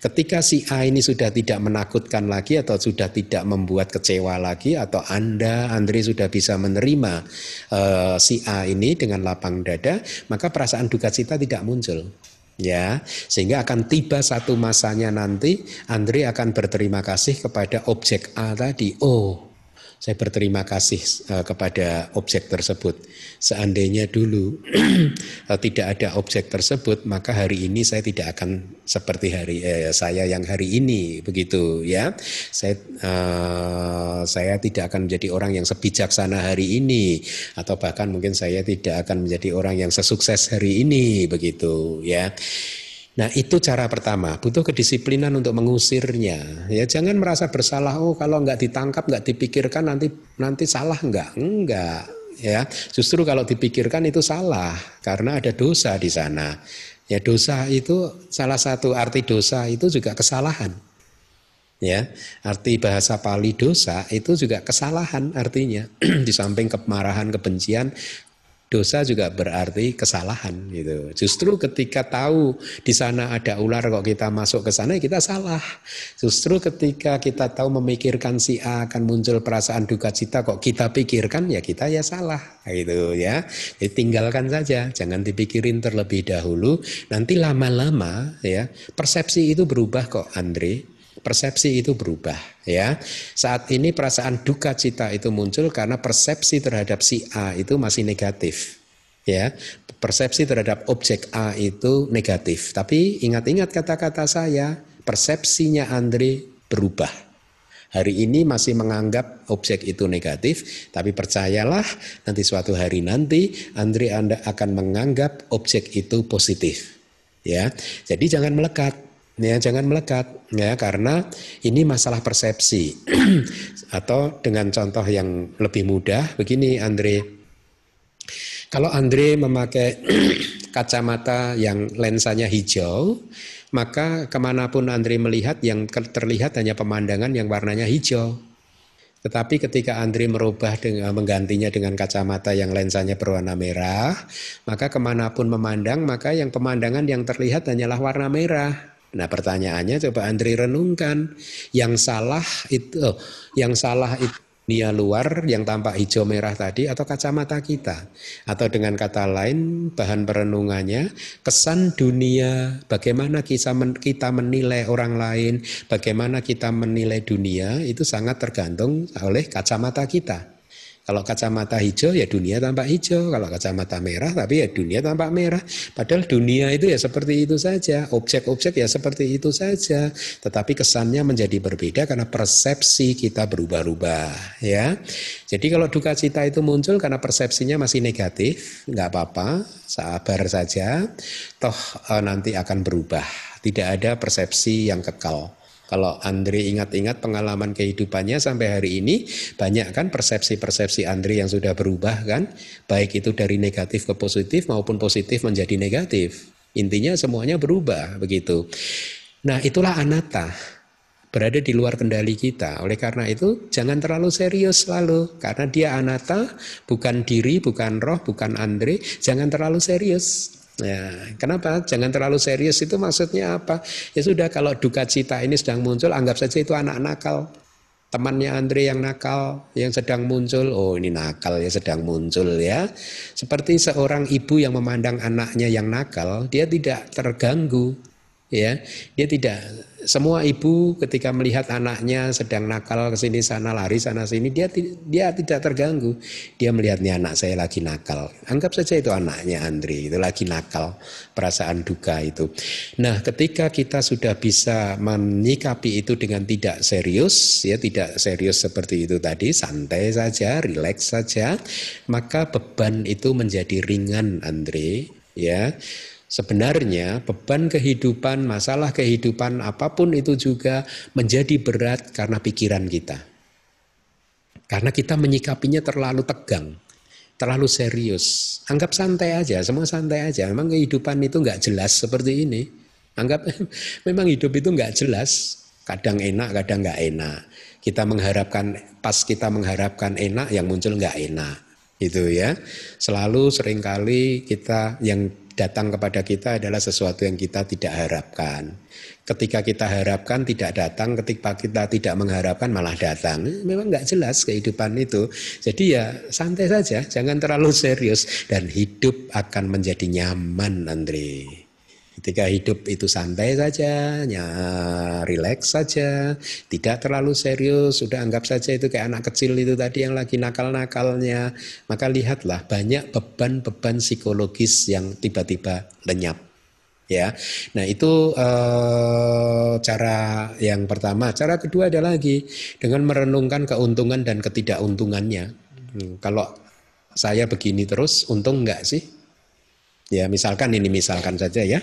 Ketika si A ini sudah tidak menakutkan lagi atau sudah tidak membuat kecewa lagi atau Anda, Andre sudah bisa menerima uh, si A ini dengan lapang dada, maka perasaan duka cita tidak muncul ya sehingga akan tiba satu masanya nanti Andre akan berterima kasih kepada objek A tadi. Oh saya berterima kasih uh, kepada objek tersebut. Seandainya dulu uh, <clears throat> tidak ada objek tersebut, maka hari ini saya tidak akan seperti hari eh, saya yang hari ini, begitu ya. Saya uh, saya tidak akan menjadi orang yang sebijaksana hari ini, atau bahkan mungkin saya tidak akan menjadi orang yang sesukses hari ini, begitu ya. Nah itu cara pertama, butuh kedisiplinan untuk mengusirnya. Ya jangan merasa bersalah. Oh kalau nggak ditangkap, nggak dipikirkan nanti nanti salah nggak? Enggak. Ya justru kalau dipikirkan itu salah karena ada dosa di sana. Ya dosa itu salah satu arti dosa itu juga kesalahan. Ya arti bahasa Pali dosa itu juga kesalahan artinya. <clears throat> di samping kemarahan, kebencian, Dosa juga berarti kesalahan gitu. Justru ketika tahu di sana ada ular kok kita masuk ke sana ya kita salah. Justru ketika kita tahu memikirkan si A akan muncul perasaan duka cita kok kita pikirkan ya kita ya salah gitu ya. Jadi tinggalkan saja, jangan dipikirin terlebih dahulu. Nanti lama-lama ya persepsi itu berubah kok Andre persepsi itu berubah ya. Saat ini perasaan duka cita itu muncul karena persepsi terhadap si A itu masih negatif. Ya, persepsi terhadap objek A itu negatif. Tapi ingat-ingat kata-kata saya, persepsinya Andre berubah. Hari ini masih menganggap objek itu negatif, tapi percayalah nanti suatu hari nanti Andre Anda akan menganggap objek itu positif. Ya. Jadi jangan melekat ya jangan melekat ya karena ini masalah persepsi. <clears throat> Atau dengan contoh yang lebih mudah begini Andre. Kalau Andre memakai <clears throat> kacamata yang lensanya hijau maka ke mana pun Andre melihat yang terlihat hanya pemandangan yang warnanya hijau. Tetapi ketika Andre merubah dengan menggantinya dengan kacamata yang lensanya berwarna merah, maka ke mana pun memandang, maka yang pemandangan yang terlihat hanyalah warna merah. Nah pertanyaannya coba Andri renungkan. Yang salah itu oh, yang salah itu dunia luar yang tampak hijau merah tadi atau kacamata kita. Atau dengan kata lain bahan perenungannya kesan dunia bagaimana kita menilai orang lain bagaimana kita menilai dunia itu sangat tergantung oleh kacamata kita kalau kacamata hijau ya dunia tampak hijau, kalau kacamata merah tapi ya dunia tampak merah. Padahal dunia itu ya seperti itu saja, objek-objek ya seperti itu saja. Tetapi kesannya menjadi berbeda karena persepsi kita berubah-ubah ya. Jadi kalau duka cita itu muncul karena persepsinya masih negatif, nggak apa-apa, sabar saja. Toh eh, nanti akan berubah. Tidak ada persepsi yang kekal. Kalau Andre ingat-ingat pengalaman kehidupannya sampai hari ini, banyak kan persepsi-persepsi Andre yang sudah berubah kan, baik itu dari negatif ke positif maupun positif menjadi negatif. Intinya semuanya berubah begitu. Nah itulah anata, berada di luar kendali kita. Oleh karena itu jangan terlalu serius selalu, karena dia anata, bukan diri, bukan roh, bukan Andre, jangan terlalu serius. Ya, kenapa? Jangan terlalu serius itu maksudnya apa? Ya sudah kalau duka cita ini sedang muncul, anggap saja itu anak nakal. Temannya Andre yang nakal, yang sedang muncul, oh ini nakal ya sedang muncul ya. Seperti seorang ibu yang memandang anaknya yang nakal, dia tidak terganggu. Ya dia tidak. Semua ibu ketika melihat anaknya sedang nakal ke sini sana lari sana sini dia dia tidak terganggu. Dia melihatnya anak saya lagi nakal. Anggap saja itu anaknya Andri itu lagi nakal. Perasaan duka itu. Nah ketika kita sudah bisa menyikapi itu dengan tidak serius ya tidak serius seperti itu tadi santai saja rileks saja maka beban itu menjadi ringan Andre ya Sebenarnya beban kehidupan, masalah kehidupan apa pun itu juga menjadi berat karena pikiran kita. Karena kita menyikapinya terlalu tegang, terlalu serius. Anggap santai aja, semua santai aja. Memang kehidupan itu nggak jelas seperti ini. Anggap <laughs> memang hidup itu nggak jelas. Kadang enak, kadang nggak enak. Kita mengharapkan, pas kita mengharapkan enak, yang muncul nggak enak. Itu ya. Selalu sering kali kita yang datang kepada kita adalah sesuatu yang kita tidak harapkan. Ketika kita harapkan tidak datang, ketika kita tidak mengharapkan malah datang. Memang nggak jelas kehidupan itu. Jadi ya santai saja, jangan terlalu serius dan hidup akan menjadi nyaman, Andre. Ketika hidup itu santai saja, ya, rileks saja, tidak terlalu serius, sudah anggap saja itu kayak anak kecil itu tadi yang lagi nakal-nakalnya. Maka lihatlah banyak beban-beban psikologis yang tiba-tiba lenyap. Ya, nah itu eh, cara yang pertama. Cara kedua ada lagi dengan merenungkan keuntungan dan ketidakuntungannya. Hmm, kalau saya begini terus, untung enggak sih? Ya, misalkan ini misalkan saja ya,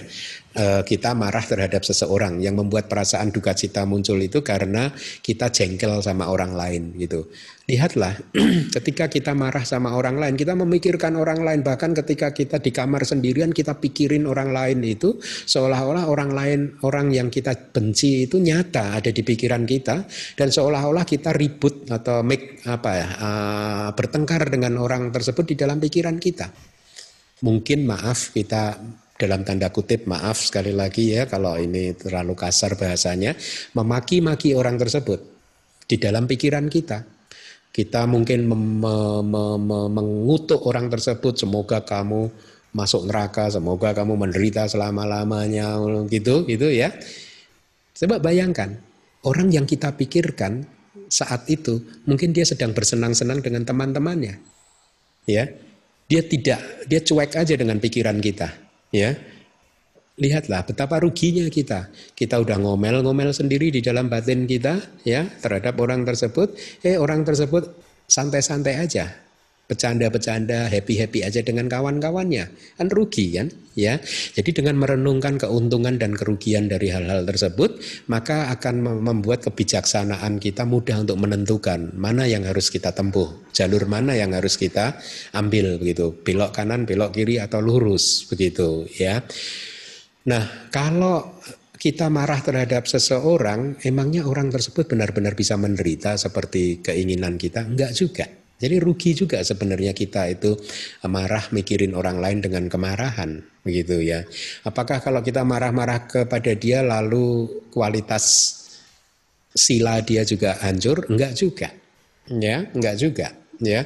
eh, kita marah terhadap seseorang. Yang membuat perasaan duka cita muncul itu karena kita jengkel sama orang lain gitu. Lihatlah, <clears throat> ketika kita marah sama orang lain, kita memikirkan orang lain, bahkan ketika kita di kamar sendirian kita pikirin orang lain itu seolah-olah orang lain, orang yang kita benci itu nyata ada di pikiran kita. Dan seolah-olah kita ribut atau make apa ya, uh, bertengkar dengan orang tersebut di dalam pikiran kita mungkin maaf kita dalam tanda kutip maaf sekali lagi ya kalau ini terlalu kasar bahasanya memaki-maki orang tersebut di dalam pikiran kita. Kita mungkin mengutuk orang tersebut semoga kamu masuk neraka semoga kamu menderita selama-lamanya gitu gitu ya. Coba bayangkan orang yang kita pikirkan saat itu mungkin dia sedang bersenang-senang dengan teman-temannya ya dia tidak, dia cuek aja dengan pikiran kita. Ya, lihatlah betapa ruginya kita. Kita udah ngomel-ngomel sendiri di dalam batin kita, ya, terhadap orang tersebut. Eh, orang tersebut santai-santai aja bercanda-bercanda, happy-happy aja dengan kawan-kawannya. Kan rugi kan? Ya. Jadi dengan merenungkan keuntungan dan kerugian dari hal-hal tersebut, maka akan membuat kebijaksanaan kita mudah untuk menentukan mana yang harus kita tempuh, jalur mana yang harus kita ambil begitu. Belok kanan, belok kiri atau lurus begitu ya. Nah, kalau kita marah terhadap seseorang, emangnya orang tersebut benar-benar bisa menderita seperti keinginan kita? Enggak juga. Jadi rugi juga sebenarnya kita itu marah mikirin orang lain dengan kemarahan begitu ya. Apakah kalau kita marah-marah kepada dia lalu kualitas sila dia juga hancur? Enggak juga. Ya, enggak juga, ya.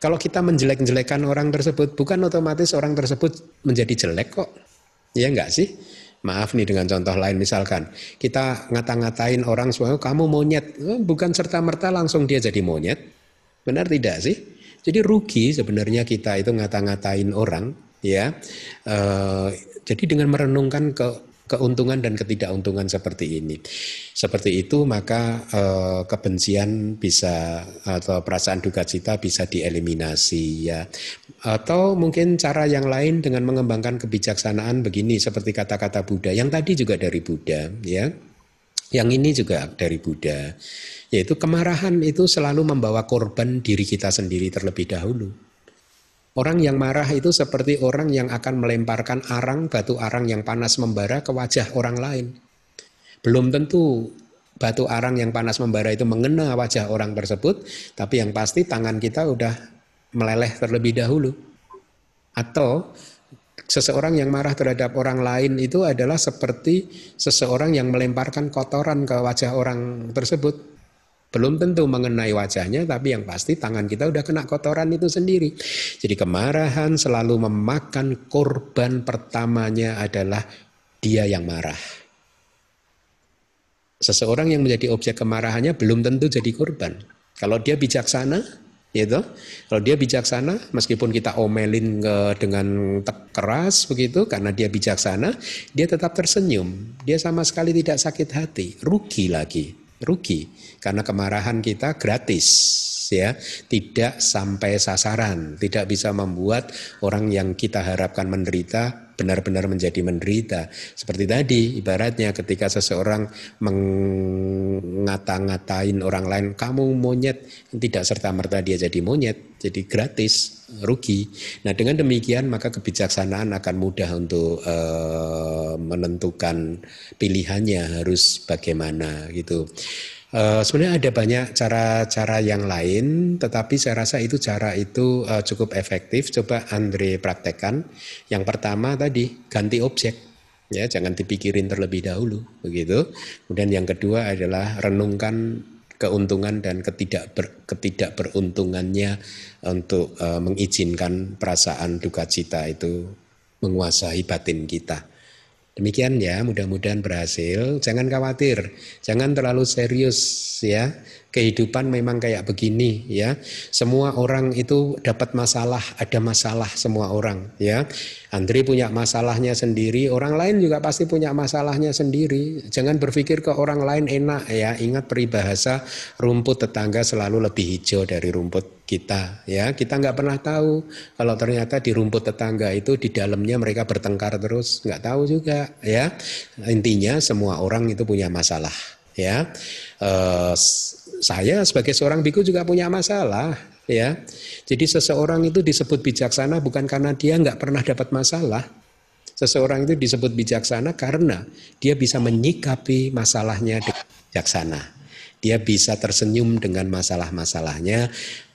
Kalau kita menjelek-jelekan orang tersebut bukan otomatis orang tersebut menjadi jelek kok. Ya enggak sih? Maaf nih dengan contoh lain misalkan kita ngata-ngatain orang semua kamu monyet, oh, bukan serta merta langsung dia jadi monyet Benar tidak sih? Jadi rugi sebenarnya kita itu ngata-ngatain orang, ya. E, jadi dengan merenungkan ke keuntungan dan ketidakuntungan seperti ini. Seperti itu maka e, kebencian bisa atau perasaan duka cita bisa dieliminasi ya. Atau mungkin cara yang lain dengan mengembangkan kebijaksanaan begini seperti kata-kata Buddha yang tadi juga dari Buddha ya. Yang ini juga dari Buddha. Yaitu kemarahan itu selalu membawa korban diri kita sendiri terlebih dahulu. Orang yang marah itu seperti orang yang akan melemparkan arang, batu arang yang panas membara ke wajah orang lain. Belum tentu batu arang yang panas membara itu mengena wajah orang tersebut, tapi yang pasti tangan kita udah meleleh terlebih dahulu. Atau seseorang yang marah terhadap orang lain itu adalah seperti seseorang yang melemparkan kotoran ke wajah orang tersebut. Belum tentu mengenai wajahnya, tapi yang pasti tangan kita udah kena kotoran itu sendiri. Jadi kemarahan selalu memakan korban pertamanya adalah dia yang marah. Seseorang yang menjadi objek kemarahannya belum tentu jadi korban. Kalau dia bijaksana, gitu. Kalau dia bijaksana, meskipun kita omelin ke, dengan keras begitu, karena dia bijaksana, dia tetap tersenyum. Dia sama sekali tidak sakit hati, rugi lagi, rugi karena kemarahan kita gratis ya. Tidak sampai sasaran tidak bisa membuat orang yang kita harapkan menderita benar-benar menjadi menderita. Seperti tadi ibaratnya ketika seseorang mengata-ngatain orang lain kamu monyet. Tidak serta merta dia jadi monyet jadi gratis rugi. Nah dengan demikian maka kebijaksanaan akan mudah untuk uh, menentukan pilihannya harus bagaimana gitu Uh, sebenarnya ada banyak cara-cara yang lain, tetapi saya rasa itu cara itu uh, cukup efektif. Coba Andre praktekkan. Yang pertama tadi ganti objek, ya jangan dipikirin terlebih dahulu, begitu. Kemudian yang kedua adalah renungkan keuntungan dan ketidak ber, ketidak beruntungannya untuk uh, mengizinkan perasaan duka cita itu menguasai batin kita. Demikian ya, mudah-mudahan berhasil. Jangan khawatir, jangan terlalu serius ya. Kehidupan memang kayak begini ya. Semua orang itu dapat masalah, ada masalah semua orang ya. Andri punya masalahnya sendiri, orang lain juga pasti punya masalahnya sendiri. Jangan berpikir ke orang lain enak ya. Ingat peribahasa rumput tetangga selalu lebih hijau dari rumput kita ya. Kita nggak pernah tahu kalau ternyata di rumput tetangga itu di dalamnya mereka bertengkar terus, nggak tahu juga ya. Intinya semua orang itu punya masalah ya. Uh, saya sebagai seorang biku juga punya masalah ya. Jadi seseorang itu disebut bijaksana bukan karena dia nggak pernah dapat masalah. Seseorang itu disebut bijaksana karena dia bisa menyikapi masalahnya dengan bijaksana. Dia bisa tersenyum dengan masalah-masalahnya,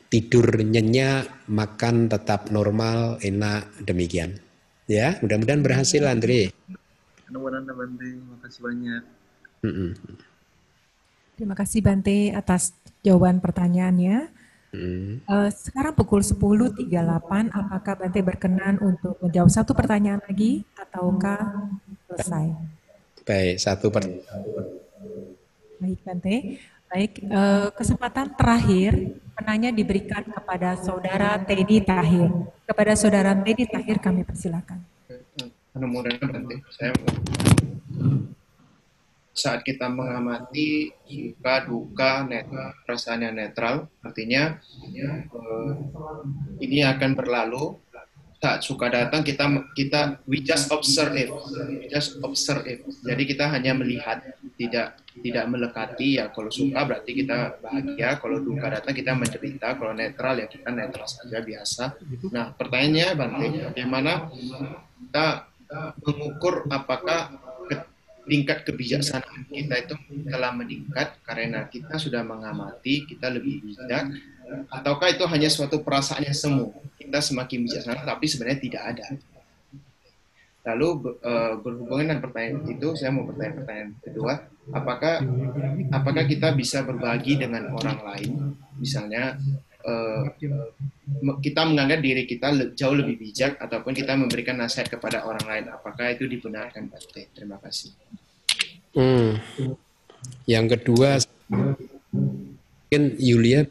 tidur nyenyak, makan tetap normal, enak, demikian. Ya, mudah-mudahan berhasil Andre. Mudah-mudahan Terima kasih banyak. Mm -mm. Terima kasih Bante atas jawaban pertanyaannya. Hmm. Uh, sekarang pukul 10.38, apakah Bante berkenan untuk menjawab satu pertanyaan lagi ataukah selesai? Baik, satu pertanyaan. Baik Bante. Baik, uh, kesempatan terakhir penanya diberikan kepada saudara Teddy Tahir. Kepada saudara Teddy Tahir kami persilakan. Saya saat kita mengamati suka duka netral, perasaannya netral artinya uh, ini akan berlalu saat suka datang kita kita we just observe it we just observe. It jadi kita hanya melihat tidak tidak melekati. Ya kalau suka berarti kita bahagia kalau duka datang kita menderita kalau netral ya kita netral saja biasa. Nah pertanyaannya Bante bagaimana kita mengukur apakah tingkat kebijaksanaan kita itu telah meningkat? Karena kita sudah mengamati, kita lebih bijak, ataukah itu hanya suatu perasaan yang semu? Kita semakin bijaksana, tapi sebenarnya tidak ada. Lalu uh, berhubungan dengan pertanyaan itu, saya mau bertanya pertanyaan kedua, apakah apakah kita bisa berbagi dengan orang lain, misalnya uh, kita menganggap diri kita jauh lebih bijak ataupun kita memberikan nasihat kepada orang lain. Apakah itu dibenarkan, Pak Terima kasih. Hmm. Yang kedua mungkin Yulia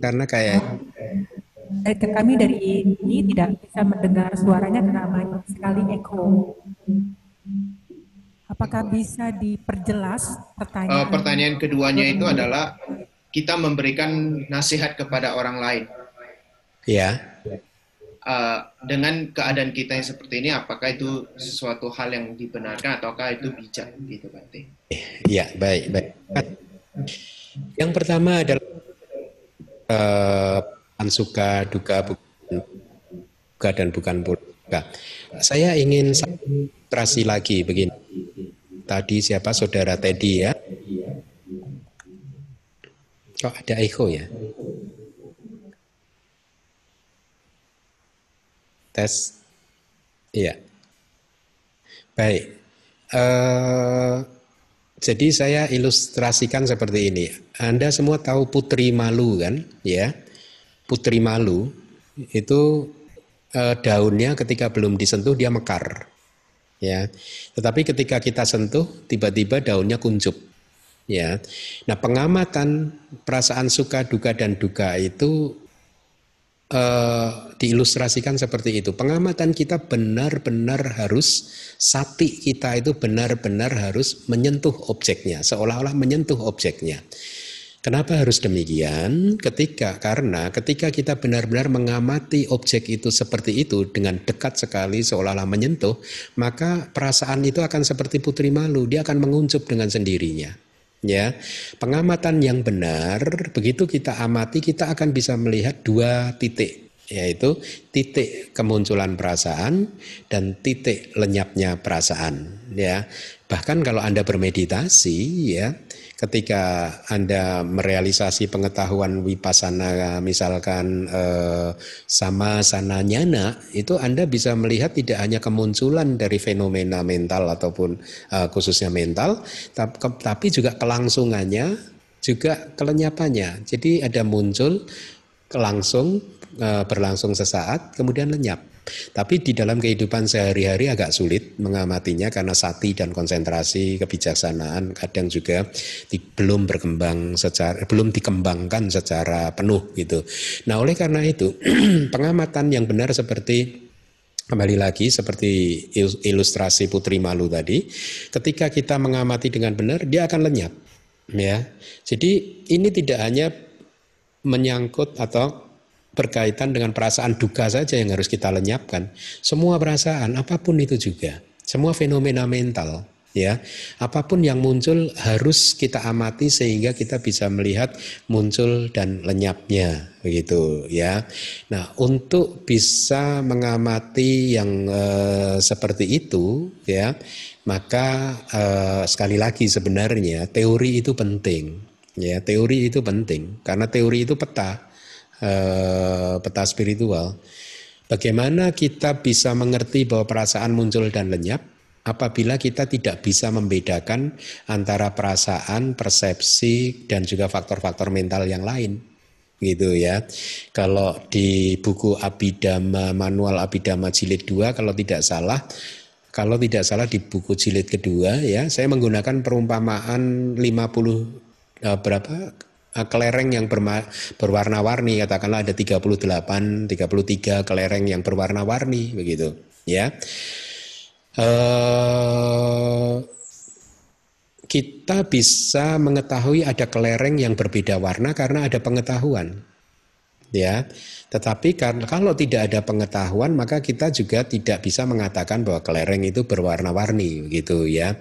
karena kayak eh, kami dari ini tidak bisa mendengar suaranya karena banyak sekali echo. Apakah bisa diperjelas pertanyaan? Uh, pertanyaan keduanya itu adalah kita memberikan nasihat kepada orang lain. Ya uh, dengan keadaan kita yang seperti ini, apakah itu sesuatu hal yang dibenarkan ataukah itu bijak gitu, Bante? Iya, baik, baik. Yang pertama adalah uh, suka, duka, bukan duka dan bukan buka. Saya ingin terasi lagi begini. Tadi siapa saudara Teddy ya? Kok ada echo ya? Tes. Iya. Baik. Uh, jadi saya ilustrasikan seperti ini. Anda semua tahu putri malu kan? Ya. Putri malu itu uh, daunnya ketika belum disentuh dia mekar. Ya. Tetapi ketika kita sentuh tiba-tiba daunnya kuncup. Ya. Nah, pengamatan perasaan suka, duka dan duka itu uh, diilustrasikan seperti itu. Pengamatan kita benar-benar harus sati kita itu benar-benar harus menyentuh objeknya, seolah-olah menyentuh objeknya. Kenapa harus demikian? Ketika karena ketika kita benar-benar mengamati objek itu seperti itu dengan dekat sekali seolah-olah menyentuh, maka perasaan itu akan seperti putri malu, dia akan menguncup dengan sendirinya ya pengamatan yang benar begitu kita amati kita akan bisa melihat dua titik yaitu titik kemunculan perasaan dan titik lenyapnya perasaan ya. Bahkan kalau anda bermeditasi ya ketika Anda merealisasi pengetahuan wipasana misalkan eh, sama sana nyana itu Anda bisa melihat tidak hanya kemunculan dari fenomena mental ataupun eh, khususnya mental tapi juga kelangsungannya juga kelenyapannya. Jadi ada muncul langsung eh, berlangsung sesaat kemudian lenyap. Tapi di dalam kehidupan sehari-hari agak sulit mengamatinya karena sati dan konsentrasi kebijaksanaan kadang juga di, belum berkembang secara belum dikembangkan secara penuh gitu. Nah, oleh karena itu <clears throat> pengamatan yang benar seperti kembali lagi seperti ilustrasi Putri Malu tadi, ketika kita mengamati dengan benar dia akan lenyap ya. Jadi ini tidak hanya menyangkut atau berkaitan dengan perasaan duka saja yang harus kita lenyapkan. Semua perasaan, apa pun itu juga, semua fenomena mental, ya, apa pun yang muncul harus kita amati sehingga kita bisa melihat muncul dan lenyapnya, begitu, ya. Nah, untuk bisa mengamati yang eh, seperti itu, ya, maka eh, sekali lagi sebenarnya teori itu penting, ya, teori itu penting karena teori itu peta Eh, peta spiritual. Bagaimana kita bisa mengerti bahwa perasaan muncul dan lenyap apabila kita tidak bisa membedakan antara perasaan, persepsi dan juga faktor-faktor mental yang lain gitu ya. Kalau di buku Abidama manual Abidama jilid 2 kalau tidak salah kalau tidak salah di buku jilid kedua ya saya menggunakan perumpamaan 50 uh, berapa Eh, kelereng yang berwarna-warni katakanlah ada 38 33 kelereng yang berwarna-warni begitu ya. Uh, kita bisa mengetahui ada kelereng yang berbeda warna karena ada pengetahuan ya tetapi kalau tidak ada pengetahuan maka kita juga tidak bisa mengatakan bahwa kelereng itu berwarna-warni gitu ya.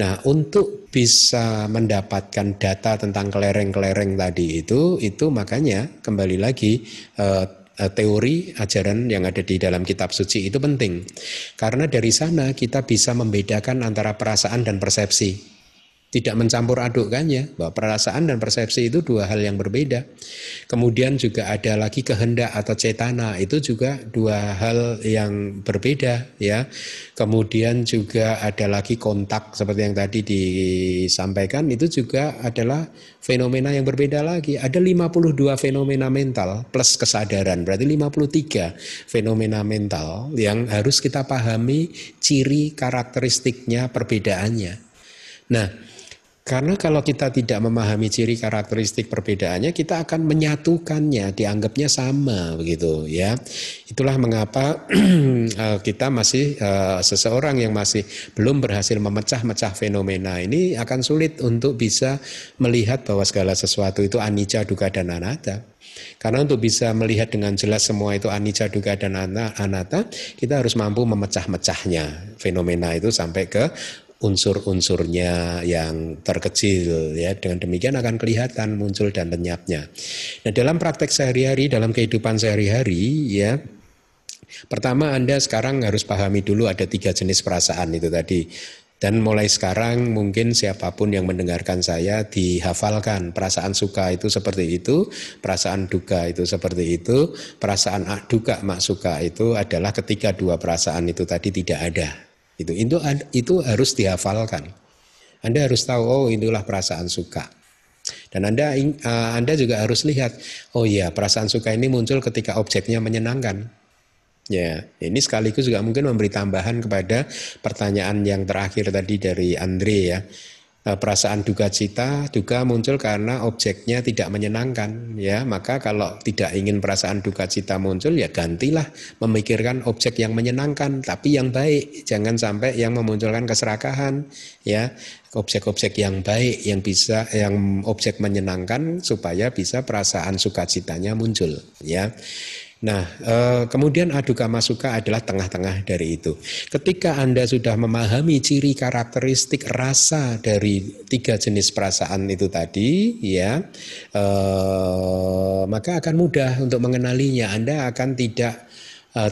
Nah, untuk bisa mendapatkan data tentang kelereng-kelereng tadi itu itu makanya kembali lagi eh, eh, teori ajaran yang ada di dalam kitab suci itu penting. Karena dari sana kita bisa membedakan antara perasaan dan persepsi tidak mencampur adukkannya bahwa perasaan dan persepsi itu dua hal yang berbeda. Kemudian juga ada lagi kehendak atau cetana itu juga dua hal yang berbeda ya. Kemudian juga ada lagi kontak seperti yang tadi disampaikan itu juga adalah fenomena yang berbeda lagi. Ada 52 fenomena mental plus kesadaran berarti 53 fenomena mental yang harus kita pahami ciri karakteristiknya perbedaannya. Nah, karena kalau kita tidak memahami ciri karakteristik perbedaannya, kita akan menyatukannya, dianggapnya sama begitu ya. Itulah mengapa <clears throat> eh, kita masih uh, seseorang yang masih belum berhasil memecah-mecah fenomena ini akan sulit untuk bisa melihat bahwa segala sesuatu itu anicca, dukkha dan anatta. Karena untuk bisa melihat dengan jelas semua itu anicca, dukkha dan anatta, kita harus mampu memecah-mecahnya fenomena itu sampai ke unsur-unsurnya yang terkecil ya dengan demikian akan kelihatan muncul dan lenyapnya. Nah, dalam praktek sehari-hari dalam kehidupan sehari-hari ya pertama Anda sekarang harus pahami dulu ada tiga jenis perasaan itu tadi. Dan mulai sekarang mungkin siapa pun yang mendengarkan saya dihafalkan perasaan suka itu seperti itu, perasaan duka itu seperti itu, perasaan duka mak suka itu adalah ketika dua perasaan itu tadi tidak ada. Itu itu itu harus dihafalkan. Anda harus tahu oh inilah perasaan suka. Dan Anda uh, Anda juga harus lihat oh iya perasaan suka ini muncul ketika objeknya menyenangkan. Ya, ini sekaligus juga mungkin memberi tambahan kepada pertanyaan yang terakhir tadi dari Andre ya. Eh, perasaan duka cita juga muncul karena objeknya tidak menyenangkan ya. Maka kalau tidak ingin perasaan duka cita muncul ya gantilah memikirkan objek yang menyenangkan tapi yang baik. Jangan sampai yang memunculkan keserakahan ya. Objek-objek yang baik yang bisa yang objek menyenangkan supaya bisa perasaan sukacitanya muncul ya Nah, eh, kemudian aduka masuka adalah tengah-tengah dari itu. Ketika Anda sudah memahami ciri karakteristik rasa dari tiga jenis perasaan itu tadi, ya, eh, maka akan mudah untuk mengenalinya. Anda akan tidak eh,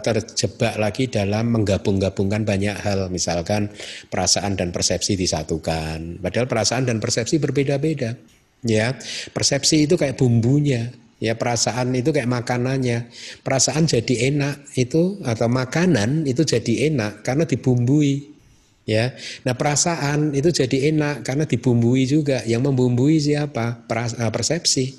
terjebak lagi dalam menggabung-gabungkan banyak hal, misalkan perasaan dan persepsi disatukan. Padahal perasaan dan persepsi berbeda-beda. Ya, persepsi itu kayak bumbunya Ya perasaan itu kayak makanannya. Perasaan jadi enak itu atau makanan itu jadi enak karena dibumbui. Ya. Nah, perasaan itu jadi enak karena dibumbui juga. Yang membumbui siapa? Eh, persepsi.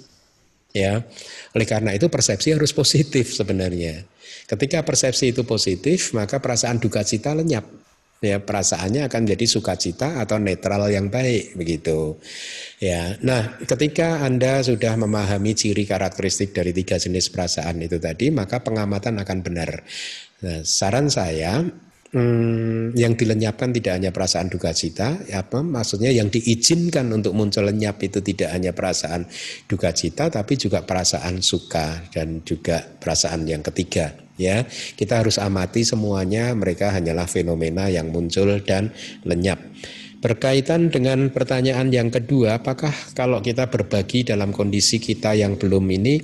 Ya. Oleh karena itu persepsi harus positif sebenarnya. Ketika persepsi itu positif, maka perasaan duka cita lenyap ya perasaannya akan jadi sukacita atau netral yang baik begitu ya nah ketika anda sudah memahami ciri karakteristik dari tiga jenis perasaan itu tadi maka pengamatan akan benar nah, saran saya Hmm, yang dilenyapkan tidak hanya perasaan duka cita, apa maksudnya yang diizinkan untuk muncul lenyap itu tidak hanya perasaan duka cita, tapi juga perasaan suka dan juga perasaan yang ketiga. Ya, kita harus amati semuanya. Mereka hanyalah fenomena yang muncul dan lenyap. Berkaitan dengan pertanyaan yang kedua, apakah kalau kita berbagi dalam kondisi kita yang belum ini,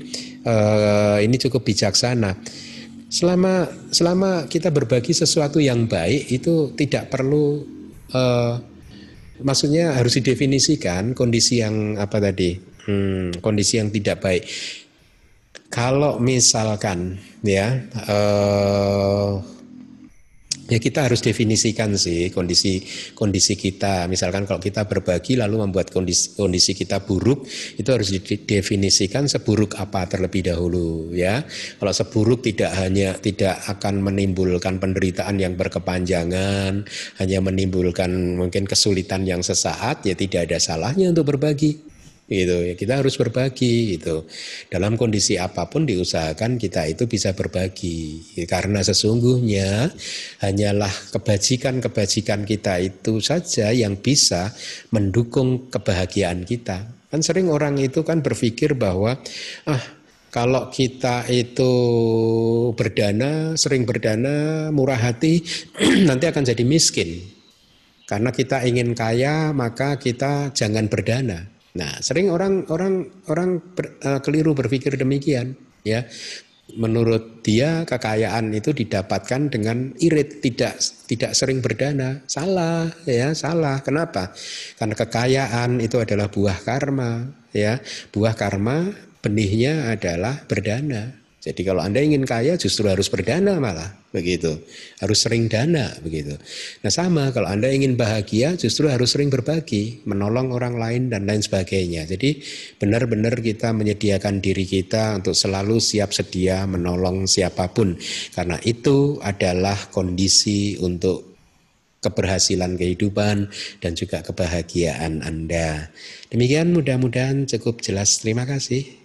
uh, ini cukup bijaksana? selama selama kita berbagi sesuatu yang baik itu tidak perlu uh, maksudnya harus didefinisikan kondisi yang apa tadi hmm, kondisi yang tidak baik kalau misalkan ya uh, Ya kita harus definisikan sih kondisi kondisi kita. Misalkan kalau kita berbagi lalu membuat kondisi kondisi kita buruk, itu harus didefinisikan seburuk apa terlebih dahulu ya. Kalau seburuk tidak hanya tidak akan menimbulkan penderitaan yang berkepanjangan, hanya menimbulkan mungkin kesulitan yang sesaat, ya tidak ada salahnya untuk berbagi gitu. Ya kita harus berbagi gitu. Dalam kondisi apa pun diusahakan kita itu bisa berbagi. Karena sesungguhnya hanyalah kebajikan-kebajikan kita itu saja yang bisa mendukung kebahagiaan kita. Kan sering orang itu kan berpikir bahwa ah kalau kita itu berdana sering berdana murah hati <clears throat> nanti akan jadi miskin. Karena kita ingin kaya maka kita jangan berdana Nah, sering orang orang orang uh, keliru berpikir demikian, ya. Menurut dia kekayaan itu didapatkan dengan irit, tidak tidak sering berdana. Salah, ya, salah. Kenapa? Karena kekayaan itu adalah buah karma, ya. Buah karma benihnya adalah berdana. Jadi kalau Anda ingin kaya justru harus berdana malah begitu. Harus sering dana begitu. Nah sama kalau Anda ingin bahagia justru harus sering berbagi, menolong orang lain dan lain sebagainya. Jadi benar-benar kita menyediakan diri kita untuk selalu siap sedia menolong siapa pun. Karena itu adalah kondisi untuk keberhasilan kehidupan dan juga kebahagiaan Anda. Demikian mudah-mudahan cukup jelas. Terima kasih.